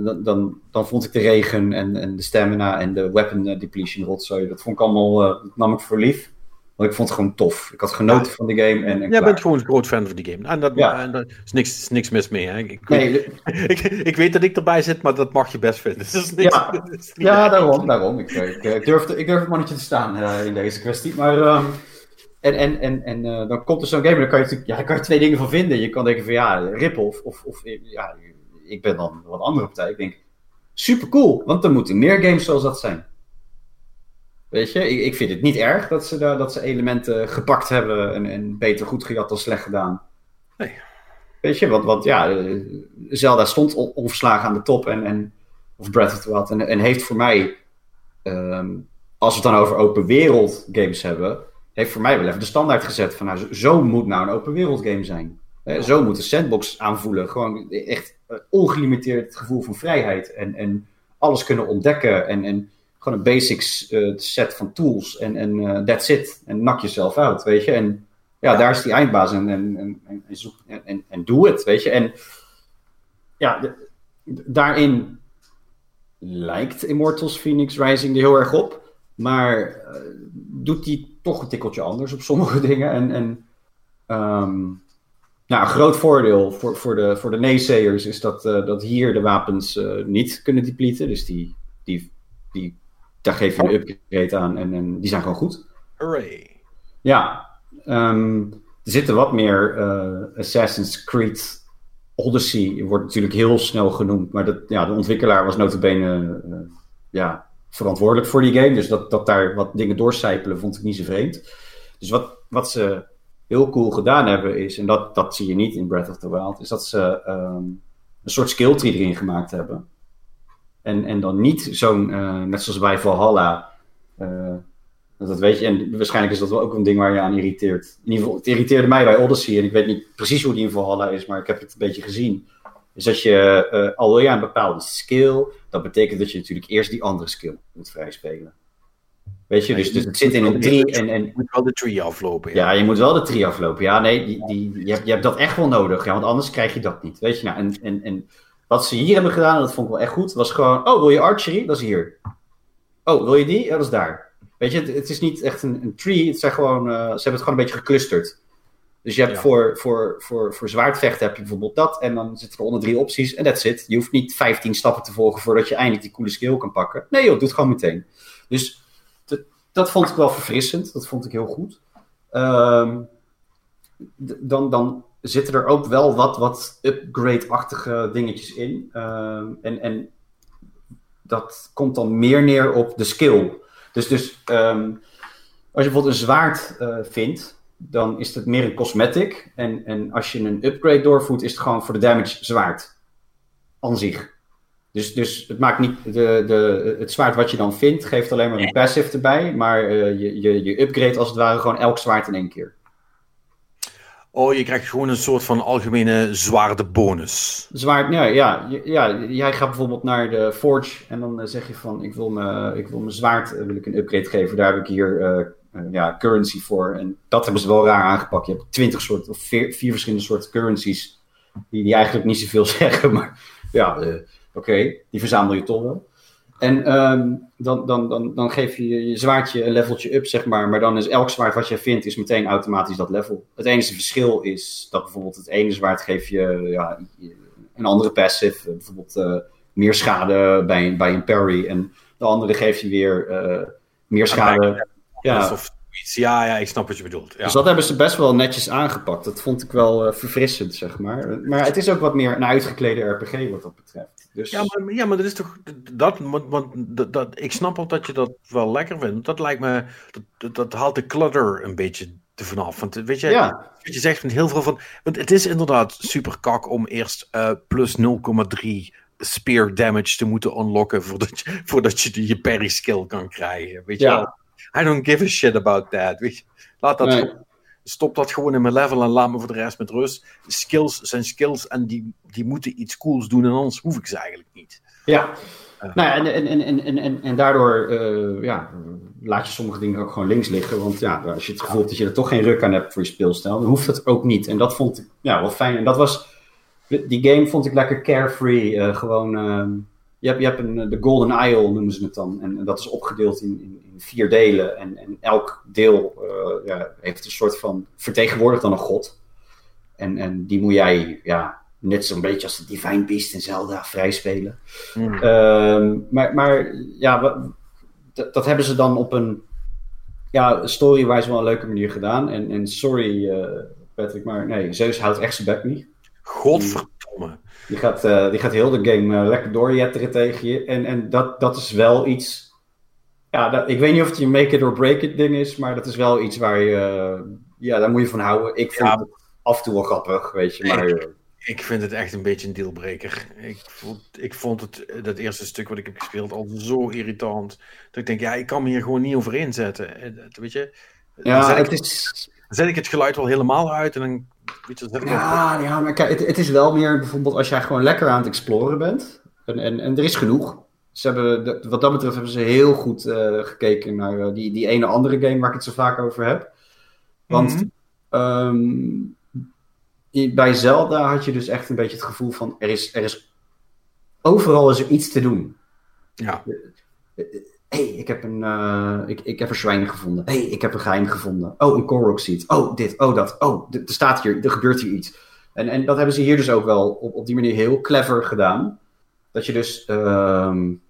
de, dan, dan vond ik de regen en, en de stamina en de weapon eh, depletion rotzooi, dat vond ik allemaal, uh, dat nam ik voor lief. Want ik vond het gewoon tof. Ik had genoten van de game. En, en Jij bent gewoon een groot fan van die game. En, ja. daar is niks, is niks mis mee. Hè? Ik, nee, ik, ik, weet dat ik erbij zit, maar dat mag je best vinden. Dus niks, ja, ja daarom. daarom. Ik, ik, durf, ik durf het mannetje te staan uh, in deze kwestie. Maar um, en, en, en, en uh, dan komt er zo'n game en dan kan je, ja, kan je twee dingen van vinden. Je kan denken van ja, rip-off of, of ja, ik ben dan wat andere partij. Ik denk, super cool, want er moeten meer games zoals dat zijn. Weet je, ik, ik vind het niet erg dat ze, daar, dat ze elementen gepakt hebben en, en beter goed gejat dan slecht gedaan. Nee. Weet je, want, want ja, eh, Zelda stond onverslagen aan de top en, en of Breath of the Wild en, en heeft voor mij, um, als we het dan over open wereld games hebben, heeft voor mij wel even de standaard gezet van nou, zo moet nou een open wereld game zijn. Zo moet de sandbox aanvoelen. Gewoon echt uh, ongelimiteerd gevoel van vrijheid. En, en alles kunnen ontdekken. En, en gewoon een basics uh, set van tools. En, en uh, that's it. En nak jezelf uit, weet je. En ja, daar is die eindbaas. En, en, en, en, zoek, en, en doe het, weet je. En ja, de, daarin lijkt Immortals Phoenix Rising er heel erg op. Maar doet die toch een tikkeltje anders op sommige dingen. En, en um, nou, een groot voordeel voor, voor, de, voor de naysayers is dat, uh, dat hier de wapens uh, niet kunnen depleten. Dus die, die, die, daar geef je een upgrade aan en, en die zijn gewoon goed. Hooray. Ja, um, er zitten wat meer Assassin's Creed Odyssey wordt natuurlijk heel snel genoemd, maar dat, ja, de ontwikkelaar was notabene ja, verantwoordelijk voor die game. Dus dat, dat daar wat dingen doorcijpelen vond ik niet zo vreemd. Dus wat, wat ze heel cool gedaan hebben is, en dat, dat zie je niet in Breath of the Wild, is dat ze um, een soort skill tree erin gemaakt hebben. En, en dan niet zo'n, uh, net zoals bij Valhalla, uh, dat weet je, en waarschijnlijk is dat wel ook een ding waar je aan irriteert. In ieder geval, het irriteerde mij bij Odyssey, en ik weet niet precies hoe die in Valhalla is, maar ik heb het een beetje gezien. Is dat je, uh, al wil je een bepaalde skill, dat betekent dat je natuurlijk eerst die andere skill moet vrijspelen. Weet je, dus, dus het zit in een tree. En, en, je moet wel de tree aflopen. Ja. ja, je moet wel de tree aflopen. Ja, nee, die, die, je, hebt, je hebt dat echt wel nodig. Ja, want anders krijg je dat niet. Weet je, nou, en, en, en wat ze hier hebben gedaan, en dat vond ik wel echt goed, was gewoon: oh, wil je archery? Dat is hier. Oh, wil je die? Ja, dat is daar. Weet je, het, het is niet echt een, een tree. Het zijn gewoon, uh, ze hebben het gewoon een beetje geclusterd. Dus je hebt ja. voor, voor, voor, voor zwaardvechten heb je bijvoorbeeld dat. En dan zitten er onder drie opties. En that's it. Je hoeft niet 15 stappen te volgen voordat je eindelijk die coole skill kan pakken. Nee joh, doe het gewoon meteen. Dus dat vond ik wel verfrissend. Dat vond ik heel goed. Um, dan, dan zitten er ook wel wat, wat upgrade-achtige dingetjes in. Um, en, en dat komt dan meer neer op de skill. Dus, dus um, als je bijvoorbeeld een zwaard uh, vindt, dan is het meer een cosmetic. En, en als je een upgrade doorvoert, is het gewoon voor de damage zwaard. Aan zich. Dus, dus het maakt niet. De, de, het zwaard wat je dan vindt, geeft alleen maar een passive erbij. Maar uh, je, je, je upgrade als het ware gewoon elk zwaard in één keer. Oh, je krijgt gewoon een soort van algemene zwaarde bonus. Zwaard, ja, ja, ja. Jij gaat bijvoorbeeld naar de Forge en dan uh, zeg je van: Ik wil mijn ik wil mijn zwaard uh, wil ik een upgrade geven. Daar heb ik hier ja, currency voor. En dat hebben ze wel raar aangepakt. Je hebt twintig soorten, of vier, vier verschillende soorten currencies. Die, die eigenlijk niet zoveel zeggen, maar ja. Oké, okay, die verzamel je toch wel. En um, dan, dan, dan, dan geef je je zwaardje een leveltje up, zeg maar. Maar dan is elk zwaard wat je vindt, is meteen automatisch dat level. Het enige verschil is dat bijvoorbeeld het ene zwaard geeft je ja, een andere passive. Bijvoorbeeld uh, meer schade bij, bij een parry. En de andere geeft je weer uh, meer schade. Ja. Of iets. Ja, ja, ik snap wat je bedoelt. Ja. Dus dat hebben ze best wel netjes aangepakt. Dat vond ik wel uh, verfrissend, zeg maar. Maar het is ook wat meer een uitgeklede RPG wat dat betreft. Dus... Ja, maar, ja, maar dat is toch. Dat, want, dat, dat, ik snap al dat je dat wel lekker vindt. Dat lijkt me. Dat, dat haalt de clutter een beetje te vanaf. Want weet je, ja. wat je zegt van heel veel van. Want het is inderdaad super kak om eerst uh, plus 0,3 spear damage te moeten unlocken voordat je, voordat je je parry skill kan krijgen. Weet je ja. wel? I don't give a shit about that. Weet je? Laat dat Nee. Stop dat gewoon in mijn level en laat me voor de rest met rust. Skills zijn skills en die, die moeten iets cools doen en anders hoef ik ze eigenlijk niet. Ja. Uh, Nou ja, en, en, en, en, en, en daardoor uh, ja, laat je sommige dingen ook gewoon links liggen. Want ja, als je het gevoel hebt dat je er toch geen ruk aan hebt voor je speelstijl, dan hoeft het ook niet. En dat vond ik ja, wel fijn. En dat was, die game vond ik lekker carefree. Uh, gewoon, uh, je hebt, je hebt een, de Golden Isle noemen ze het dan. En, en dat is opgedeeld in, in, in, vier delen. En, en elk deel ja, heeft een soort van, vertegenwoordigt dan een god. En, en die moet jij, ja, net zo'n beetje als de Divine Beast in Zelda vrijspelen. Mm. Uh, maar, maar ja, dat, dat, hebben ze dan op een ja, story-wise wel een leuke manier gedaan. En, en sorry uh, Patrick, maar nee, Zeus houdt echt zijn bek niet. Godverdomme. Die gaat, uh, die gaat heel de game uh, lekker doorjetteren tegen je. En, en dat, dat is wel iets... Ja, dat, ik weet niet of het je make it or break it ding is, maar dat is wel iets waar je... ja, daar moet je van houden. Ik vind ja. het af en toe wel grappig, weet je, maar... Ik, ik vind het echt een beetje een dealbreaker. Ik vond, ik vond het, dat eerste stuk wat ik heb gespeeld al zo irritant. Dat ik denk, ja, ik kan me hier gewoon niet over inzetten. Weet je? Ja, het is... Dan zet ik het geluid wel helemaal uit en dan... Ja, ja, maar kijk, het, het, is wel meer bijvoorbeeld als jij gewoon lekker aan het exploren bent. En, en, en er is genoeg. Ze hebben, wat dat betreft hebben ze heel goed uh, gekeken naar uh, die, die ene andere game waar ik het zo vaak over heb. Want mm -hmm. um, bij Zelda had je dus echt een beetje het gevoel van er is, er is overal is er iets te doen. Ja. Hey, ik heb een, uh, ik, ik heb een zwijn gevonden. hey, ik heb een geheim gevonden. Oh, een Korok. Oh, dit, oh, dat. Oh, er staat hier, er gebeurt hier iets. En, en dat hebben ze hier dus ook wel op, op die manier heel clever gedaan. Dat je dus, um,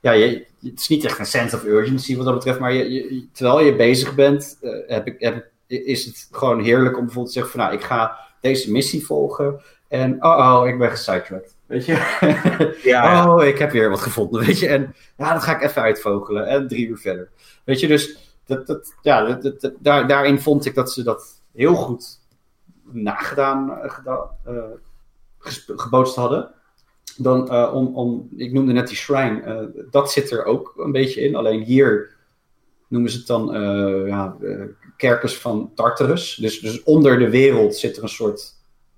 ja, je, het is niet echt een sense of urgency wat dat betreft, maar je, terwijl je bezig bent, uh, heb ik, heb, is het gewoon heerlijk om bijvoorbeeld te zeggen van, nou, ik ga deze missie volgen. En oh, oh, ik ben gesidetracked. Weet je? Ja. Oh, ik heb weer wat gevonden. Weet je? En ja, dat ga ik even uitvogelen. En drie uur verder. Weet je, dus dat, dat, ja, dat, dat- dat- daar, daarin vond ik dat ze dat heel goed nagedaan eh, gedaan, eh, gebootst hadden. Dan, eh, om, om, ik noemde net die shrine, dat zit er ook een beetje in. Alleen hier noemen ze het dan ja, kerkers van Tartarus. Dus, dus onder de wereld zit er een soort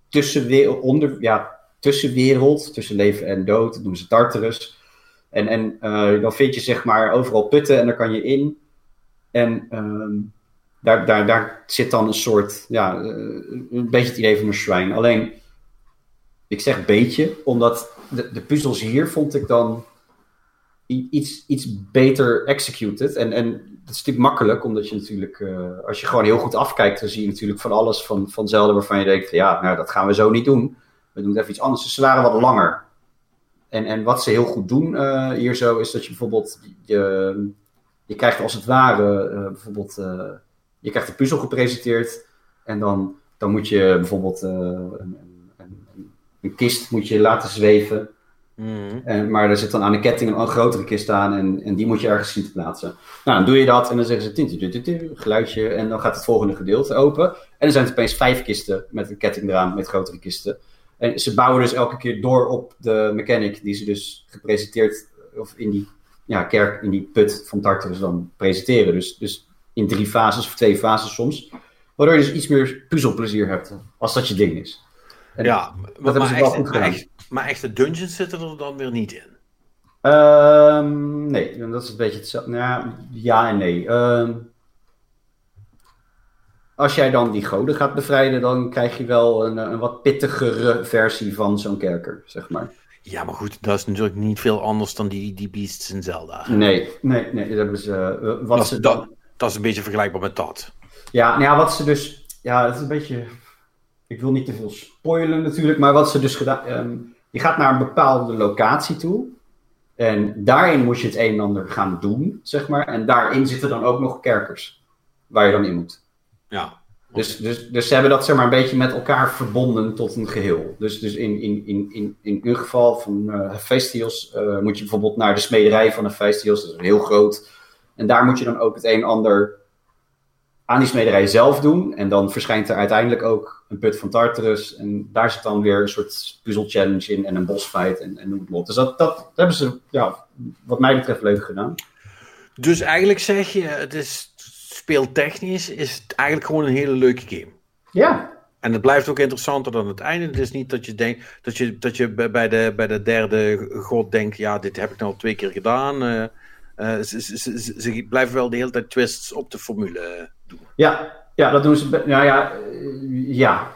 tussenwereld, onder, ja, tussenwereld, tussen leven en dood, dat noemen ze Tartarus. En, en eh, dan vind je zeg maar overal putten en daar kan je in. En ehm, daar, daar, daar zit dan een soort, ja, eh, een beetje het idee van een shrine. Alleen, ik zeg beetje, omdat de, de puzzels hier vond ik dan iets, iets beter executed. En, en dat is natuurlijk makkelijk, omdat je natuurlijk, eh, als je gewoon heel goed afkijkt, dan zie je natuurlijk van alles van, van waarvan je denkt, ja, nou, dat gaan we zo niet doen. We doen het even iets anders. Dus ze waren wat langer. En, en wat ze heel goed doen eh, hier zo, is dat je bijvoorbeeld, je, je krijgt als het ware, eh, bijvoorbeeld, eh, je krijgt een puzzel gepresenteerd. En dan, dan moet je bijvoorbeeld een, een, een, een kist moet je laten zweven. Mhm. En, maar er zit dan aan de ketting een grotere kist aan en, en die moet je ergens zien te plaatsen. Nou, dan doe je dat en dan zeggen ze tintu, geluidje en dan gaat het volgende gedeelte open. En dan zijn het opeens vijf kisten met een ketting eraan met grotere kisten. En ze bouwen dus elke keer door op de mechanic die ze dus gepresenteerd, of in die ja, kerk, in die put van Tartarus dan presenteren. Dus, dus in drie fases of twee fases soms. Waardoor je dus iets meer puzzelplezier hebt, als dat je ding is. En ja, maar, hebben ze maar wel echt, goed maar, echt, maar echte dungeons zitten er dan weer niet in. Ehm, nee, dat is een beetje hetzelfde. Nou, ja, ja en nee. Ehm, als jij dan die goden gaat bevrijden, dan krijg je wel een, een wat pittigere versie van zo'n kerker, zeg maar. Ja, maar goed, dat is natuurlijk niet veel anders dan die, die beasts in Zelda. Nee, nee, nee. Dat hebben ze, eh, wat Dat, ze is- dat, dat is een beetje vergelijkbaar met dat. Ja, nou ja, wat ze dus. Ja, het is een beetje. Ik wil niet te veel spoilen natuurlijk, maar wat ze dus gedaan. ehm, je gaat naar een bepaalde locatie toe. En daarin moet je het een en ander gaan doen, zeg maar. En daarin zitten dan ook nog kerkers. Waar je dan in moet. Ja. Dus, dus, dus ze hebben dat zeg maar een beetje met elkaar verbonden tot een geheel. Dus, dus in, in, in, in, in een geval van eh, moet je bijvoorbeeld naar de smederij van Hephaestus. Dat is heel groot. En daar moet je dan ook het een en ander aan die smederij zelf doen. En dan verschijnt er uiteindelijk ook een put van Tartarus. En daar zit dan weer een soort puzzel challenge in en een bossfight en, en noem het maar op. Dus dat, dat, dat hebben ze, ja, wat mij betreft, leuk gedaan. Dus eigenlijk zeg je, het is speeltechnisch is het eigenlijk gewoon een hele leuke game. Ja, En het blijft ook interessanter dan het einde. Het is niet dat je denkt dat je, dat je bij bij de, bij de derde god denkt, ja, dit heb ik nou al twee keer gedaan. Eh, eh, ze, ze, ze, ze- ze blijven wel de hele tijd twists op de formule doen. ja, ja dat doen ze. Nou ja, eh, ja,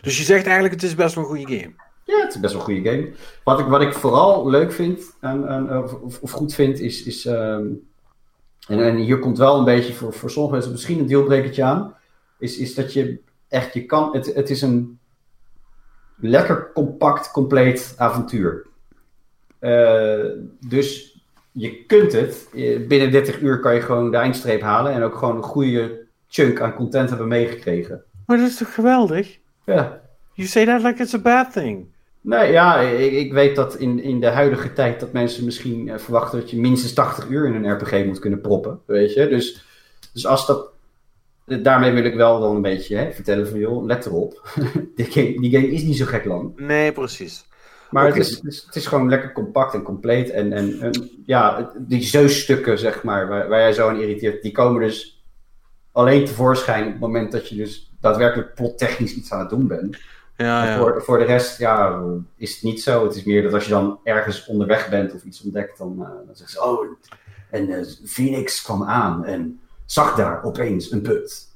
Dus je zegt eigenlijk, het is best wel een goede game. Ja, het is best wel een goede game. Wat ik, wat ik vooral leuk vind, en, en, of, of- of goed vind, is. is ehm, en, en hier komt wel een beetje voor, voor sommige mensen misschien een deelbrekertje aan. Is, is dat je echt, je kan. Het, het is een lekker compact, compleet avontuur. Eh, dus je kunt het. eh, Binnen 30 uur kan je gewoon de eindstreep halen. En ook gewoon een goede chunk aan content hebben meegekregen. Maar dat is toch geweldig? Ja. You say that like it's a bad thing. Nee, ja, ik, ik weet dat in, in de huidige tijd dat mensen misschien eh, verwachten dat je minstens 80 uur in een RPG moet kunnen proppen, weet je. Dus, dus als dat, daarmee wil ik wel dan een beetje hè, vertellen van, joh, let erop. die, game, die game is niet zo gek lang. Nee, precies. Maar het, is, het, is, het is gewoon lekker compact en compleet. En, en, en ja, die zeusstukken, zeg maar, waar, waar jij zo aan irriteert, die komen dus alleen tevoorschijn op het moment dat je dus daadwerkelijk plottechnisch iets aan het doen bent. Ja, ja. Voor, voor de rest, ja, is het niet zo. Het is meer dat als je dan ergens onderweg bent of iets ontdekt, dan, eh, dan zeggen ze, oh, en eh, Phoenix kwam aan en zag daar opeens een put.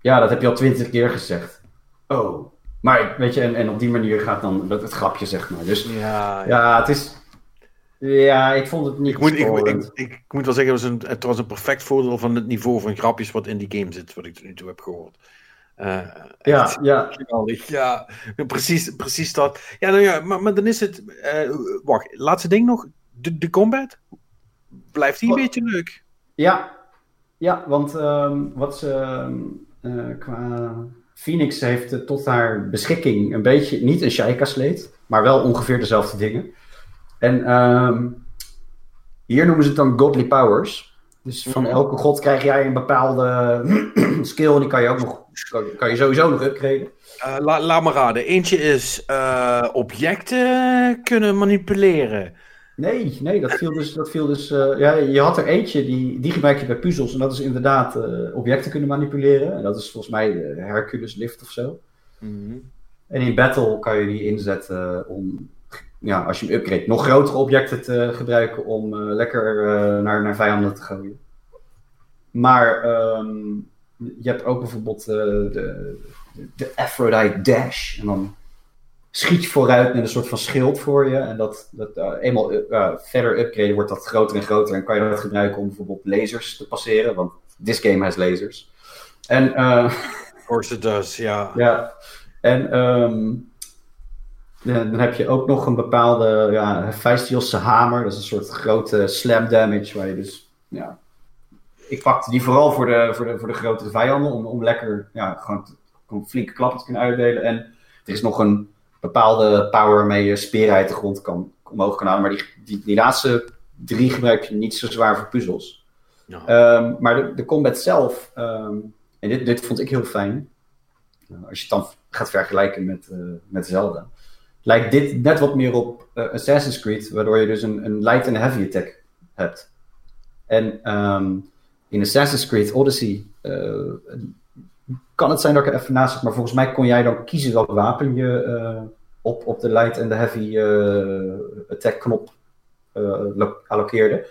Ja, dat heb je al twintig keer gezegd. Oh. Maar weet je, en, en op die manier gaat dan dat, het grapje, zeg maar. Dus ja, ja. ja, het is... Ja, ik vond het niet Ik moet, ik, moet- storend. ik, ik moet wel zeggen, het was, een, het was een perfect voordeel van het niveau van grapjes wat in die game zit, wat ik tot nu toe heb gehoord. Eh, Ja, echt ja. geweldig. Ja, precies, precies dat. Ja, nou ja, maar, maar dan is het. eh, wacht, laatste ding nog. De, de combat. Blijft die een beetje leuk? Ja, ja want ehm, wat ze ehm, eh, qua Phoenix heeft tot haar beschikking een beetje, niet een Shaika-sleet, maar wel ongeveer dezelfde dingen. En ehm, hier noemen ze het dan godly powers. Dus van elke god krijg jij een bepaalde skill en die kan je ook nog, kan, je sowieso nog upgraden. Eh, la- laat me raden. Eentje is eh, objecten kunnen manipuleren. Nee, nee, dat viel dus. Dat viel dus eh, ja, je had er eentje, die, die gebruik je bij puzzels. En dat is inderdaad objecten kunnen manipuleren. En dat is volgens mij Hercules Lift of zo. Mhm. En in battle kan je die inzetten om, ja, als je hem upgrade, nog grotere objecten te gebruiken om eh, lekker eh, naar, naar vijanden te gooien. Maar ehm, je hebt ook bijvoorbeeld eh, de, de Aphrodite Dash. En dan schiet je vooruit met een soort van schild voor je. En dat, dat eenmaal verder upgraden wordt dat groter en groter. En kan je dat gebruiken om bijvoorbeeld lasers te passeren. Want this game has lasers. En Of course it does, ja. ja, en ehm, dan heb je ook nog een bepaalde ja, hamer. Dat is een soort grote slam damage waar je dus, ja... Ik pakte die vooral voor de, voor de, voor de grote vijanden om, om lekker, ja, gewoon, flinke klappen te kunnen uitdelen. En er is nog een bepaalde power waarmee je speren uit de grond kan, omhoog kan halen. Maar die, die, die laatste drie gebruik je niet zo zwaar voor puzzels. Ja. Ehm, maar de, de combat zelf, ehm, en dit, dit vond ik heel fijn. Als je het dan gaat vergelijken met, eh, met Zelda, lijkt dit net wat meer op eh, Assassin's Creed, waardoor je dus een, een light en een heavy attack hebt. En ehm, in Assassin's Creed Odyssey eh, kan het zijn dat ik er even naast zit, maar volgens mij kon jij dan kiezen welk wapen je eh, op, op de light en de heavy attack knop lo- allokeerde.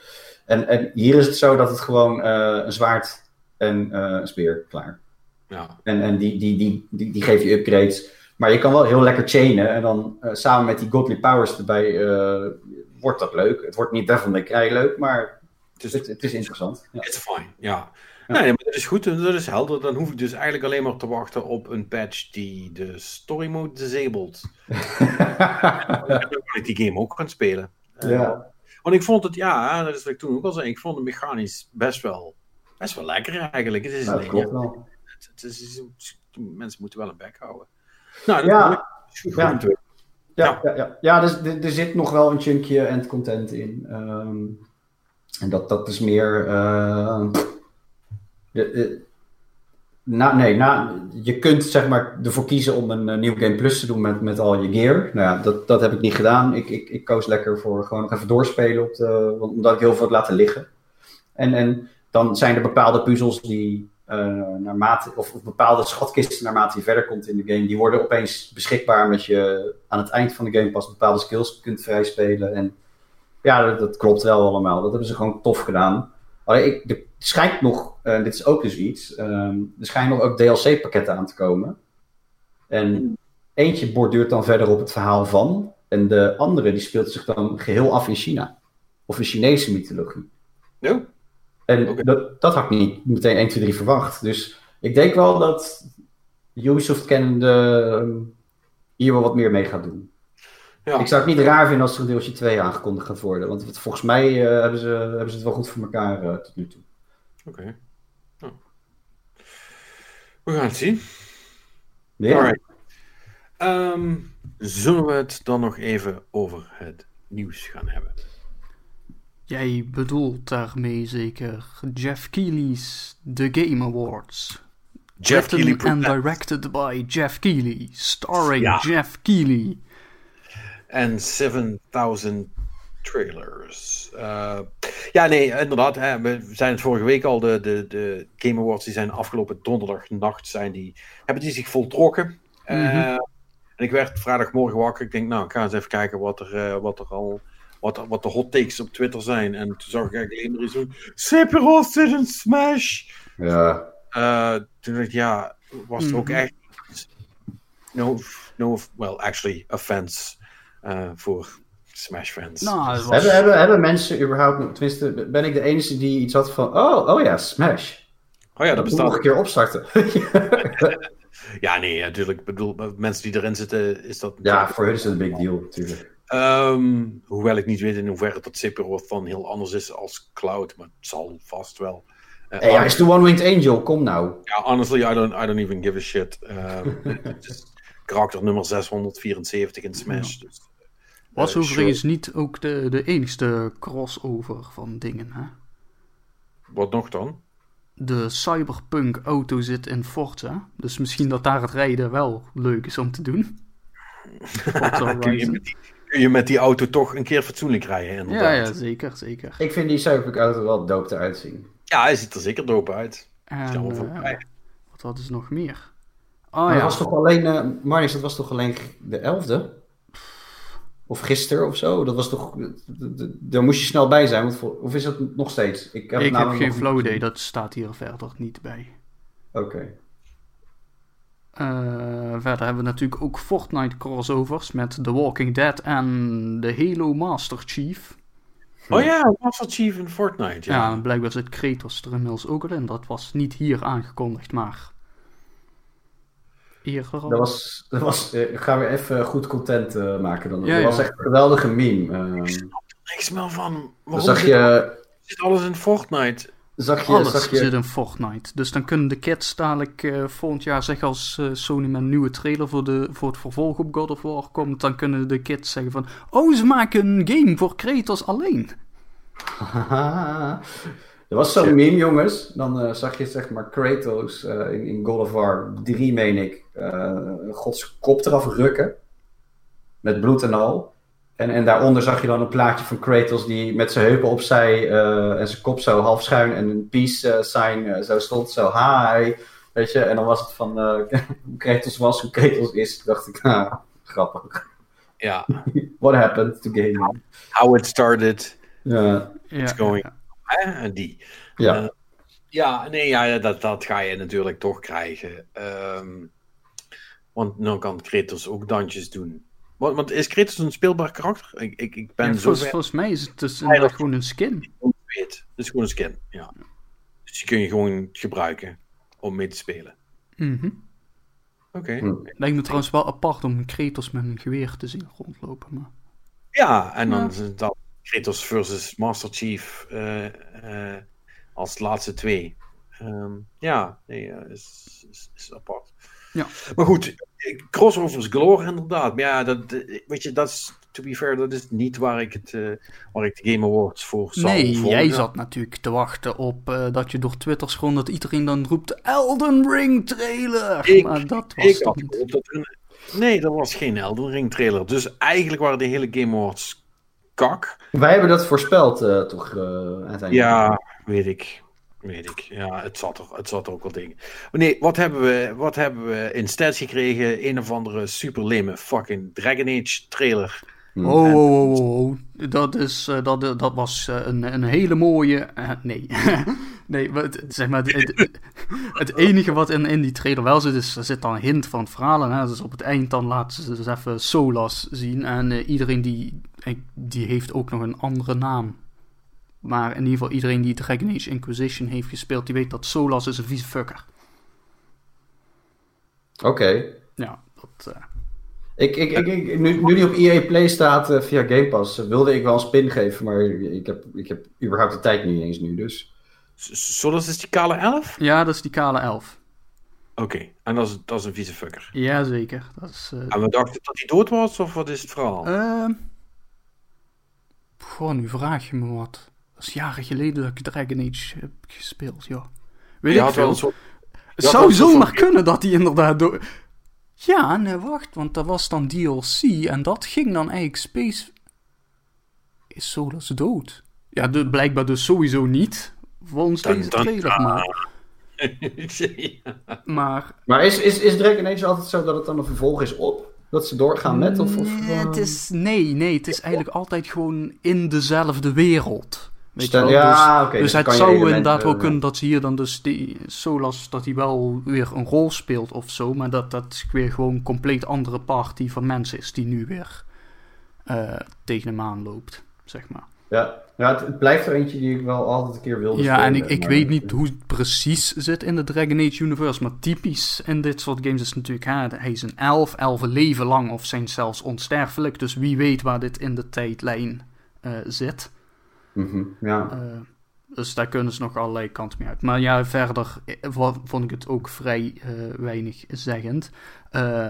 En, en hier is het zo dat het gewoon een zwaard en een speer klaar. ja. En, en die, die, die, die, die je upgrades. Maar je kan wel heel lekker chainen. En dan eh, samen met die godly powers erbij eh, wordt dat leuk. Het wordt niet May Cry leuk, maar Het is, het, het is interessant. Ja. it's fine, ja. Ja. Nee, maar dat is goed, dat is helder. Dan hoef ik dus eigenlijk alleen maar te wachten op een patch die de story mode disabled. Dan kan ik die game ook gaan spelen. Eh, Ja. Want ik vond het, ja, dat is wat ik toen ook al zei, ik vond het mechanisch best wel, best wel lekker eigenlijk. Het is Ja, het is, mensen moeten wel een bek houden. Nou, dat Ja. Ja. Ja, ja. Ja, ja. dus er, zit nog wel een chunkje end content in. Ehm, en dat, dat is meer. eh, de- de- na, nee, na, je kunt zeg maar ervoor kiezen om een eh, nieuw Game Plus te doen met, met al je gear. Nou ja, dat, dat heb ik niet gedaan. Ik, ik, ik koos lekker voor gewoon nog even doorspelen, op de, omdat ik heel veel had laten liggen. En, en dan zijn er bepaalde puzzels die naarmate, of, of bepaalde schatkisten naarmate je verder komt in de game, die worden opeens beschikbaar omdat je aan het eind van de game pas bepaalde skills kunt vrijspelen. En ja, dat, klopt wel allemaal. Dat hebben ze gewoon tof gedaan. Alleen, ik, er schijnt nog, eh, dit is ook dus iets, ehm, er schijnen nog ook DLC-pakketten aan te komen. En eentje borduurt dan verder op het verhaal van, en de andere die speelt zich dan geheel af in China. Of in Chinese mythologie. Ja. En dat, dat had ik niet meteen 1, 2, 3 verwacht. Dus ik denk wel dat Ubisoft kennende ehm, hier wel wat meer mee gaat doen. Ja. Ik zou het niet raar vinden als er een deeltje 2 aangekondigd gaat worden. Want volgens mij eh, hebben, ze, hebben ze het wel goed voor elkaar eh, tot nu toe. Oké. Nou. We gaan het zien. Alright. Ehm, zullen we het dan nog even over het nieuws gaan hebben? Jij bedoelt daarmee zeker Jeff Keighley's The Game Awards. Jeff Written Keighley and directed by Jeff Keighley. Starring Ja. Jeff Keighley. en 7000 trailers. Eh, ja, nee, inderdaad. Hè, we zijn het vorige week al. De, de, de Game Awards die zijn afgelopen donderdagnacht zijn die, hebben die zich voltrokken. Eh, Mhm. en ik werd vrijdagmorgen wakker. Ik denk, nou, ik ga eens even kijken wat er, eh, wat er al. Wat, wat de hot takes op Twitter zijn. En toen zag ik eigenlijk alleen maar iets doen. Sephiroth zit in Smash. Ja. Eh, toen dacht ik, ja, was er ook Mhm. echt. No, no, well, actually, offense eh, voor Smash fans. Nou, was... Hebben, hebben, hebben mensen überhaupt, tenminste, ben ik de enige die iets had van, oh, oh ja, Smash. oh ja, dat Dat moet nog een bestaat. keer opstarten. Ja, nee, natuurlijk. Ik bedoel, mensen die erin zitten, is dat. ja, voor hun is het een big deal natuurlijk. Ehm, hoewel ik niet weet in hoeverre dat Sephiroth dan heel anders is als Cloud, maar het zal vast wel. Eh, Hey, hij is de One-Winged Angel, kom nou. Ja, honestly, I don't, I don't even give a shit. Um, het is karakter nummer 674 in Smash. Dus, Was eh, overigens niet ook de, de enigste crossover van dingen, hè? Wat nog dan? De Cyberpunk auto zit in Forza. Dus misschien dat daar het rijden wel leuk is om te doen. Forza Horizon. Kun je met die auto toch een keer fatsoenlijk rijden, Ja, inderdaad. ja, zeker, zeker. Ik vind die Cyberpunk auto wel dope eruit zien. Ja, hij ziet er zeker dope uit. En eh, wat hadden ze nog meer? Maar Oh dat ja, was toch alleen, eh Marnix, dat was toch alleen de 11e? Of gisteren of zo? Dat was toch. Daar moest je snel bij zijn. Want voor- of is dat nog steeds? Ik heb, ik heb geen flow idee, gezien. dat staat hier verder niet bij. Oké. Verder hebben we natuurlijk ook Fortnite crossovers met The Walking Dead en de Halo Master Chief. Oh ja, Master Chief in Fortnite. Ja, Ja. en blijkbaar zit Kratos er inmiddels ook al in. Dat was niet hier aangekondigd, maar eerder al. Dat was. Dat was eh, gaan we even goed content eh, maken dan. Ja, dat was echt een geweldige meme. Ehm, Niks meer van. Waarom zag zit, je. zit alles in Fortnite? Zag je, Alles zag je zit in Fortnite. Dus dan kunnen de kids dadelijk eh, volgend jaar zeggen als eh, Sony met een nieuwe trailer voor, de, voor het vervolg op God of War komt. Dan kunnen de kids zeggen van, oh ze maken een game voor Kratos alleen. Er was zo'n meme, jongens. Dan eh, zag je zeg maar Kratos eh, in, in God of War 3, meen ik, eh, Gods kop eraf rukken. Met bloed en al. En, en daaronder zag je dan een plaatje van Kratos die met zijn heupen opzij eh, en zijn kop zo half schuin en een peace eh, sign eh, zo stond. Zo, hi. Weet je, en dan was het van eh, hoe Kratos was, hoe Kratos is. Toen dacht ik, ah, grappig. Ja. What happened to gaming? How it started. Ja, Ja, It's going- ja. Die. ja. Ja, nee, ja, dat, dat ga je natuurlijk toch krijgen. Ehm, want dan kan Kratos ook dansjes doen. Want, want is Kratos een speelbaar karakter? Ik, ik, ik ben Ja, zo volgens, volgens mij is het dus Ja, gewoon een skin. weet. Het is gewoon een skin, ja. Dus die kun je gewoon gebruiken om mee te spelen. Mhm. Oké. Hm. Lijkt me trouwens wel apart om Kratos met een geweer te zien rondlopen. Maar... Ja, en dan Ja. Kratos versus Master Chief eh, eh, als laatste twee. Ehm, ja, nee, is, is, is apart. Ja. Maar goed, crossovers galore inderdaad. Maar ja, dat, eh, weet je, dat is, to be fair, dat is niet waar ik, het, eh, waar ik de Game Awards voor zal Nee, volgen. jij zat natuurlijk te wachten op eh, dat je door Twitter scroll dat iedereen dan roept Elden Ring trailer. Ik- maar dat was Ik toch had niet. dat er een... Nee, dat was geen Elden Ring trailer. Dus eigenlijk waren de hele Game Awards kak. Wij hebben dat voorspeld, toch, eh, uiteindelijk. Ja, weet ik. Weet ik. Ja, het zat er, het zat er ook wel dingen. Maar nee, wat hebben we, wat hebben we instead gekregen? Een of andere super lame fucking Dragon Age trailer. Oh, oh, oh, oh, oh. Dat, is, eh, dat, dat was eh, een, een hele mooie. eh, nee. nee, maar het, zeg maar. Het, het, het enige wat in, in die trailer wel zit, is er zit dan een hint van het verhaal. En, hè, dus op het eind dan laten ze dus even Solas zien. En eh, iedereen die. eh, die heeft ook nog een andere naam. Maar in ieder geval, iedereen die Dragon Age Inquisition heeft gespeeld, die weet dat Solas is een vieze fucker. Oké. Ja, dat. eh, Ik, ik, ik, ik- nu, nu die op EA Play staat eh, via Game Pass, eh, wilde ik wel een spin geven, maar ik heb, ik heb überhaupt de tijd niet eens nu, dus... Zoals is die kale elf? ja, dat is die kale elf. Oké, en dat is, dat is een vieze fucker. Jazeker. Dat is. eh, En we dachten dat hij dood was, of wat is het verhaal? Ehm. Goh, nu vraag je me wat. Dat is jaren geleden dat ik Dragon Age heb gespeeld, joh. Weet Je ik veel. soort... Het zou zomaar van- kunnen dat hij inderdaad door... Ja, nee, wacht, want dat was dan DLC en dat ging dan eigenlijk Space... Is Solas dood? Ja, de, blijkbaar dus sowieso niet. Volgens deze trailer maar. Ja. Maar Maar is, is, is Dragon Age altijd zo dat het dan een vervolg is op? Dat ze doorgaan met? Of, of, Nee, eh, het is, nee, nee, het is eigenlijk altijd gewoon in dezelfde wereld. Weet je Stel- wel? ja, dus oké, dus het zou inderdaad wel kunnen dat ze hier dan dus die Solas, dat hij wel weer een rol speelt of zo, maar dat dat weer gewoon een compleet andere party van mensen is die nu weer eh, tegen hem aanloopt, zeg maar. Ja, ja het, het blijft er eentje die ik wel altijd een keer wilde Ja, en ik, ik maar- weet niet hoe het precies zit in de Dragon Age universe, maar typisch in dit soort games is natuurlijk, hè, hij is een elf, elfen leven lang of zijn zelfs onsterfelijk, dus wie weet waar dit in de tijdlijn eh, zit. Mhm, ja. Eh, Dus daar kunnen ze nog allerlei kanten mee uit. Maar ja, verder eh, vond ik het ook vrij eh, weinig zeggend. Eh,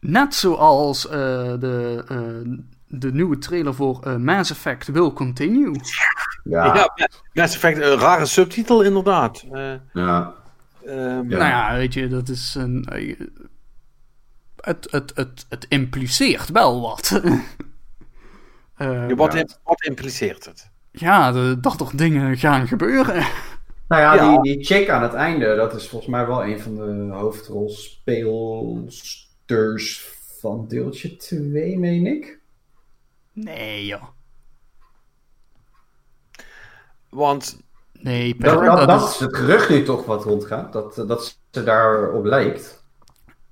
net zoals eh, de, eh, de nieuwe trailer voor eh, Mass Effect Will Continue. Ja, Ja, Mass Effect, een rare subtitel inderdaad. Eh, ja. ehm, Ja. Nou ja, weet je, dat is een... het, het, het, het impliceert wel wat. Eh, ja, wat, Ja. wat impliceert het? Ja, de- dat er dingen gaan gebeuren. Nou ja, Ja. Die, die chick aan het einde, dat is volgens mij wel een van de hoofdrolspeelsters van deeltje 2, meen ik. Nee, joh. Want Nee, Dat, Per, dat, dat dat is- is het gerucht nu toch wat rondgaat, dat, dat ze daarop lijkt.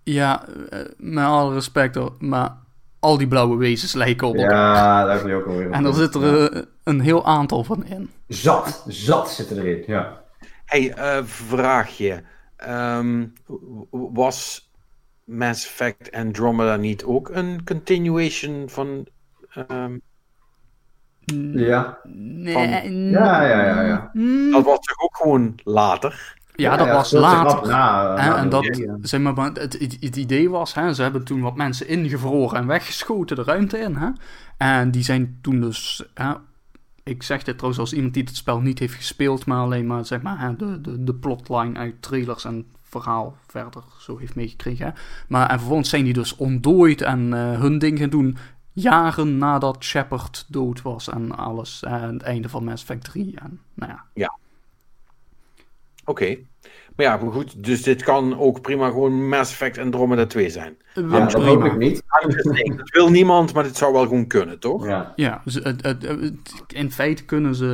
Ja, eh, met alle respect hoor, maar al die blauwe wezens lijken op elkaar. Ja, daar je ook alweer. En er zit er een heel aantal van in. Zat, zat zitten erin, ja. Hey, eh, vraagje. Ehm, was Mass Effect Andromeda niet ook een continuation van... ehm, Ja, Nee, ja, ja, ja. ja. dat was toch ook gewoon later? Ja, dat was later. Na, Hè, en dat, ja. zeg maar, het, het, idee was, hè, ze hebben toen wat mensen ingevroren en weggeschoten de ruimte in. Hè? En die zijn toen dus, hè, ik zeg dit trouwens als iemand die het spel niet heeft gespeeld, maar alleen maar, zeg maar, hè, de, de, de plotline uit trailers en verhaal verder zo heeft meegekregen. Hè? Maar en vervolgens zijn die dus ontdooid en eh, hun ding gaan doen jaren nadat Shepard dood was en alles. aan het einde van Mass Effect 3. En, nou ja. Oké. Maar ja, maar goed, dus dit kan ook prima gewoon Mass Effect Andromeda 2 zijn. Ja, dat prima. hoop ik niet. Dat wil niemand, maar dit zou wel gewoon kunnen, toch? Ja. Ja, dus in feite kunnen ze.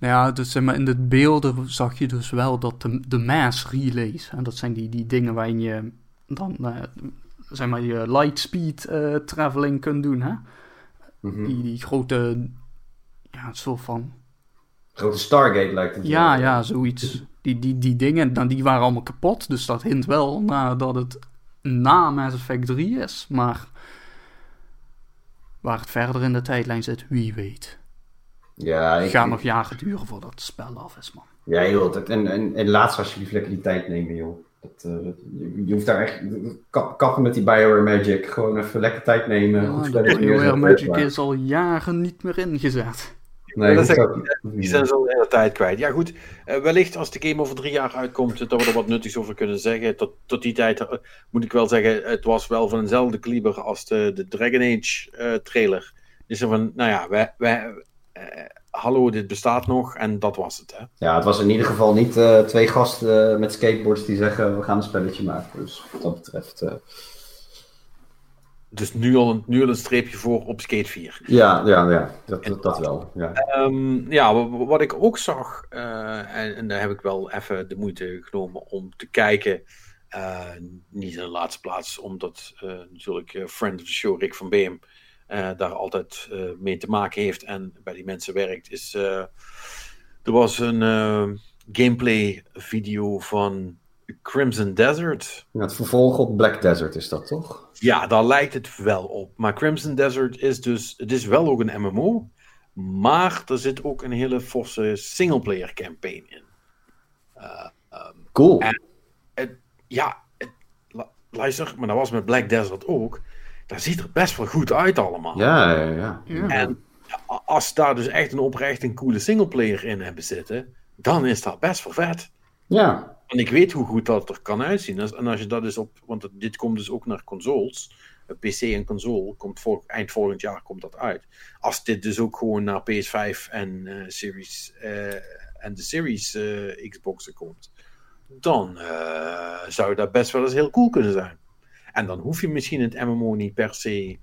Nou ja, dus zeg maar in de beelden zag je dus wel dat de, de mass relays, en dat zijn die, die dingen waarin je dan eh, zeg maar je lightspeed eh traveling kunt doen, hè? Mhm. Die, die grote, ja, een soort van, Grote Stargate lijkt het. ja, wel. ja, zoiets. Die, die, die dingen, dan, die waren allemaal kapot, dus dat hint wel naar dat het na Mass Effect 3 is, maar waar het verder in de tijdlijn zit, wie weet. Ja, ik, Het gaat nog jaren duren voordat het spel af is, man. Ja, heel tijd. En, en, en laatst alsjeblieft lekker die tijd nemen, joh. Dat, eh, je, je hoeft daar echt... Kap, kappen met die Bioware Magic. Gewoon even lekker tijd nemen. Ja, goed de spelletje BioWare Magic is al jaren niet meer ingezet. Nee, Dat. Die zijn zo de hele tijd kwijt. Ja, goed. eh, wellicht als de game over drie jaar uitkomt, dat we er wat nuttigs over kunnen zeggen. Tot, tot die tijd eh, moet ik wel zeggen, het was wel van eenzelfde kaliber als de, de Dragon Age eh, trailer. Dus van, nou ja, wij, wij, eh, hallo, dit bestaat nog en dat was het. Hè? Ja, het was in ieder geval niet eh, twee gasten met skateboards die zeggen we gaan een spelletje maken. Dus wat dat betreft... Dus nu al, een, nu al een streepje voor op Skate 4. ja, ja, ja. Dat, dat, dat wel. Ja. Ehm, ja, wa- wat ik ook zag, eh, en, en daar heb ik wel even de moeite genomen om te kijken. eh, niet in de laatste plaats, omdat eh, natuurlijk friend of the show Rick van Beem daar altijd mee te maken heeft en bij die mensen werkt. Is, er was een gameplay video van Crimson Desert. Ja, het vervolg op Black Desert is dat toch? Ja, daar lijkt het wel op. Maar Crimson Desert is dus, het is wel ook een MMO, maar er zit ook een hele forse singleplayer campaign in. Cool. En- Ja, het, lu- luister, maar dat was met Black Desert ook. Dat ziet er best wel goed uit allemaal. Ja, ja, ja. Ja. En als daar dus echt een oprecht een coole singleplayer in hebben zitten, dan is dat best wel vet. Ja, En ik weet hoe goed dat er kan uitzien. En als je dat dus op, want dit komt dus ook naar consoles. PC en console komt voor, eind volgend jaar komt dat uit. Als dit dus ook gewoon naar PS5 en eh, Series eh, en de Series eh, Xboxen komt, dan zou dat best wel eens heel cool kunnen zijn. En dan hoef je misschien het MMO niet per se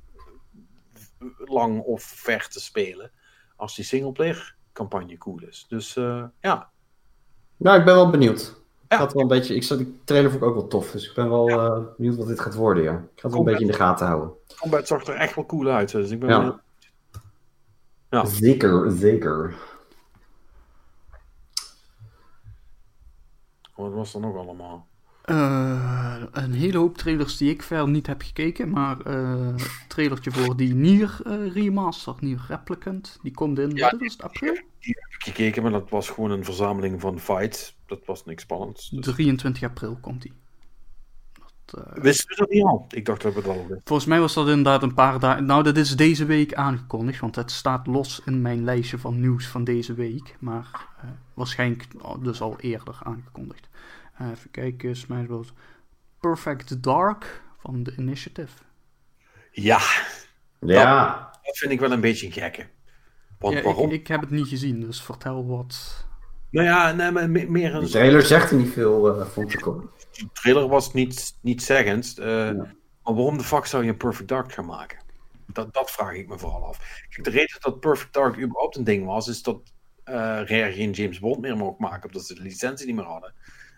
lang of ver te spelen, als die singleplayer campagne cool is. Dus ja, Nou, ik ben wel benieuwd. Ja. Ik, had wel een beetje, ik zat, die trailer vond ik ook wel tof, dus ik ben wel eh, benieuwd wat dit gaat worden, ja. Ik ga het wel een beetje in de gaten houden. combat zag er echt wel cool uit. Dus ik ben Ja. Zeker, zeker. Wat was er nog allemaal? Eh, een hele hoop trailers die ik verder niet heb gekeken, maar eh trailertje voor die Nier eh, remaster, Nier Replicant, die komt in, Ja, is het, april? Die heb ik gekeken, maar dat was gewoon een verzameling van fights. Dat was niks spannends. Dus... 23 april komt die. Dat, eh, Wisten we dat niet al? Ik dacht dat we het al wisten. volgens mij was dat inderdaad een paar dagen. Nou, dat is deze week aangekondigd, want het staat los in mijn lijstje van nieuws van deze week. Maar waarschijnlijk dus al eerder aangekondigd. Even kijken, Smash Bros. Perfect Dark van The Initiative. Ja, Ja. dat vind ik wel een beetje een gekke. Want Ja, waarom? ik heb het niet gezien, dus vertel wat. Nou ja, nee, maar me- meer De een trailer zegt er niet veel, eh vond ik ook. de trailer was niet, niet zeggend. eh, Ja. Maar waarom de fuck zou je een Perfect Dark gaan maken? Dat, dat vraag ik me vooral af. Kijk, de reden dat Perfect Dark überhaupt een ding was, is dat eh Rare geen James Bond meer mocht maken, omdat ze de licentie niet meer hadden.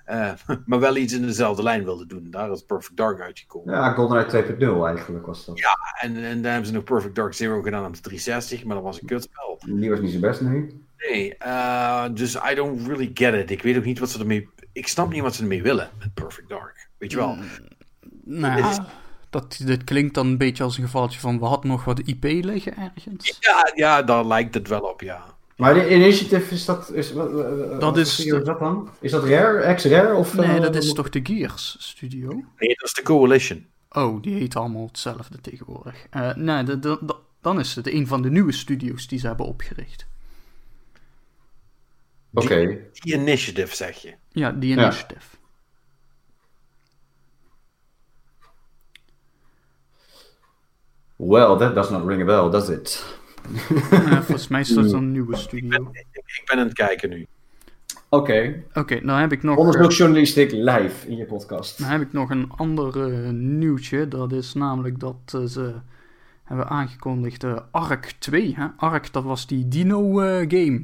Eh, maar wel iets in dezelfde lijn wilden doen. Daar is Perfect Dark uitgekomen. Ja, GoldenEye 2.0 eigenlijk was dat. En, en daar hebben ze nog Perfect Dark Zero gedaan op de 360, maar dat was een kutspel. Die was niet zo best, nee. Nee, eh, dus I don't really get it. Ik weet ook niet wat ze ermee... Ik snap niet wat ze ermee willen met Perfect Dark. Weet je wel? Nou Dit is- ja, dat, dit klinkt dan een beetje als een gevalletje van we hadden nog wat IP liggen ergens. Ja, ja, daar lijkt het wel op, ja. Maar de Initiative is dat... Is, wat, wat is voor de- studio is dat dan? Is dat Rare? Ex-Rare? Of, Nee, eh, dat is toch de Gears studio? Nee, dat is de Coalition. Oh, die heet allemaal hetzelfde tegenwoordig. Eh, nee, de- de- de- dan is het een van de nieuwe studio's die ze hebben opgericht. Oké. Die Initiative, zeg je. Ja, die Ja. Initiative. Well, that does not ring a bell, does it? Eh, volgens mij is dat een nieuwe studio. Ik, ik ben aan het kijken nu. Oké. Oké, nou heb ik nog... eh, Onderzoeksjournalistiek live in je podcast. Dan heb ik nog een ander eh, nieuwtje. Dat is namelijk dat eh, ze hebben aangekondigd eh, Ark 2. Hè? Ark, dat was die dino-game.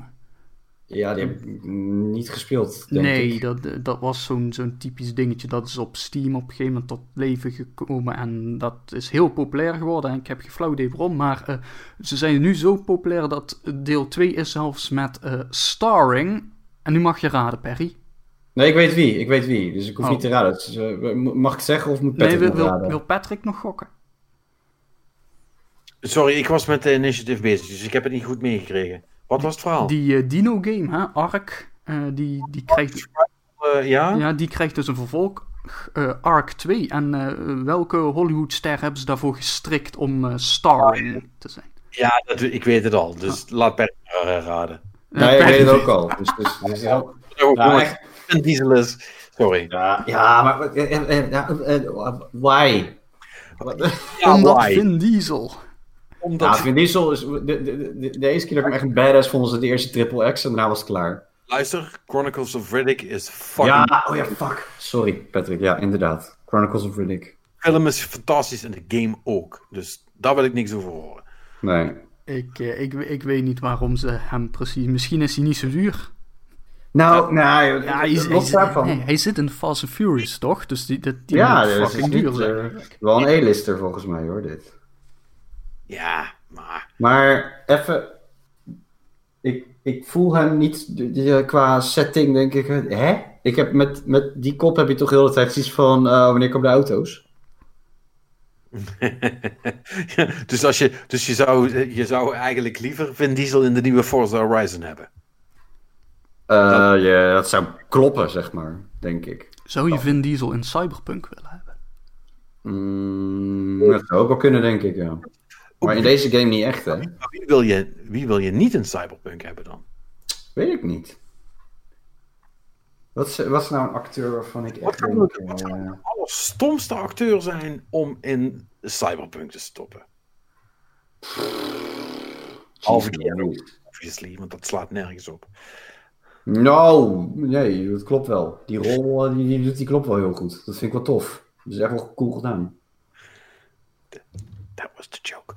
Ja, die heb ik niet gespeeld, denk nee, ik. dat, dat was zo'n zo'n typisch dingetje. Dat is op Steam op een gegeven moment tot leven gekomen. En dat is heel populair geworden. En ik heb geen flauw idee waarom. Maar eh, ze zijn nu zo populair dat deel 2 is zelfs met eh, starring. En nu mag je raden, Perry. Nee, ik weet wie. Ik weet wie. Dus ik hoef Oh. niet te raden. Dus, eh, mag ik het zeggen of moet Nee, Patrick wil, nog wil, raden? wil Patrick nog gokken? Sorry, ik was met de Initiative bezig, dus ik heb het niet goed meegekregen. Wat was het verhaal? Die eh, dino-game, hè, Ark, eh, die, die, krijgt, Eh, ja? ja, die krijgt dus een vervolg, eh, Ark 2. En eh, welke Hollywoodster hebben ze daarvoor gestrikt om eh, starring te zijn? Ja, dat, ik weet het al. Dus laat eh, raden. Nee, ik weet het ook al. Dus, dus, dus, ja, Oh, Ja, jongens, echt. Vin Diesel is... Sorry. ja, ja, maar... ja, why? Ja, Omdat why? Vin Diesel. Omdat... Ja, Vin Diesel is... De, de, de, de eerste keer dat ik hem echt een badass vond, was het de eerste Triple X. En daarna was het klaar. Luister, Chronicles of Riddick is fucking... Ja, oh ja, fuck. Sorry, Patrick. Ja, inderdaad. Chronicles of Riddick. De film is fantastisch en de game ook. Dus daar wil ik niks over horen. Nee. Ik, eh, ik, ik weet niet waarom ze hem precies... Misschien is hij niet zo duur. Nou, nee, Ja, hij, is- hij, los is- daarvan. nee, hij zit in Fast and Furious, toch? Dus die, dat- die Ja, moet dat is fucking niet, duur zijn. eh, wel een E-lister volgens mij hoor, dit. Ja, maar... Maar even, ik, ik voel hem niet qua setting, denk ik. Hè? Ik heb met, met die kop heb je toch heel de tijd iets van eh, wanneer komen de auto's? dus als je, dus je, zou, je zou eigenlijk liever Vin Diesel in de nieuwe Forza Horizon hebben. Eh, ja, dat zou kloppen, zeg maar, denk ik. Zou je Vin Diesel in Cyberpunk willen hebben? Mm, dat zou ook wel kunnen, denk ik, ja. Maar in deze game niet echt, hè? Wie wil je, wie wil je niet in Cyberpunk hebben dan? Weet ik niet. Wat is, wat is nou een acteur waarvan ik Wat echt denk... de wat zou eh, de allerstomste acteur zijn om in Cyberpunk te stoppen? Halve obviously, want dat slaat nergens op. Nou, nee, dat klopt wel. Die rol eh, die, die, die klopt wel heel goed. Dat vind ik wel tof. Dat is echt wel cool gedaan. That was the joke.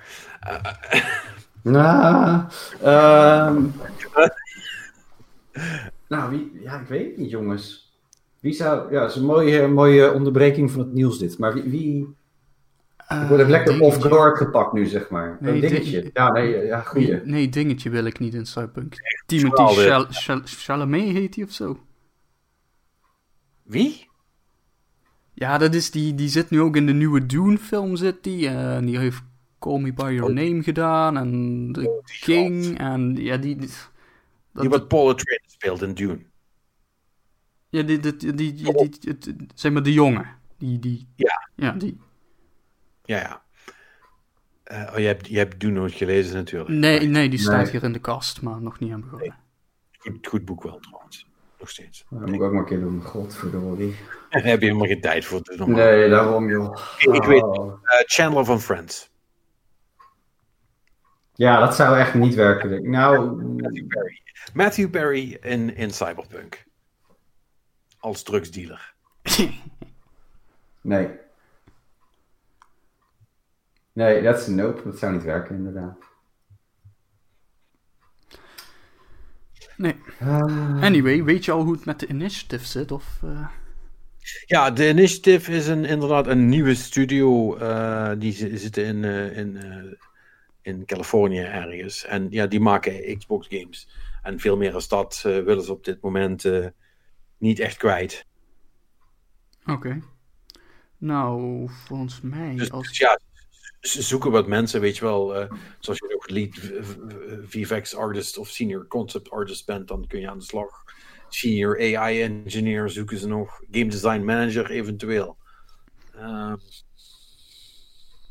Nou, ehm, nou wie, ja, ik weet het niet, jongens. Wie zou, ja, het is een mooie, mooie onderbreking van het nieuws dit. Maar wie, wie ik word even lekker dingetje. off guard gepakt nu, zeg maar. Nee, een dingetje. ding- Ja, nee, ja, goeie. Nee, nee, dingetje wil ik niet in Cyberpunk. Timothy Chalamet heet hij of zo? Wie? Ja, dat is die, die zit nu ook in de nieuwe Dune-film, zit die. En die heeft Call Me By Your Oh. Name gedaan en The King. En ja, die... die dat- Die wat Paul Atreides speelt in Dune. Ja, die, die, die, die, die- die- het- zeg maar de jongen. Die, die, Ja. Ja, die. Ja, ja. Eh, oh, je hebt, je hebt Dune nooit gelezen natuurlijk. Nee, nee, die staat Nee. hier in de kast, maar nog niet aan begonnen. Goed, goed boek wel trouwens. Nog steeds. Dat moet ik ook maar een keer doen. Godverdorie. Daar heb je helemaal geen tijd voor. doen. Nee, daarom joh. Ik weet- Oh. Eh, Chandler van Friends. Ja, dat zou echt niet werken. denk ik. Nou, Matthew Perry. Matthew Perry in, in Cyberpunk. Als drugsdealer. nee. Nee, dat is een nope. Dat zou niet werken, inderdaad. Nee. Ah. Anyway, weet je al hoe het met de initiative zit? Of, eh, Ja, de Initiative is een, inderdaad een nieuwe studio. eh, die zi- zitten in, eh, in, eh, in Californië ergens. En ja, die maken Xbox games. En veel meer als dat willen ze op dit moment eh, niet echt kwijt. Oké. Nou, volgens mij Dus, als... dus ja, zoeken wat mensen, weet je wel. eh, zoals je ook lead VFX artist of senior concept artist bent, dan kun je aan de slag. Senior AI engineer zoeken ze nog. Game design manager eventueel. Eh,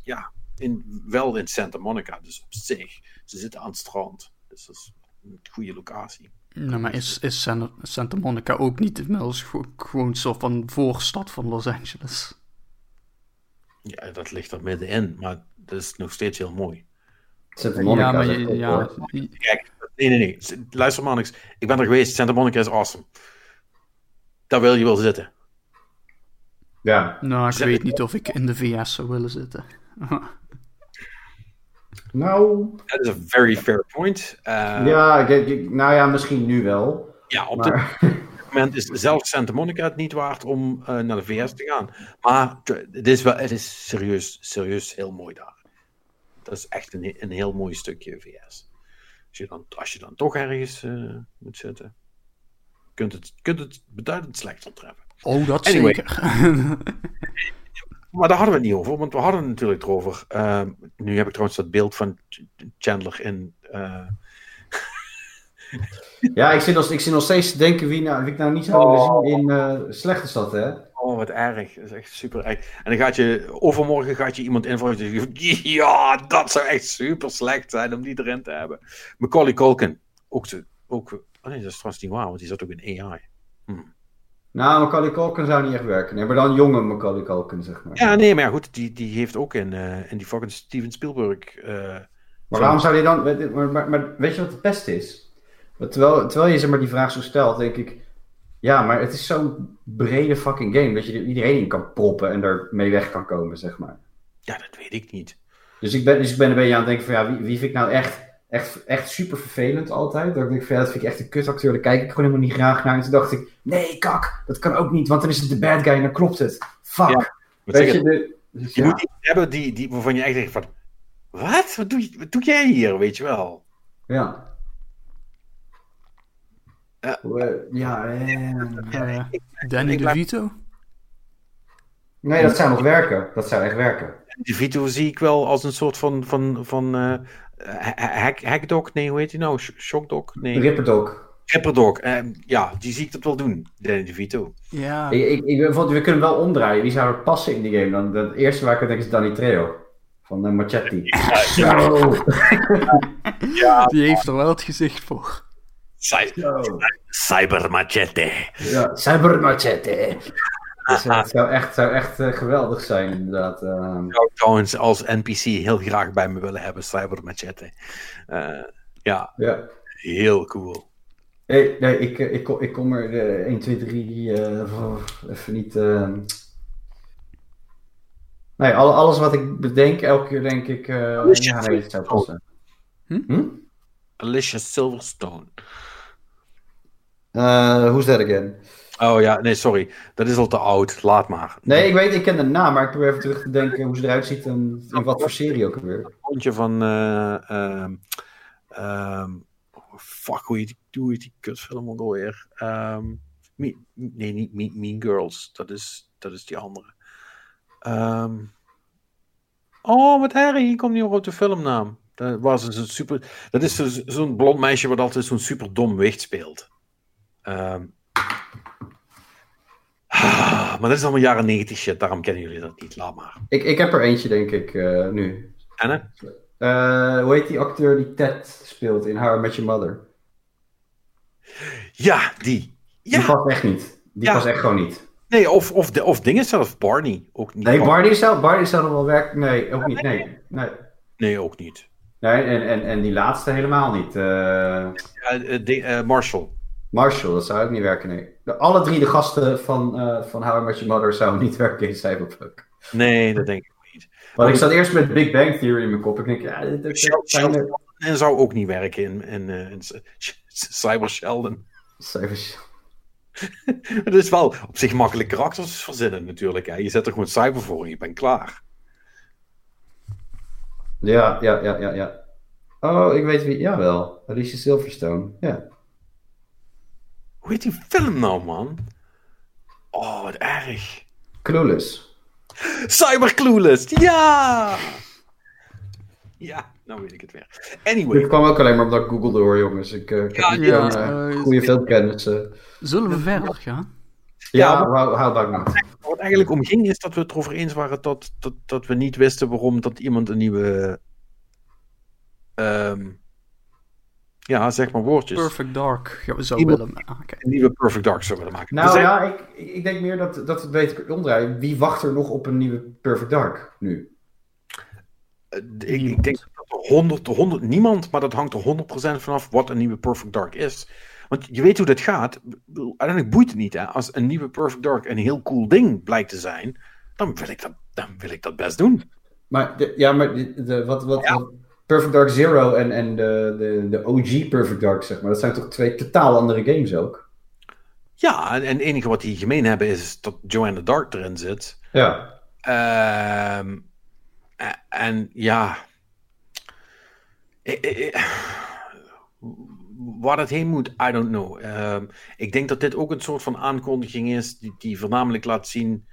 ja, in, wel in Santa Monica, dus op zich. Ze zitten aan het strand. Dus dat is een goede locatie. Nou, maar is, is Santa, Monica ook niet inmiddels gewoon, soort van voorstad van Los Angeles? Ja, dat ligt er middenin, maar dat is nog steeds heel mooi. Santa Monica ja, maar je, ja, Kijk, nee, nee, nee. Luister maar niks. Ik ben er geweest. Santa Monica is awesome. Daar wil je wel zitten. Ja. nou, ik weet niet of ik in de VS zou willen zitten. Nou, Dat is een very fair point. Eh, ja, ik, ik- nou ja, misschien nu wel. ja, op Maar moment is zelfs Santa Monica het niet waard om eh, naar de VS te gaan. Maar het is, wel, het is serieus, serieus heel mooi daar. Dat is echt een, een heel mooi stukje VS. Als je dan, als je dan toch ergens eh, moet zitten, kunt het, kunt het beduidend slechter treffen. Oh, dat Anyway. zeker. Maar daar hadden we het niet over, want we hadden het natuurlijk erover. Eh, nu heb ik trouwens dat beeld van Ch- Chandler in. ja, ik zit, nog, ik zit nog steeds te denken wie, nou, wie ik nou niet zou willen Oh. zien in eh slechte stad, hè? Oh, wat erg. Dat is echt super erg. En dan gaat je, overmorgen gaat je iemand invallen. die zegt, Ja, dat zou echt super slecht zijn om die erin te hebben. Macaulay Culkin. Ook, zo- ook oh nee, dat is trouwens niet waar, want die zat ook in AI. Nou, Macaulay Culkin zou niet echt werken. Nee, maar dan jonge Macaulay Culkin, zeg maar. Ja, nee, maar ja, goed, die, die heeft ook in, in die fucking Steven Spielberg. eh, Maar waarom zou hij dan... Maar, maar, maar weet je wat het beste is? Terwijl, terwijl je zeg maar, die vraag zo stelt, denk ik... Ja, maar het is zo'n brede fucking game dat je er iedereen in kan proppen en ermee weg kan komen, zeg maar. ja, dat weet ik niet. Dus ik ben, dus ik ben een beetje aan het denken van ja, wie, wie vind ik nou echt, echt, echt super vervelend altijd? Dat ik denk van ja, dat vind ik echt een kutacteur, daar kijk ik gewoon helemaal niet graag naar. En toen dacht ik, nee kak, dat kan ook niet, want dan is het de bad guy en dan klopt het. Fuck. Ja, Weet je, de, dus je ja. moet iets hebben die, die, waarvan je echt denkt van... Wat? Wat doe, je, wat doe jij hier, weet je wel? Ja. Ja. Eh, ja, eh, Eh, Danny DeVito? nee, dat zou nog werken. Dat zou echt werken. Die Vito zie ik wel als een soort van... van, van eh, ha- hack, hackdog? Nee, hoe heet die nou? Sh- Shockdog? Nee. Ripperdog. Ripperdog. Eh, ja, die zie ik dat wel doen. Danny DeVito. Ja. Ik, ik, we kunnen wel omdraaien. Wie zou er passen in die game? Dan, het eerste waar ik aan denk is Danny Trejo. Van uh, Machetti. Zo. Ja. Die heeft er wel het gezicht voor. Cy-. Cyber Machete. Ja, Cyber Machete. Dus, eh, het zou echt, zou echt eh, geweldig zijn, inderdaad. eh. zou ik trouwens als NPC heel graag bij me willen hebben, Cyber Machete. Eh, ja, ja. heel cool. Nee, nee ik, eh, ik, kom- ik kom er eh 1, 2, 3 eh, even niet. Nee, al, alles wat ik bedenk, elke keer denk ik. eh ja, nee, zou. Hm? Hm? Alicia Silverstone. Eh, who's that again? Oh ja, nee, sorry. Dat is al te oud. Laat maar. Nee, ik weet, ik ken de naam, maar ik probeer even terug te denken hoe ze eruit ziet en, en wat voor serie ook alweer. Een rondje van... eh, ehm, ehm, fuck, hoe heet die, hoe heet die kutfilm ook alweer? Ehm, Me- nee, niet Me- Mean Girls. Dat is, dat is die andere. Oh, wat erg. Hier komt niet op de filmnaam. Dat, was een super, dat is zo- zo'n blond meisje wat altijd zo'n super dom wicht speelt. Ehm. Ah, maar dat is allemaal jaren 90 shit, daarom kennen jullie dat niet. Laat maar. Ik, ik heb er eentje, denk ik, eh, nu. Hè? Eh, hoe heet die acteur die Ted speelt in How I Met Your Mother? Ja, die. Die past echt niet. Die Ja. past echt gewoon niet. nee, of, of, de, of dingen zelf. Barney. Ook niet. Nee, Barney zou, Barney nog wel werken. Nee, ook niet. Nee, nee. Nee, ook niet. nee en, en, en die laatste helemaal niet. Eh, de- eh, Marshall. Marshall, dat zou ook niet werken, nee. Alle drie de gasten van, eh van How I Met Your Mother zouden niet werken in Cyberpunk. Nee, dat denk ik niet. Want ik zat eerst met Big Bang Theory in mijn kop. Ik denk, ja, dit, dit, Shel- dit zijn Sheldon en zou ook niet werken in, in, eh, in C- Cyber Sheldon. Het is wel op zich makkelijk karakters verzinnen natuurlijk. Hè. Je zet er gewoon cyber voor en je bent klaar. Ja, ja, ja, ja, ja. Oh, ik weet wie. Jawel, Alicia Silverstone. Ja. Hoe heet die film nou, man? Oh, wat erg. Clueless. Cyber Clueless, ja! Ja, nou weet ik het weer. Anyway, Dit kwam ook alleen maar omdat ik googelde hoor, jongens. Ik eh, ik Ja, heb niet ja, eh, eh, goede filmkennis. Zullen we verder gaan? Ja, how about not? wat eigenlijk om ging is dat we het erover eens waren dat, dat, dat we niet wisten waarom dat iemand een nieuwe... ehm, ja, zeg maar woordjes. Perfect Dark ja, we zou Iemand- willen maken. Een nieuwe Perfect Dark zou willen maken. Nou zijn- ja, ik, ik denk meer dat, dat het beter omdraaien. Wie wacht er nog op een nieuwe Perfect Dark nu? Eh, Ik, ik denk dat er 100, 100, niemand, maar dat hangt er 100% vanaf wat een nieuwe Perfect Dark is. Want je weet hoe dat gaat. Uiteindelijk boeit het niet. Hè? Als een nieuwe Perfect Dark een heel cool ding blijkt te zijn, dan wil ik dat, dan wil ik dat best doen. Maar, de, ja, maar de, de- wat, wat, wat Perfect Dark Zero en, en de, de, de OG Perfect Dark, zeg maar, dat zijn toch twee totaal andere games ook? Ja, en, en het enige wat die gemeen hebben is dat Joanna Dark erin zit. Ja. Ehm, en ja. Waar het heen moet, I don't know. Ehm, ik denk dat dit ook een soort van aankondiging is die, die voornamelijk laat zien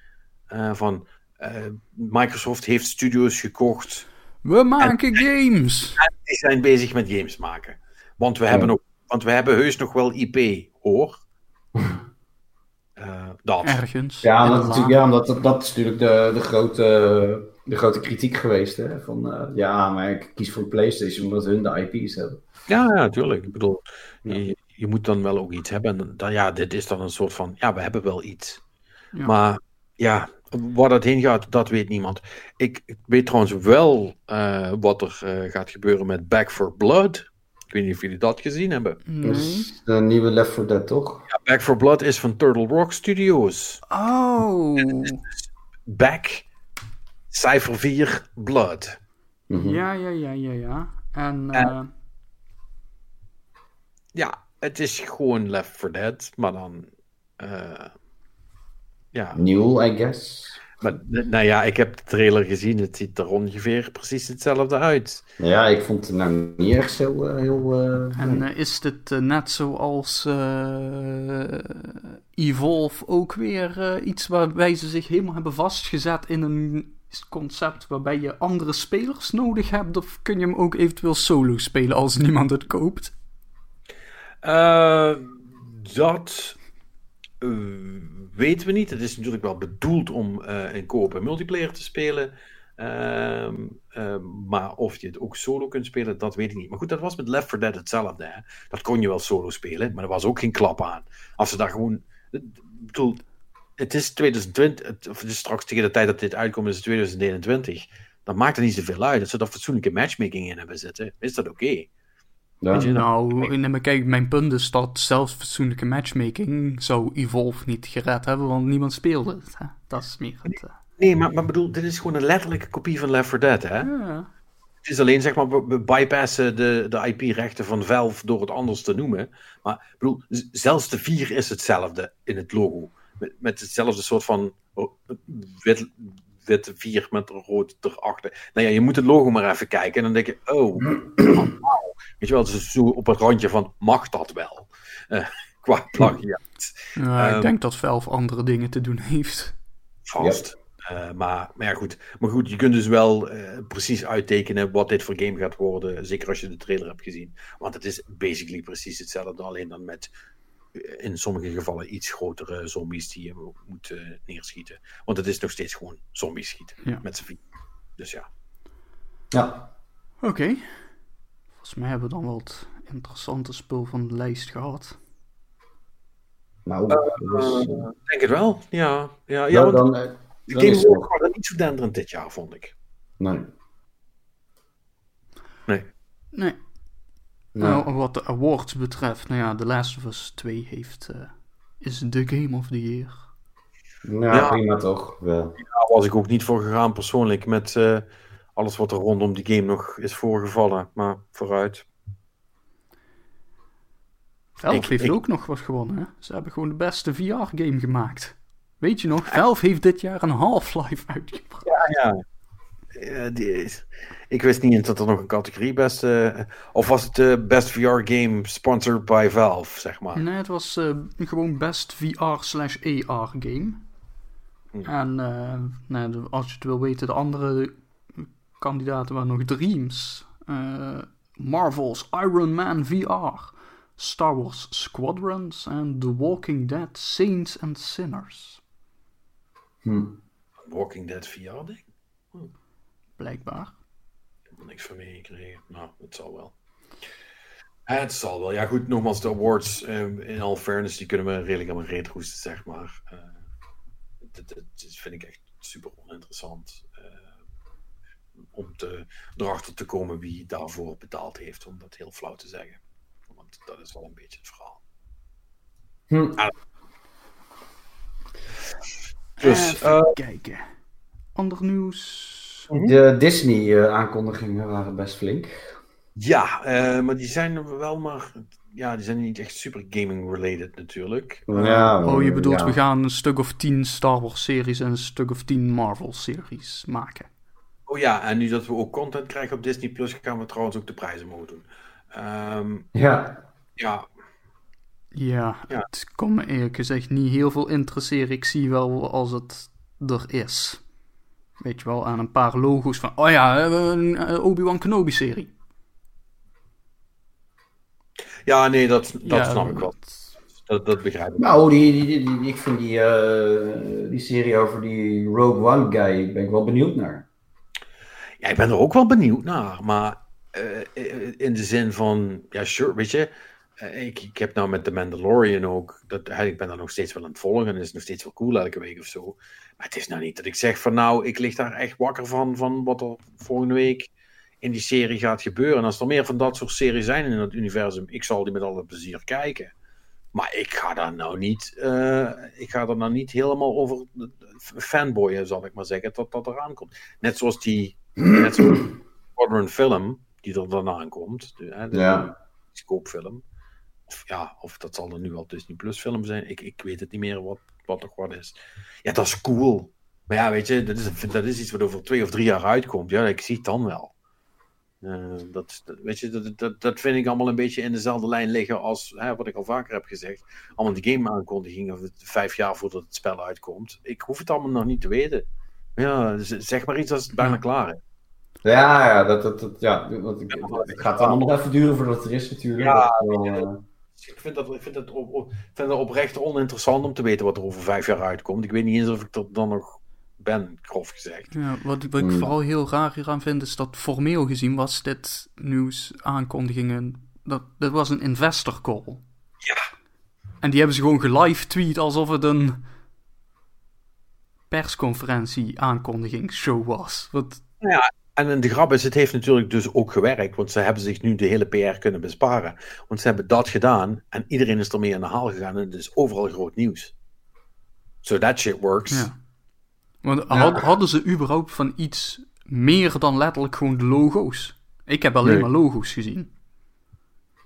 eh, van eh, Microsoft heeft studios gekocht. We maken games! Die zijn bezig met games maken. Want we, hebben, nog, want we hebben heus nog wel IP, hoor. Eh, dat. Ergens. Ja, natuurlijk, laag. ja omdat dat, dat is natuurlijk de, de, grote, de grote kritiek geweest. Hè? Van eh, ja, maar ik kies voor PlayStation omdat hun de IP's hebben. Ja, ja, natuurlijk. Ik bedoel, je, je moet dan wel ook iets hebben. En dan, ja, dit is dan een soort van, ja, we hebben wel iets. Ja. Maar ja, waar dat heen gaat, dat weet niemand. Ik, ik weet trouwens wel eh, wat er eh, gaat gebeuren met Back for Blood. Ik weet niet of jullie dat gezien hebben. Dat Nee. is de nieuwe Left 4 Dead, toch? Ja, Back for Blood is van Turtle Rock Studios. Oh. Back, Cypher 4, Blood. Mhm. Ja, ja, ja, ja, ja. En, En- eh, Ja, het is gewoon Left 4 Dead, maar dan... eh, ja, Nieuw, I guess. Maar, nou ja, ik heb de trailer gezien. Het ziet er ongeveer precies hetzelfde uit. Ja, ik vond het nou niet echt zo eh, heel... eh, en nee. eh, is dit eh, net zoals eh, Evolve ook weer eh, iets waarbij ze zich helemaal hebben vastgezet in een concept waarbij je andere spelers nodig hebt? Of kun je hem ook eventueel solo spelen als niemand het koopt? Eh, dat eh, weten we niet. Het is natuurlijk wel bedoeld om eh in co-op en multiplayer te spelen. Ehm, ehm, maar of je het ook solo kunt spelen, dat weet ik niet. Maar goed, dat was met Left 4 Dead hetzelfde. Dat kon je wel solo spelen, maar er was ook geen klap aan. Als ze daar gewoon... Ik bedoel, het is 2020, het, of straks tegen de tijd dat dit uitkomt, is het 2021. Dan maakt het niet zoveel uit. Als ze daar fatsoenlijke matchmaking in hebben zitten, is dat oké. Ja. weet je, Nou, kijk, mijn punt is dat zelfs fatsoenlijke matchmaking zou Evolve niet gered hebben, want niemand speelde het. Hè? Dat is meer het... eh, Nee, maar, maar bedoel, dit is gewoon een letterlijke kopie van Left 4 Dead, hè? ja. Het is alleen, zeg maar, we, bypassen de, de IP-rechten van Valve door het anders te noemen. Maar ik bedoel, zelfs de 4 is hetzelfde in het logo. Met, met hetzelfde soort van oh, wit, witte 4 met rood erachter. Nou ja, je moet het logo maar even kijken en dan denk je, oh, wauw. Weet je wel, het is zo op het randje van, mag dat wel? Eh, qua plagiaat. Ja, Ehm, ik denk dat Valve andere dingen te doen heeft. Vast. Eh, maar, maar ja, goed. Maar goed, je kunt dus wel eh, precies uittekenen wat dit voor game gaat worden. Zeker als je de trailer hebt gezien. Want het is basically precies hetzelfde. Alleen dan met in sommige gevallen iets grotere zombies die je moet eh, neerschieten. Want het is nog steeds gewoon zombies schieten. Ja. Met z'n vier. Dus ja. Ja. Oké. Volgens mij hebben we dan wel het interessante spul van de lijst gehad. Nou, dus, Ik denk het wel. Ja, ja, ja ja, want dan, eh, de dan Game waren niet zo denderend dit jaar, vond ik. Nee. Nee. Nee. Nou, Nou, wat de awards betreft, nou ja, The Last of Us 2 heeft, eh, is de Game of the Year. nou, Ja. prima toch. Wel. Daar was ik ook niet voor gegaan persoonlijk. Met eh, alles wat er rondom die game nog is voorgevallen. Maar vooruit. Valve heeft ik- ook nog wat gewonnen, hè? Ze hebben gewoon de beste VR-game gemaakt. Weet je nog, Valve heeft dit jaar een Half-Life uitgebracht. Ja. Eh, die Ik wist niet eens dat er nog een categorie best. eh, of was het de best VR game sponsored by Valve, zeg maar. Nee, het was eh, gewoon best VR slash AR game. Hm. En eh, nou, de- als je het wil weten, de andere kandidaten waren nog Dreams, eh, Marvel's Iron Man VR, Star Wars Squadrons en The Walking Dead Saints and Sinners. Hm. Walking Dead VR ding? Blijkbaar. Ik heb er niks van meegekregen. Nou, het zal wel. Eh, Het zal wel. Ja, goed, nogmaals, de awards, eh, in all fairness, die kunnen we redelijk aan mijn reet roesten, zeg maar. Eh, dat, dat vind ik echt super oninteressant. eh, om te, erachter te komen wie daarvoor betaald heeft, om dat heel flauw te zeggen. Want dat is wel een beetje het verhaal. Hm. Dus, Even eh, kijken. Ander nieuws. De Disney-aankondigingen waren best flink. Ja, eh, maar die zijn wel maar. Ja, die zijn niet echt super gaming-related natuurlijk. Ja, Oh, je bedoelt, ja. we gaan een stuk of tien Star Wars series en een stuk of tien Marvel series maken. Oh ja, en nu dat we ook content krijgen op Disney Plus, gaan we trouwens ook de prijzen mogen doen. Ehm, Ja, ja, Ja, Ja. het kan me eerlijk gezegd niet heel veel interesseren. Ik zie wel als het er is. Weet je wel, aan een paar logo's van... Oh ja, we hebben een eh, Obi-Wan Kenobi-serie. ja nee, dat, dat Ja, snap ik wel. dat- Dat, begrijp ik. nou, die, die, die, die- ik vind die, eh, die serie over die Rogue One guy, ben ik wel benieuwd naar. Ja, ik ben er ook wel benieuwd naar, maar eh, in de zin van, ja, sure, weet je, ik, ik heb nou met The Mandalorian ook, dat, hè, ik ben daar nog steeds wel aan het volgen en het is nog steeds wel cool elke week of zo. Maar het is nou niet dat ik zeg van, nou, ik lig daar echt wakker van, van wat er volgende week in die serie gaat gebeuren. En als er meer van dat soort series zijn in het universum, ik zal die met alle plezier kijken. Maar ik ga daar nou niet, eh, ik ga er nou niet helemaal over fanboyen, zal ik maar zeggen, dat dat eraan komt. Net zoals die Net zoals de Squadron film, die er dan aankomt. De, hè, de Ja. scoopfilm. Of ja, of dat zal er nu al Disney Plus film zijn. Ik, ik weet het niet meer wat, wat toch wat is. Ja, dat is cool. Maar ja, weet je, dat is, dat is iets wat over twee of drie jaar uitkomt. Ja, ik zie het dan wel. Eh, dat, dat- weet je, dat, dat, dat vind ik allemaal een beetje in dezelfde lijn liggen als hè, wat ik al vaker heb gezegd. Allemaal die game aankondigingen, vijf jaar voordat het spel uitkomt. Ik hoef het allemaal nog niet te weten. Ja, zeg maar iets als het bijna klaar is. Ja, ja, dat, dat, dat, ja want ik, het gaat allemaal nog even duren voordat het er is natuurlijk. Ja, Dat Ik vind dat, ik vind dat, op, op- ik vind dat oprecht oninteressant om te weten wat er over vijf jaar uitkomt. Ik weet niet eens of ik er dan nog ben, grof gezegd. Ja, wat, wat ik Hmm. vooral heel raar hieraan vind, is dat formeel gezien was dit nieuws aankondigingen... Dat, dit was een investor call. Ja. En die hebben ze gewoon gelive tweet alsof het een persconferentie aankondigingsshow was. Wat, En de grap is, het heeft natuurlijk dus ook gewerkt, want ze hebben zich nu de hele PR kunnen besparen. Want ze hebben dat gedaan en iedereen is ermee aan de haal gegaan en het is overal groot nieuws. So that shit works. ja. Want had- hadden ze überhaupt van iets meer dan letterlijk gewoon de logo's? Ik heb alleen Nee. maar logo's gezien.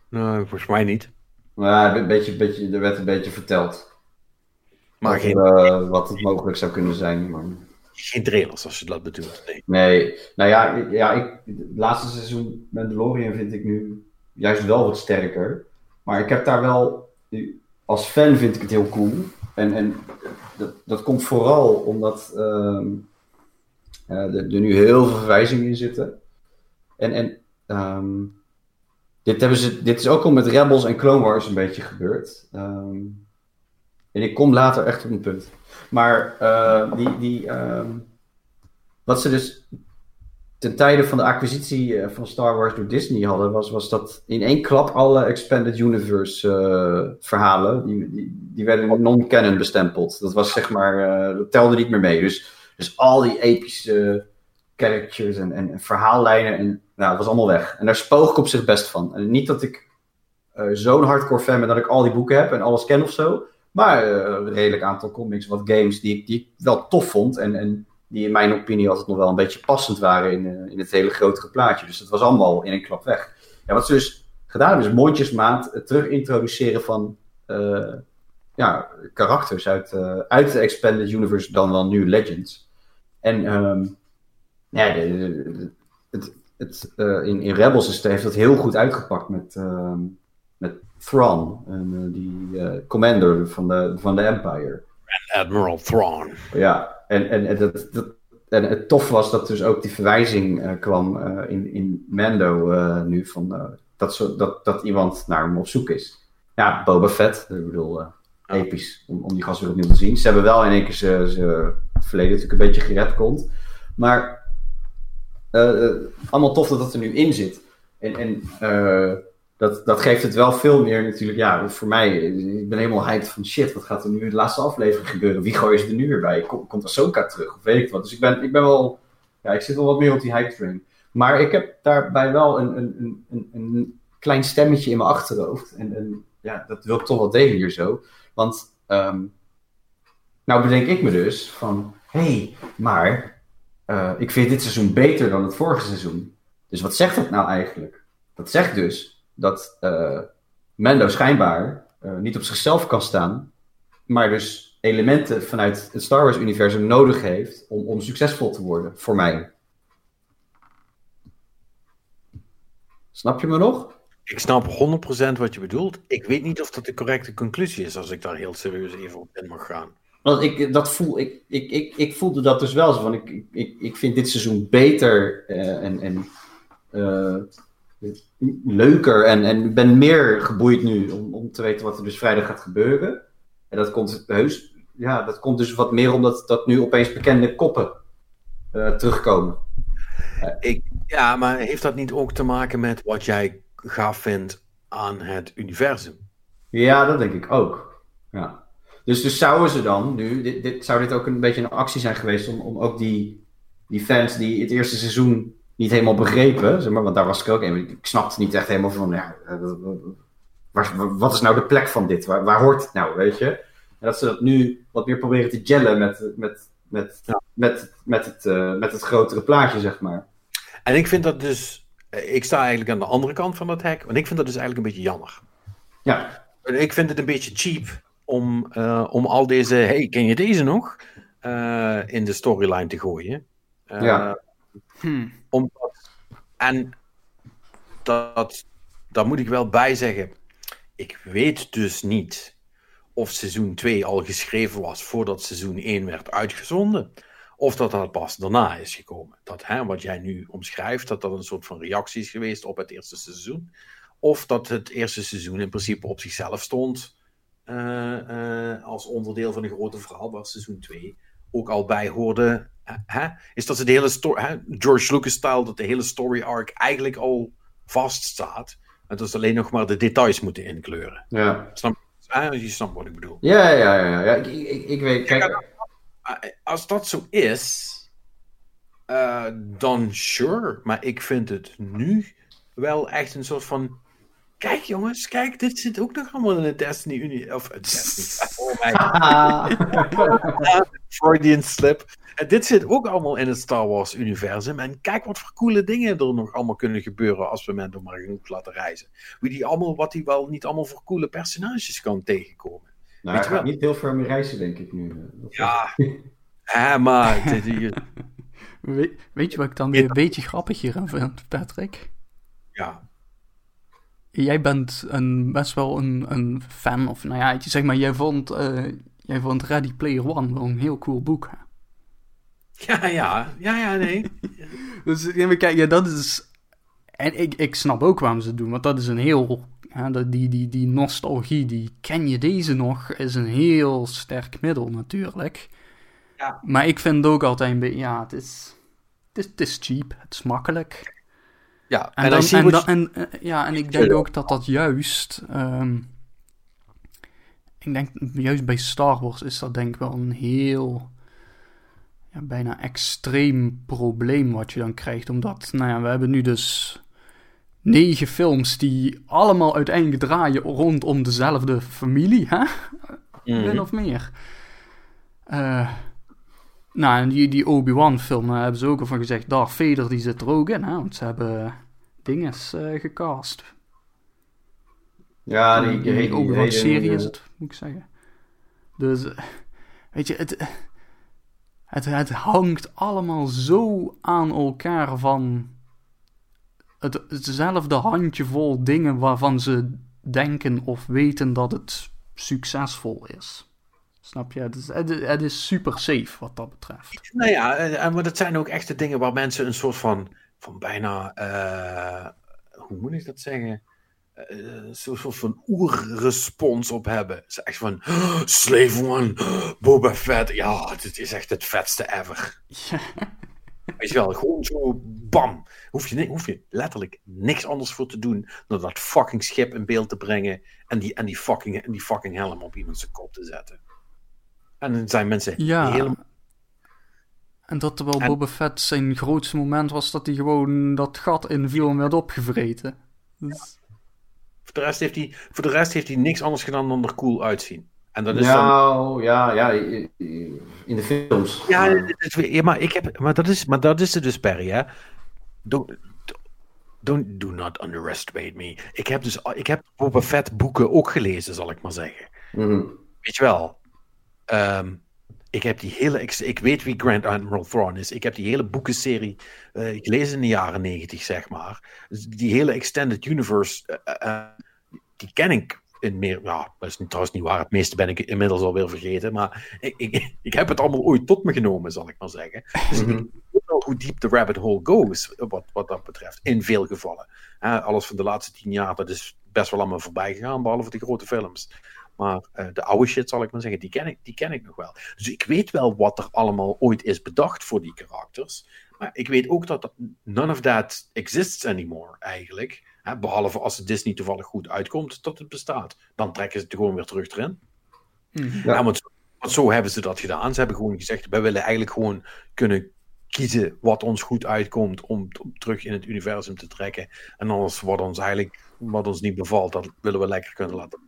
Nou, volgens mij niet. ja, een beetje, beetje, er werd een beetje verteld. Maar Over, geen, eh, wat het mogelijk zou kunnen zijn. Maar... geen trailers als je dat bedoelt. Nee. Nou ja, ja ik, het laatste seizoen Mandalorian vind ik nu juist wel wat sterker. Maar ik heb daar wel, als fan vind ik het heel cool. en en dat, dat komt vooral omdat ehm, eh, er, er nu heel veel verwijzingen in zitten. En, en ehm, dit, hebben ze, dit is ook al met Rebels en Clone Wars een beetje gebeurd. Ehm, en ik kom later echt op een punt. Maar uh, die, die, um, wat ze dus ten tijde van de acquisitie eh, van Star Wars door Disney hadden, was, was dat in één klap alle Expanded Universe uh, verhalen, die, die, werden non-canon bestempeld. Dat was zeg maar, dat telde niet meer mee. Dus, dus al die epische characters en, en, en verhaallijnen, en, nou, dat was allemaal weg. En daar spoog ik op zich best van. En niet dat ik zo'n hardcore fan ben dat ik al die boeken heb en alles ken of zo. Maar een redelijk aantal comics, wat games die ik, die wel tof vond. En, en die in mijn opinie altijd nog wel een beetje passend waren in, uh, in het hele grotere plaatje. Dus dat was allemaal in een klap weg. Ja, wat ze dus gedaan hebben, is mondjesmaat het terug introduceren van ja, karakters uit, uit de Expanded Universe, dan wel nu Legends. En um, ja, het, het, in, in Rebels heeft dat heel goed uitgepakt met, uh, met Thrawn, en, die commander van de, van de Empire. Admiral Thrawn. Ja, en, en, en, dat, dat, en het tof was dat dus ook die verwijzing uh, kwam in, in Mando nu van dat, zo, dat, dat iemand naar hem op zoek is. Ja, Boba Fett, ik bedoel, episch om, om die gast weer opnieuw te zien. Ze hebben wel in één keer ze verleden natuurlijk een beetje gered komt. Maar allemaal tof dat dat er nu in zit. En, en dat, dat geeft het wel veel meer natuurlijk. Ja, voor mij, ik ben helemaal hyped van shit, wat gaat er nu in de laatste aflevering gebeuren? Wie gooien ze er nu weer bij? Komt, komt Ahsoka terug? Of weet ik wat. Dus ik ben, ik ben wel, ja, ik zit wel wat meer op die hype train. Maar ik heb daarbij wel een, een, een, een klein stemmetje in mijn achterhoofd. En, en ja, dat wil ik toch wel delen hier zo. Want, um, nou bedenk ik me dus van, hé, hey, maar uh, ik vind dit seizoen beter dan het vorige seizoen. Dus wat zegt dat nou eigenlijk? Dat zegt dus dat uh, Mando schijnbaar uh, niet op zichzelf kan staan, maar dus elementen vanuit het Star Wars-universum nodig heeft om, om succesvol te worden, voor mij. Snap je me nog? Ik snap 100% wat je bedoelt. Ik weet niet of dat de correcte conclusie is, als ik daar heel serieus even op in mag gaan. Want ik, dat voel, ik, ik, ik, ik voelde dat dus wel zo van, ik, ik, ik vind dit seizoen beter uh, en, en uh, leuker en, en ben meer geboeid nu om, om te weten wat er dus vrijdag gaat gebeuren. En dat komt heus, ja, dat komt dus wat meer omdat dat nu opeens bekende koppen uh, terugkomen. Ik, ja, maar heeft dat niet ook te maken met wat jij gaaf vindt aan het universum? Ja, dat denk ik ook. Ja. Dus, dus zouden ze dan nu, dit, dit, zou dit ook een beetje een actie zijn geweest om, om ook die, die fans die het eerste seizoen niet helemaal begrepen, zeg maar, want daar was ik ook in. Ik snapte niet echt helemaal van, ja, eh, waar, wat is nou de plek van dit? Waar, waar hoort het nou, weet je? En dat ze dat nu wat meer proberen te gellen met, met, met, ja. met, met, het, uh, met het grotere plaatje, zeg maar. En ik vind dat dus, ik sta eigenlijk aan de andere kant van dat hek, want ik vind dat dus eigenlijk een beetje jammer. Ja. Ik vind het een beetje cheap om, uh, om al deze, hey, ken je deze nog? Uh, in de storyline te gooien. ja. Hmm. En dat, daar moet ik wel bij zeggen. Ik weet dus niet of seizoen 2 al geschreven was voordat seizoen 1 werd uitgezonden. Of dat dat pas daarna is gekomen. Dat hè, wat jij nu omschrijft, dat dat een soort van reactie is geweest op het eerste seizoen. Of dat het eerste seizoen in principe op zichzelf stond. Uh, uh, als onderdeel van een grote verhaal, waar seizoen 2 ook al bij hoorde hè, is dat ze de hele story, hè, George Lucas-style, dat de hele story arc eigenlijk al vaststaat. En dat ze alleen nog maar de details moeten inkleuren. Ja. Snap, hè, je snapt wat ik bedoel. Ja, ja, ja. ja. Ik, ik, ik weet. Kijk, als dat zo is, uh, dan sure. Maar ik vind het nu wel echt een soort van. Kijk jongens, kijk, dit zit ook nog allemaal in de Destiny-Unie. Of Destiny. Oh my Freudian slip. En dit zit ook allemaal in het Star Wars-universum. En kijk wat voor coole dingen er nog allemaal kunnen gebeuren als we Mendo maar genoeg laten reizen. Wie die allemaal, wat hij wel niet allemaal voor coole personages kan tegenkomen. Nou, Weet je wel? niet heel ver meer reizen, denk ik nu. Ja, hè, maar... Dit, weet je wat ik dan weer een beetje grappig hier aan vind, Patrick? Ja. Jij bent een, best wel een, een fan, of nou ja, zeg maar, jij vond... Uh, Jij vond Ready Player One wel een heel cool boek, hè? Ja, ja, ja, ja, nee. Dus ja, maar kijk, ja, dat is... En ik, ik snap ook waarom ze het doen, want dat is een heel... Ja, die, die, die nostalgie, die ken je deze nog, is een heel sterk middel natuurlijk. Ja. Maar ik vind het ook altijd een beetje... Ja, het is, het is, het is cheap, het is makkelijk. Ja, En, en, dan, en, en, eh, ja, en ik denk ook dat dat juist... ehm, ik denk, juist bij Star Wars is dat denk ik wel een heel... Ja, bijna extreem probleem wat je dan krijgt. Omdat, nou ja, we hebben nu dus negen films die allemaal uiteindelijk draaien rondom dezelfde familie, hè? Mhm. Min of meer. Eh, nou, en die, die Obi-Wan film daar hebben ze ook al van gezegd. Darth Vader die zit er ook in, hè? Want ze hebben dinges eh gecast. Ja, die, die, die, die, Obi-Wan hele- serie is het, moet ik zeggen. Dus, eh, weet je, het, het, het hangt allemaal zo aan elkaar van het, hetzelfde handjevol dingen waarvan ze denken of weten dat het succesvol is. Snap je? Het is, het, het is super safe wat dat betreft. Nou ja, maar dat zijn ook echt de dingen waar mensen een soort van, van bijna, eh, hoe moet ik dat zeggen? Eh, Zo'n soort van oerrespons op hebben. Ze echt van, "Oh, Slave One, Boba Fett, ja, dit is echt het vetste ever. Ja. Weet je wel, gewoon zo, bam. Hoef je, hoef je letterlijk niks anders voor te doen dan dat fucking schip in beeld te brengen en die, en die, fucking, en die fucking helm op iemand zijn kop te zetten. En dan zijn mensen Ja. helemaal En dat terwijl En- Boba Fett zijn grootste moment was dat hij gewoon dat gat inviel en werd opgevreten. Dus- Voor de, rest heeft hij, voor de rest heeft hij niks anders gedaan dan er cool uitzien. En dat is dan... Nou, ja, ja, in de films. Ja, Maar- ja, ik heb, maar, dat is, maar dat is het dus, Perry, hè. Don't, don't, do not underestimate me. Ik heb dus ik heb Boba Fett boeken ook gelezen, zal ik maar zeggen. Mhm. Weet je wel, ehm, ik heb die hele, ik, ik weet wie Grand Admiral Thrawn is. Ik heb die hele boekenserie eh, gelezen in de jaren negentig, zeg maar. Dus die hele Extended Universe, eh, eh, die ken ik in meer, ja, dat is trouwens niet waar. Het meeste ben ik inmiddels alweer vergeten. Maar ik, ik, ik heb het allemaal ooit tot me genomen, zal ik maar zeggen. Dus Mhm. ik weet wel hoe diep de rabbit hole goes, wat, wat dat betreft. In veel gevallen. Alles van de laatste tien jaar, dat is best wel aan me voorbij gegaan, behalve die grote films. Maar eh, de oude shit, zal ik maar zeggen, die ken, ik, die ken ik nog wel. Dus ik weet wel wat er allemaal ooit is bedacht voor die karakters. Maar ik weet ook dat none of that exists anymore, eigenlijk. Hè, behalve als het Disney toevallig goed uitkomt, dat het bestaat. Dan trekken ze het gewoon weer terug erin. Mhm. Ja, want, zo- want zo hebben ze dat gedaan. Ze hebben gewoon gezegd, wij willen eigenlijk gewoon kunnen kiezen wat ons goed uitkomt om, om terug in het universum te trekken. En alles wat ons eigenlijk, wat ons niet bevalt, dat willen we lekker kunnen laten.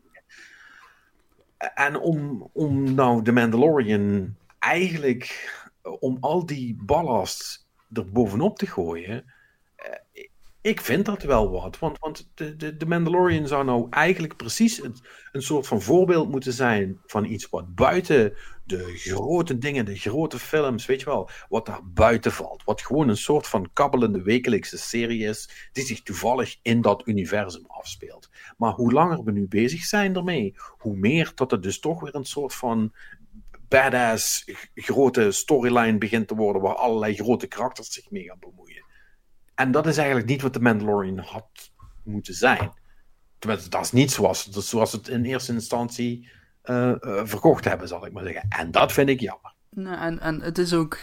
En om, om nou de Mandalorian eigenlijk, om al die ballast er bovenop te gooien, eh, ik vind dat wel wat. Want, want de, de, de Mandalorian zou nou eigenlijk precies een, soort van voorbeeld moeten zijn van iets wat buiten de grote dingen, de grote films, weet je wel, wat daar buiten valt. Wat gewoon een soort van kabbelende wekelijkse serie is, die zich toevallig in dat universum afspeelt. Maar hoe langer we nu bezig zijn ermee, hoe meer dat het dus toch weer een soort van badass grote storyline begint te worden, waar allerlei grote karakters zich mee gaan bemoeien. En dat is eigenlijk niet wat de Mandalorian had moeten zijn. Tenminste, dat is niet zoals, dat is zoals het in eerste instantie eh, eh, verkocht hebben, zal ik maar zeggen. En dat vind ik jammer. En, en het is ook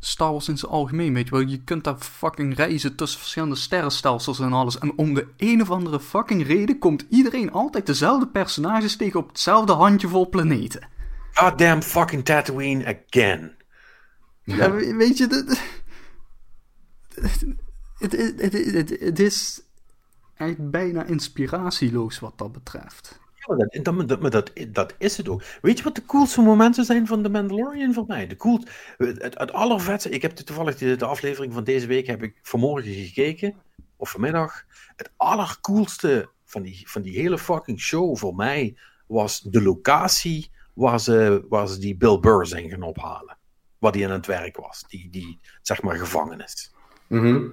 Star Wars in zijn algemeen, weet je wel. Je kunt daar fucking reizen tussen verschillende sterrenstelsels en alles. En om de een of andere fucking reden komt iedereen altijd dezelfde personages tegen op hetzelfde handjevol planeten. Goddamn fucking Tatooine again. Ja, we- weet je, dat... Het, het, het, het, het is echt bijna inspiratieloos wat dat betreft. Ja, maar dat, dat, dat, maar dat, dat is het ook. Weet je wat de coolste momenten zijn van The Mandalorian voor mij? De cool, het, het allervetste, ik heb de- toevallig de, de aflevering van deze week heb ik vanmorgen gekeken, of vanmiddag. Het allercoolste van die, van die hele fucking show voor mij was de locatie waar ze, waar ze die Bill Burr zijn gaan ophalen. Waar die aan het werk was. Die, die zeg maar gevangenis. Mhm.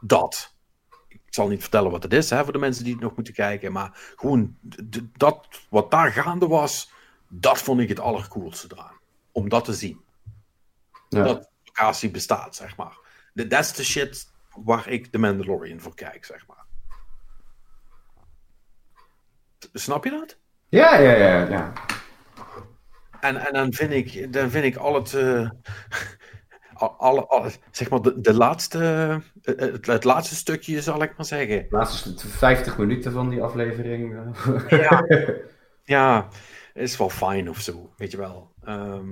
Dat. Ik zal niet vertellen wat het is hè, voor de mensen die het nog moeten kijken. Maar gewoon dat wat daar gaande was. Dat vond ik het allercoolste eraan. Om dat te zien. Ja. Dat locatie bestaat, zeg maar. Dat is de shit waar ik de Mandalorian voor kijk, zeg maar. Snap je dat? Ja, ja, ja, ja. En, en dan vind ik, dan vind ik al het. eh, alle, alle, zeg maar, de, de laatste. eh, Het, het laatste stukje, zal ik maar zeggen. De laatste 50 minuten van die aflevering. eh. Ja. Ja, is wel fijn of zo, weet je wel. Ehm,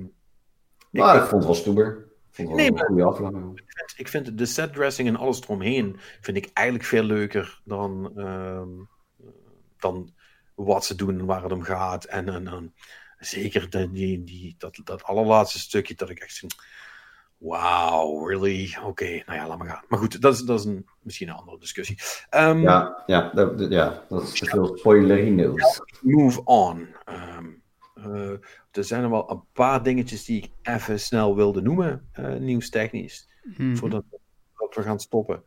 ik, maar ik vond het wel stoer. Ik vond het wel Nee, een maar- goede aflevering. vind, ik vind de setdressing en alles eromheen vind ik eigenlijk veel leuker dan, ehm, dan wat ze doen en waar het om gaat. En, en, en zeker de, die, die, dat, dat allerlaatste stukje dat ik echt. Wauw, really? Oké, nou ja, laat maar gaan. Maar goed, dat is, dat is een, misschien een andere discussie. Ehm, Ja, ja, dat, ja, dat is te veel spoilerino's. Move on. Ehm, eh, er zijn er wel een paar dingetjes die ik even snel wilde noemen, eh, nieuwstechnisch. Mhm. voordat dat we gaan stoppen.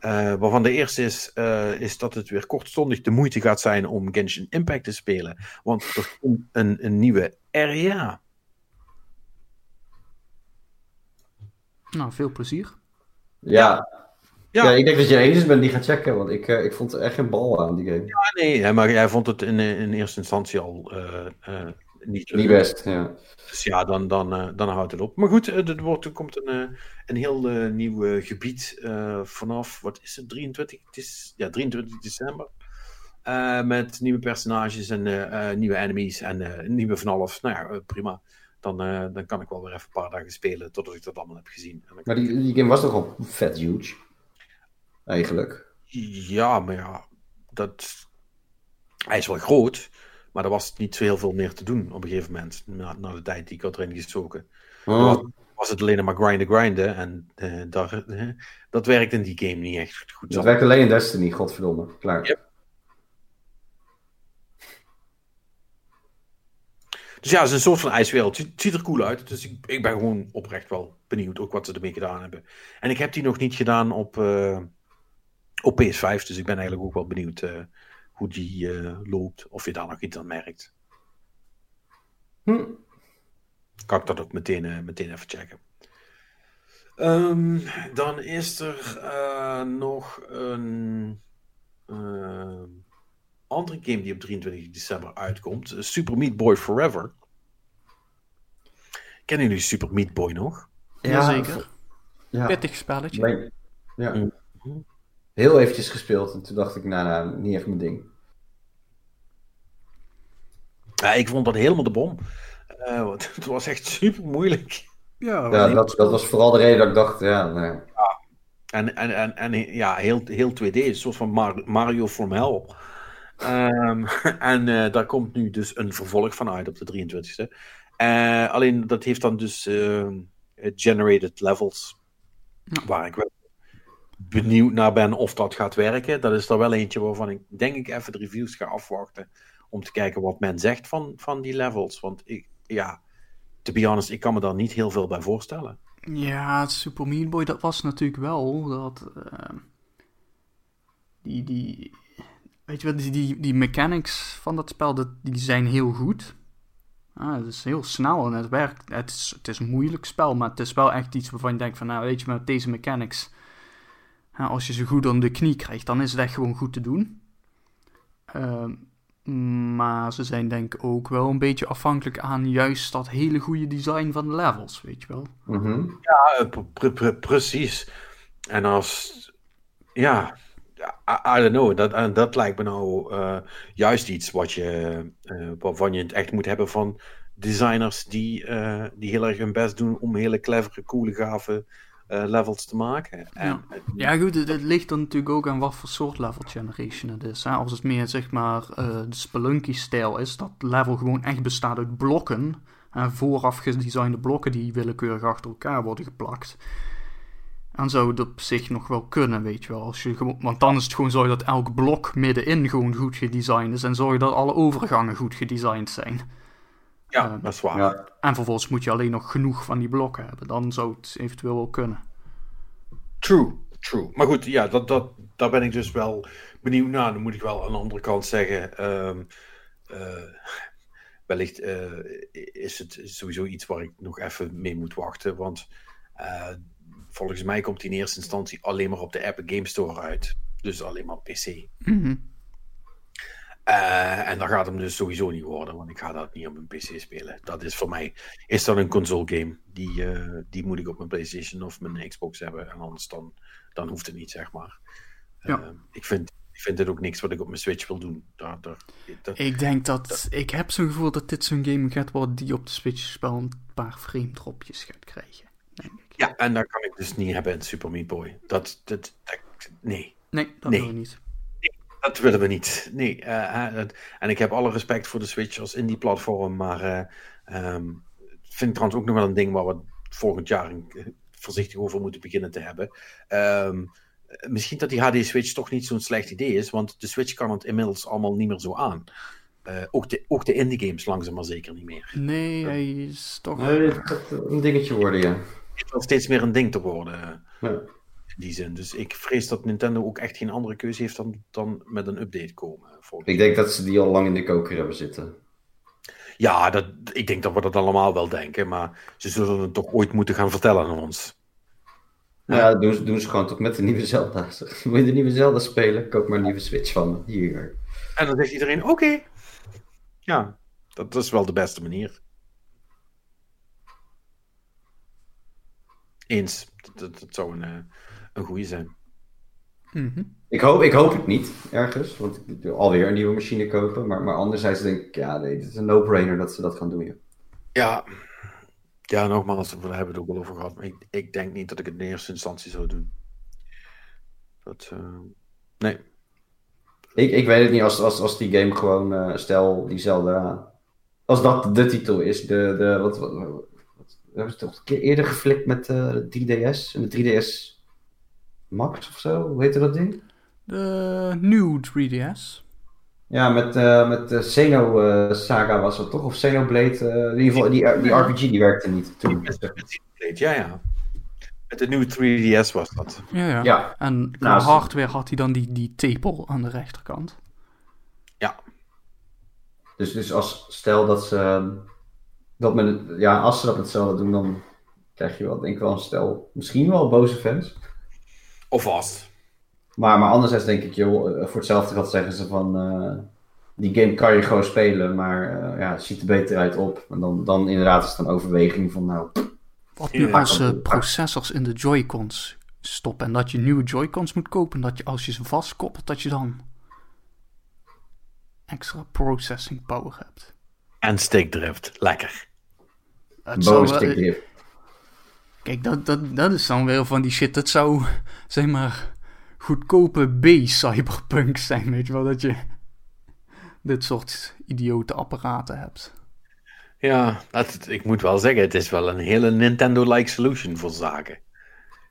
Eh, waarvan de eerste is, eh, is dat het weer kortstondig de moeite gaat zijn om Genshin Impact te spelen. Want er komt een, een nieuwe area. Nou, veel plezier. Ja. Ja. Ja. ik denk dat je enige bent die gaat checken, want ik, eh, ik vond er echt geen bal aan die game. Ah, nee, maar jij vond het in, in eerste instantie al eh, eh, niet leuk. Niet best, ja. Dus ja, dan, dan, dan houdt het op. Maar goed, er, wordt, er komt een, eh, een heel nieuw gebied eh, vanaf, wat is het, 23, het is, ja, 23 december. Eh, met nieuwe personages en eh, eh, nieuwe enemies en eh, nieuwe van alles. Nou ja, prima. Dan, eh, dan kan ik wel weer even een paar dagen spelen totdat ik dat allemaal heb gezien. En Maar die, die game was toch al vet huge? Eigenlijk. Ja, maar ja, dat... hij is wel groot, maar er was niet zo heel veel meer te doen op een gegeven moment. Na, na de tijd die ik had erin gestoken. Oh. Was, was het alleen maar grinden, grinden. En eh, daar, eh, dat werkt in die game niet echt goed. Dat werkt alleen in Destiny, godverdomme. Klaar. Yep. Dus ja, het is een soort van ijswereld. Het ziet er cool uit. Dus ik, ik ben gewoon oprecht wel benieuwd ook wat ze ermee gedaan hebben. En ik heb die nog niet gedaan op, eh, op PS5. Dus ik ben eigenlijk ook wel benieuwd eh, hoe die eh, loopt. Of je daar nog iets aan merkt. Hm. Kan ik dat ook meteen, meteen even checken. Ehm, dan is er nog een andere game die op 23 december uitkomt. eh, Super Meat Boy Forever. Kennen jullie Super Meat Boy nog? Jazeker. Ja. Pittig spelletje. Nee. Ja. Mhm. Heel eventjes gespeeld en toen dacht ik, nou, nou, niet echt mijn ding. Ja, ik vond dat helemaal de bom. Eh, want het was echt super moeilijk. Ja, Ja, dat, dat was vooral de reden dat ik dacht, ja, nee. En, en, en, en ja, heel, heel 2D, een soort van Mar- Mario from Hell. Ehm, en eh, daar komt nu dus een vervolg van uit op de 23e. Eh, alleen dat heeft dan dus eh, generated levels. Ja. Waar ik wel benieuwd naar ben of dat gaat werken. Dat is er wel eentje waarvan ik denk ik even de reviews ga afwachten. Om te kijken wat men zegt van, van die levels. Want ik, ja, to be honest, ik kan me daar niet heel veel bij voorstellen. Ja, Super Meat Boy, dat was natuurlijk wel dat. eh, die, die. Weet je wel, die, die, die mechanics van dat spel, dat, die zijn heel goed. Ah, het is heel snel en het werkt. Het is, het is een moeilijk spel, maar het is wel echt iets waarvan je denkt van, nou weet je, met deze mechanics, hè, als je ze goed onder de knie krijgt, dan is het echt gewoon goed te doen. Ehm, maar ze zijn denk ik ook wel een beetje afhankelijk aan juist dat hele goede design van de levels, weet je wel. Mhm. Ja, pre- pre- pre- precies. En als. Ja, I, I don't know. Dat, en dat lijkt me nou eh, juist iets wat je, eh, waarvan je het echt moet hebben van designers die, eh, die heel erg hun best doen om hele clevere, coole, gave eh, levels te maken. En, Ja, goed, het, het ligt dan natuurlijk ook aan wat voor soort level generation het is. Hè? Als het meer, zeg maar, eh, de Spelunky-stijl is, dat level gewoon echt bestaat uit blokken. En vooraf gedesignde blokken die willekeurig achter elkaar worden geplakt. Dan zou het op zich nog wel kunnen, weet je wel. Als je gewoon, want dan is het gewoon zo dat elk blok middenin gewoon goed gedesigned is. En zorg dat alle overgangen goed gedesigned zijn. ja, eh, dat is waar. Ja. En vervolgens moet je alleen nog genoeg van die blokken hebben. Dan zou het eventueel wel kunnen. True, true. Maar goed, ja, dat, dat, daar ben ik dus wel benieuwd naar. Dan moet ik wel aan de andere kant zeggen. ehm, eh, wellicht eh, is het sowieso iets waar ik nog even mee moet wachten. Want eh, volgens mij komt die in eerste instantie alleen maar op de Epic Game Store uit. Dus alleen maar PC. Mhm. Eh, en dan gaat hem dus sowieso niet worden, want ik ga dat niet op mijn PC spelen. Dat is voor mij, is dat een console game. Die, eh, die moet ik op mijn PlayStation of mijn Xbox hebben. En anders dan, dan hoeft het niet, zeg maar. Ja. Eh, ik, vind, ik vind dit ook niks wat ik op mijn Switch wil doen. Daar, daar, dat- Ik denk dat... Ik heb zo'n gevoel dat dit zo'n game gaat worden die op de Switch wel een paar frame dropjes gaat krijgen. Ja, en dat kan ik dus niet hebben in Super Meat Boy. Dat, dat, dat, nee, Nee, dat Nee. wil ik niet. dat willen we niet. Nee, eh, eh, dat- en ik heb alle respect voor de Switch als indie-platform, maar eh ehm, vind ik trouwens ook nog wel een ding waar we volgend jaar voorzichtig over moeten beginnen te hebben. Ehm, eh, misschien dat die HD-Switch toch niet zo'n slecht idee is, want de Switch kan het inmiddels allemaal niet meer zo aan. Eh, ook, de, ook de indie-games langzaam maar zeker niet meer. Nee, hij is toch... Nee, gaat een dingetje worden, ja. Het wordt steeds meer een ding te worden. ja. in die zin. Dus ik vrees dat Nintendo ook echt geen andere keuze heeft dan, dan met een update komen. Ik denk dat ze die al lang in de koker hebben zitten. Ja, dat, ik denk dat we dat allemaal wel denken, maar ze zullen het toch ooit moeten gaan vertellen aan ons. Nou ja, doen ze, doen ze gewoon toch met de nieuwe Zelda. Wil je de nieuwe Zelda spelen? Koop maar een nieuwe Switch van. Hier. En dan zegt iedereen: oké. Ja, dat is wel de beste manier. Eens. Dat, dat, dat zou een, eh, een goede zijn. Mhm. Ik hoop, ik hoop het niet, ergens. Want ik wil alweer een nieuwe machine kopen. Maar, maar anderzijds denk ik, ja, nee, het is een no-brainer dat ze dat gaan doen. Ja. Ja, ja nogmaals, we hebben het ook wel over gehad. Maar ik, ik denk niet dat ik het in eerste instantie zou doen. Dat, eh, nee. Ik, ik weet het niet, als, als, als die game gewoon, eh, stel, die Zelda... Als dat de titel is, de, de, wat, wat, wat- we hebben het toch een keer eerder geflikt met eh, de 3DS en de 3DS Max of zo? Hoe heette dat ding? De nieuw 3DS. Ja, met, eh met de Xeno eh, Saga was dat toch? Of Xenoblade? in ieder geval, die, die RPG die werkte niet toen. Met Ja, ja. Met de nieuwe 3DS was dat. Ja, ja. Ja, En qua Nou, ze- hardware had hij dan die, die tepel aan de rechterkant. Ja. dus, dus als, stel dat ze, dat men, ja, als ze dat met Zelda doen, dan krijg je wel, denk ik wel een stel, misschien wel boze fans. Of vast. Maar, maar anderzijds denk ik, joh, eh, voor hetzelfde geld zeggen ze van, eh, die game kan je gewoon spelen, maar eh, ja, het ziet er beter uit op. En dan, dan inderdaad is het een overweging van, nou, Wat nu als doen. processors in de Joy-Cons stoppen en dat je nieuwe Joy-Cons moet kopen, dat je als je ze vastkoppelt, dat je dan extra processing power hebt. En stickdrift. Lekker. Het wel-. Kijk, dat, dat, dat is dan weer van die shit. Dat zou, zeg maar, goedkope B-cyberpunk zijn, weet je wel. Dat je dit soort idiote apparaten hebt. Ja, dat, ik moet wel zeggen, het is wel een hele Nintendo-like solution voor zaken.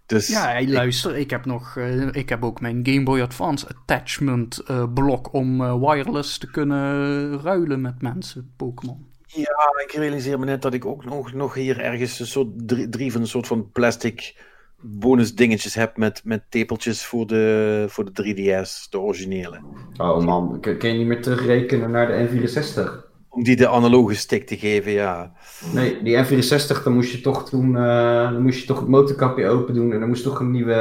Dus Ja, hey, luister, ik heb nog, eh, ik heb ook mijn Game Boy Advance attachment eh, blok om eh, wireless te kunnen ruilen met mensen, Pokémon. ja, ik realiseer me net dat ik ook nog, nog hier ergens een soort drie, drie van een soort van plastic bonus dingetjes heb met, met tepeltjes voor de, voor de 3DS, de originele. Oh man, kun kun je niet meer terugrekenen naar de N64? Om die de analoge stick te geven, ja. Nee, die N64, dan moest je toch toen, eh, dan moest je toch het motorkapje open doen en dan moest toch een nieuwe,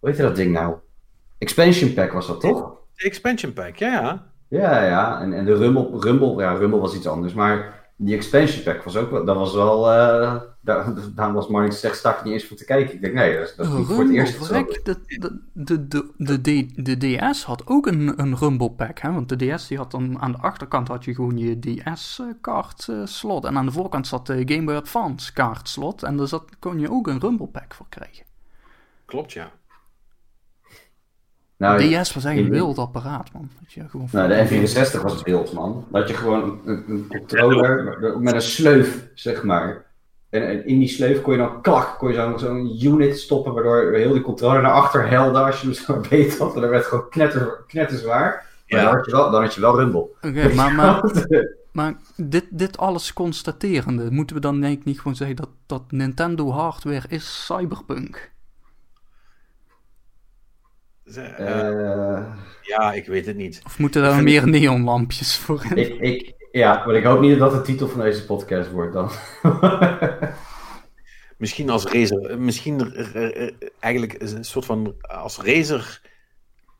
hoe heet dat ding nou? Expansion pack was dat toch? De expansion pack, ja, ja. Ja, ja, en, en de Rumble, Rumble, ja, Rumble was iets anders, maar die expansion pack was ook wel, dat was wel, eh daar, daar was Marnix zegt, sta ik niet eens voor te kijken. Ik denk, nee, dat is, dat is niet voor het eerst. de, de, de, de, de, de DS had ook een, een Rumble pack, hè? want de DS die had dan aan de achterkant had je gewoon je DS-kaart slot en aan de voorkant zat de Game Boy Advance kaart slot en daar zat, kon je ook een Rumble pack voor krijgen. Klopt, ja. Nou, DS was echt een wild apparaat, man. Dat je gewoon Nou, de N64 was beeld, man. Dat je gewoon een, een controller met een sleuf, zeg maar. En, en in die sleuf kon je dan klak, kon je zo'n zo'n unit stoppen, waardoor heel die controller naar achter helde als je hem zo beet had. En dan werd gewoon knetter, knetterzwaar. Maar Ja. dan, had je wel, dan had je wel Rumble. Oké, maar, maar, maar dit, dit alles constaterende, moeten we dan denk ik niet gewoon zeggen dat, dat Nintendo hardware is cyberpunk? Eh, Eh, ja, ik weet het niet. Of moeten daar meer neonlampjes voor in? ik, ik, Ja, maar ik hoop niet dat dat de titel van deze podcast wordt dan. Misschien als Razer, misschien eh, eh, eigenlijk een soort van als Razer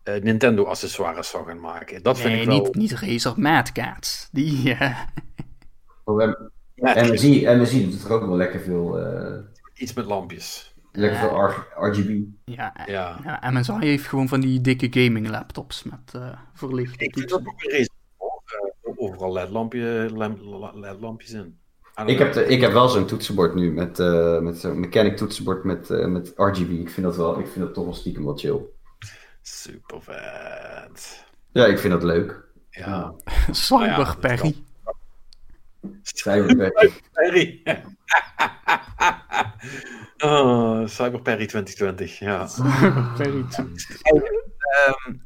eh, Nintendo accessoires zou gaan maken. Dat vind nee, ik wel. niet, niet Razer Mad Cats. Die, eh, Oh, en Ja, MSI, MSI doet er ook wel lekker veel, eh, Iets met lampjes. lekker veel R- RGB. ja, Ja. ja, MSI heeft gewoon van die dikke gaming laptops met eh verlichte Ik vind dat ook een Razer. Overal LED-lampje, LED-lampjes in. Ik heb, de, ik heb wel zo'n toetsenbord nu met, eh, met zo'n mechanic toetsenbord met, eh, met RGB. Ik vind dat wel, ik vind dat toch wel stiekem wel chill. Super vet. Ja, ik vind dat leuk. Ja. Cyber dat Perry. Cyberback. Perry. oh, Cyber Perry 2020. Ja. Perry. Ehm,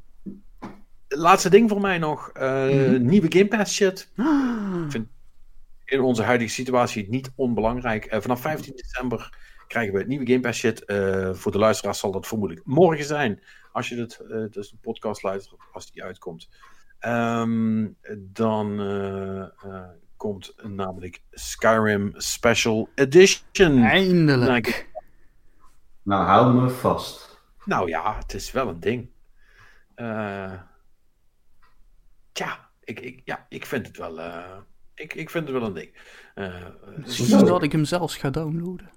laatste ding voor mij nog. eh, Mhm. Nieuwe Game Pass shit. In onze huidige situatie niet onbelangrijk. Eh, vanaf 15 december krijgen we nieuwe Game Pass shit. Eh, voor de luisteraars zal dat vermoedelijk morgen zijn. Als je het, eh, dus de podcast luistert, als die uitkomt. Ehm, dan komt namelijk Skyrim Special Edition. Eindelijk. Nou, hou me vast. Nou ja, het is wel een ding. Eh tja, ik, ik, ja, ik vind het wel. eh, ik, ik vind het wel een ding. Eh, eh, Misschien dat ik hem zelfs ga downloaden.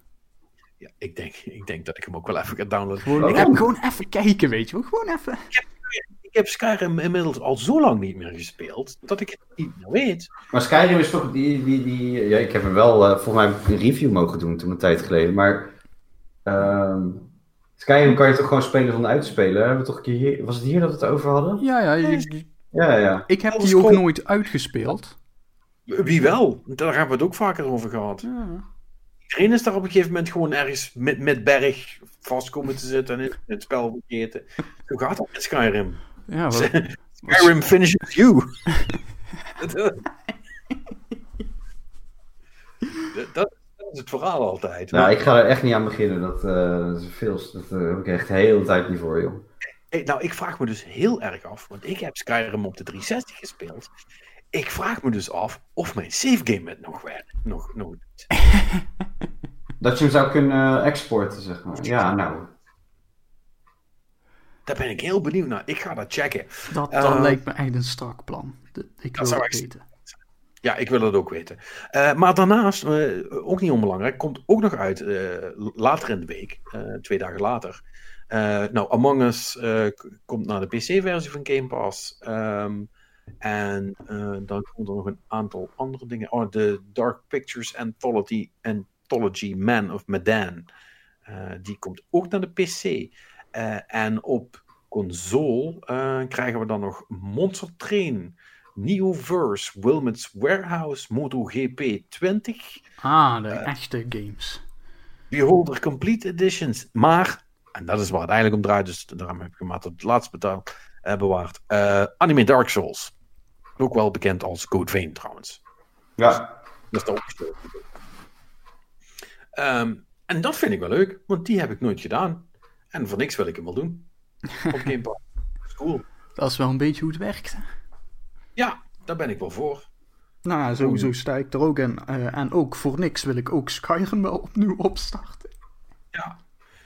ja, ik, denk, ik denk dat ik hem ook wel even ga downloaden. Gewoon, Ik heb gewoon even kijken, weet je wel. Gewoon even. Ik heb Skyrim inmiddels al zo lang niet meer gespeeld dat ik het niet meer weet. Maar Skyrim is toch die, die, die ja, ik heb er wel eh, volgens mij een review mogen doen toen een tijd geleden, maar ehm, Skyrim kan je toch gewoon spelen zonder uit te spelen? Hebben we toch een keer hier, was het hier dat we het over hadden? Ja, ja. je- Ja, ja. ik heb die ook nooit uitgespeeld. Wie wel? Daar hebben we het ook vaker over gehad. Ja. Iedereen is daar op een gegeven moment gewoon ergens met, met berg vast komen te zitten en in het spel vergeten. Zo gaat dat met Skyrim. Ja, wat, Skyrim finishes you. dat, is het verhaal altijd. Nou, ik ga er echt niet aan beginnen. Dat, eh, dat is veel, dat eh, heb ik echt de hele tijd niet voor, joh. Hey, nou, ik vraag me dus heel erg af, want ik heb Skyrim op de 360 gespeeld. Ik vraag me dus af of mijn save game het nog werkt. Nog, nog. Dat je hem zou kunnen exporten, zeg maar. Ja, nou. Daar ben ik heel benieuwd naar. Ik ga dat checken. dat, Eh, dat lijkt me echt een strak plan. Dat- Ik wil zou het weten. Ja, ik wil het ook weten. Eh, maar daarnaast, eh, ook niet onbelangrijk, komt ook nog uit eh, later in de week, eh, twee dagen later. Eh, nou, Among Us eh, komt naar de PC-versie van Game Pass. Ehm, en eh, dan komt er nog een aantal andere dingen. Oh, de Dark Pictures Anthology, Anthology Man of Medan. Die komt ook naar de PC. En op console krijgen we dan nog Monster Train. Neoverse, Wilmot's Warehouse, MotoGP 20, Ah, de echte games. Beholder Complete Editions. Maar, en dat is waar het eigenlijk om draait, dus daarom heb ik hem maar tot het laatst betaald, eh, bewaard. eh, Anime Dark Souls. Ook wel bekend als Code Vein trouwens. Ja. Dat is de opgestoken. Ehm, en dat vind ik wel leuk, want die heb ik nooit gedaan. En voor niks wil ik hem wel doen. Op Game Pass. Dat is cool. Dat is wel een beetje hoe het werkt. Ja, daar ben ik wel voor. Nou, ja, sowieso sta ik er ook in. Eh, en ook voor niks wil ik ook Skyrim wel opnieuw opstarten. Ja,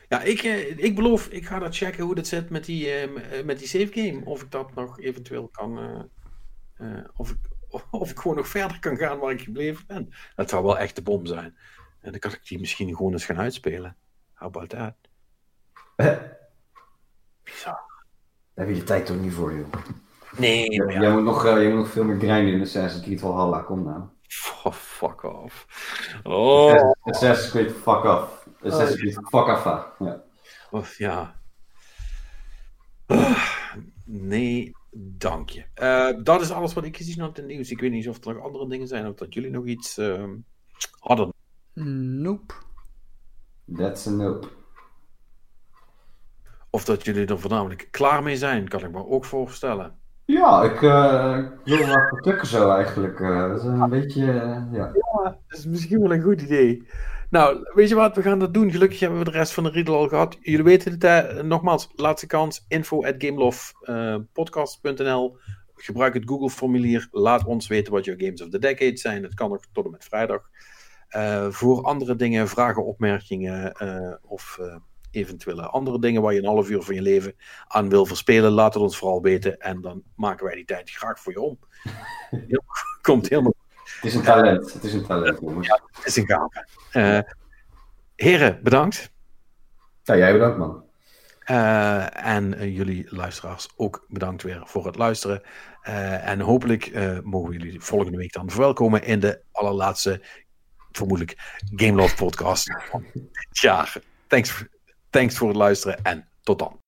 ja ik, eh, ik beloof, ik ga dat checken hoe dat zit met die, eh, m- eh, met die save game. Of ik dat nog eventueel kan. eh, of, ik, of ik gewoon nog verder kan gaan waar ik gebleven ben. Dat zou wel echt de bom zijn. En dan kan ik die misschien gewoon eens gaan uitspelen. How about that? Zo. Daar heb je de tijd toch niet voor, joh. Nee, maar Jij ja. moet nog, jij moet nog veel meer grinden in Assassin's Creed Valhalla. Kom nou. Oh, fuck off. Oh, Assassin's Creed fuck off. Assassin's Creed fuck off. ah. Ja. of, ja. Nee, dank je. Eh, dat is alles wat ik gezien had in het nieuws. Ik weet niet of er nog andere dingen zijn of dat jullie nog iets ehm, hadden. Nope. That's a nope. Of dat jullie er voornamelijk klaar mee zijn, kan ik me ook voorstellen. Ja, ik eh, ik wil wel vertukken zo eigenlijk. eh. dat is een beetje, eh, ja. Dat is misschien wel een goed idee. Nou, weet je wat, we gaan dat doen. Gelukkig hebben we de rest van de riedel al gehad. Jullie weten het, hè? nogmaals, laatste kans, info at gamelovepodcast.nl gebruik het Google-formulier. Laat ons weten wat jouw Games of the Decade zijn. Het kan nog tot en met vrijdag. Uh, voor andere dingen, vragen, opmerkingen uh, of eventuele andere dingen waar je een half uur van je leven aan wil verspelen, laat het ons vooral weten en dan maken wij die tijd graag voor je om. Komt helemaal. Het is een talent. Het is een talent, jongens. Ja, het is een gave. heren, bedankt. Ja, jij bedankt, man. Uh, en uh, jullie luisteraars ook bedankt weer voor het luisteren. Uh, en hopelijk mogen jullie volgende week dan verwelkomen in de allerlaatste, vermoedelijk, Game Love podcast van dit jaar. Thanks, thanks voor het luisteren en tot dan.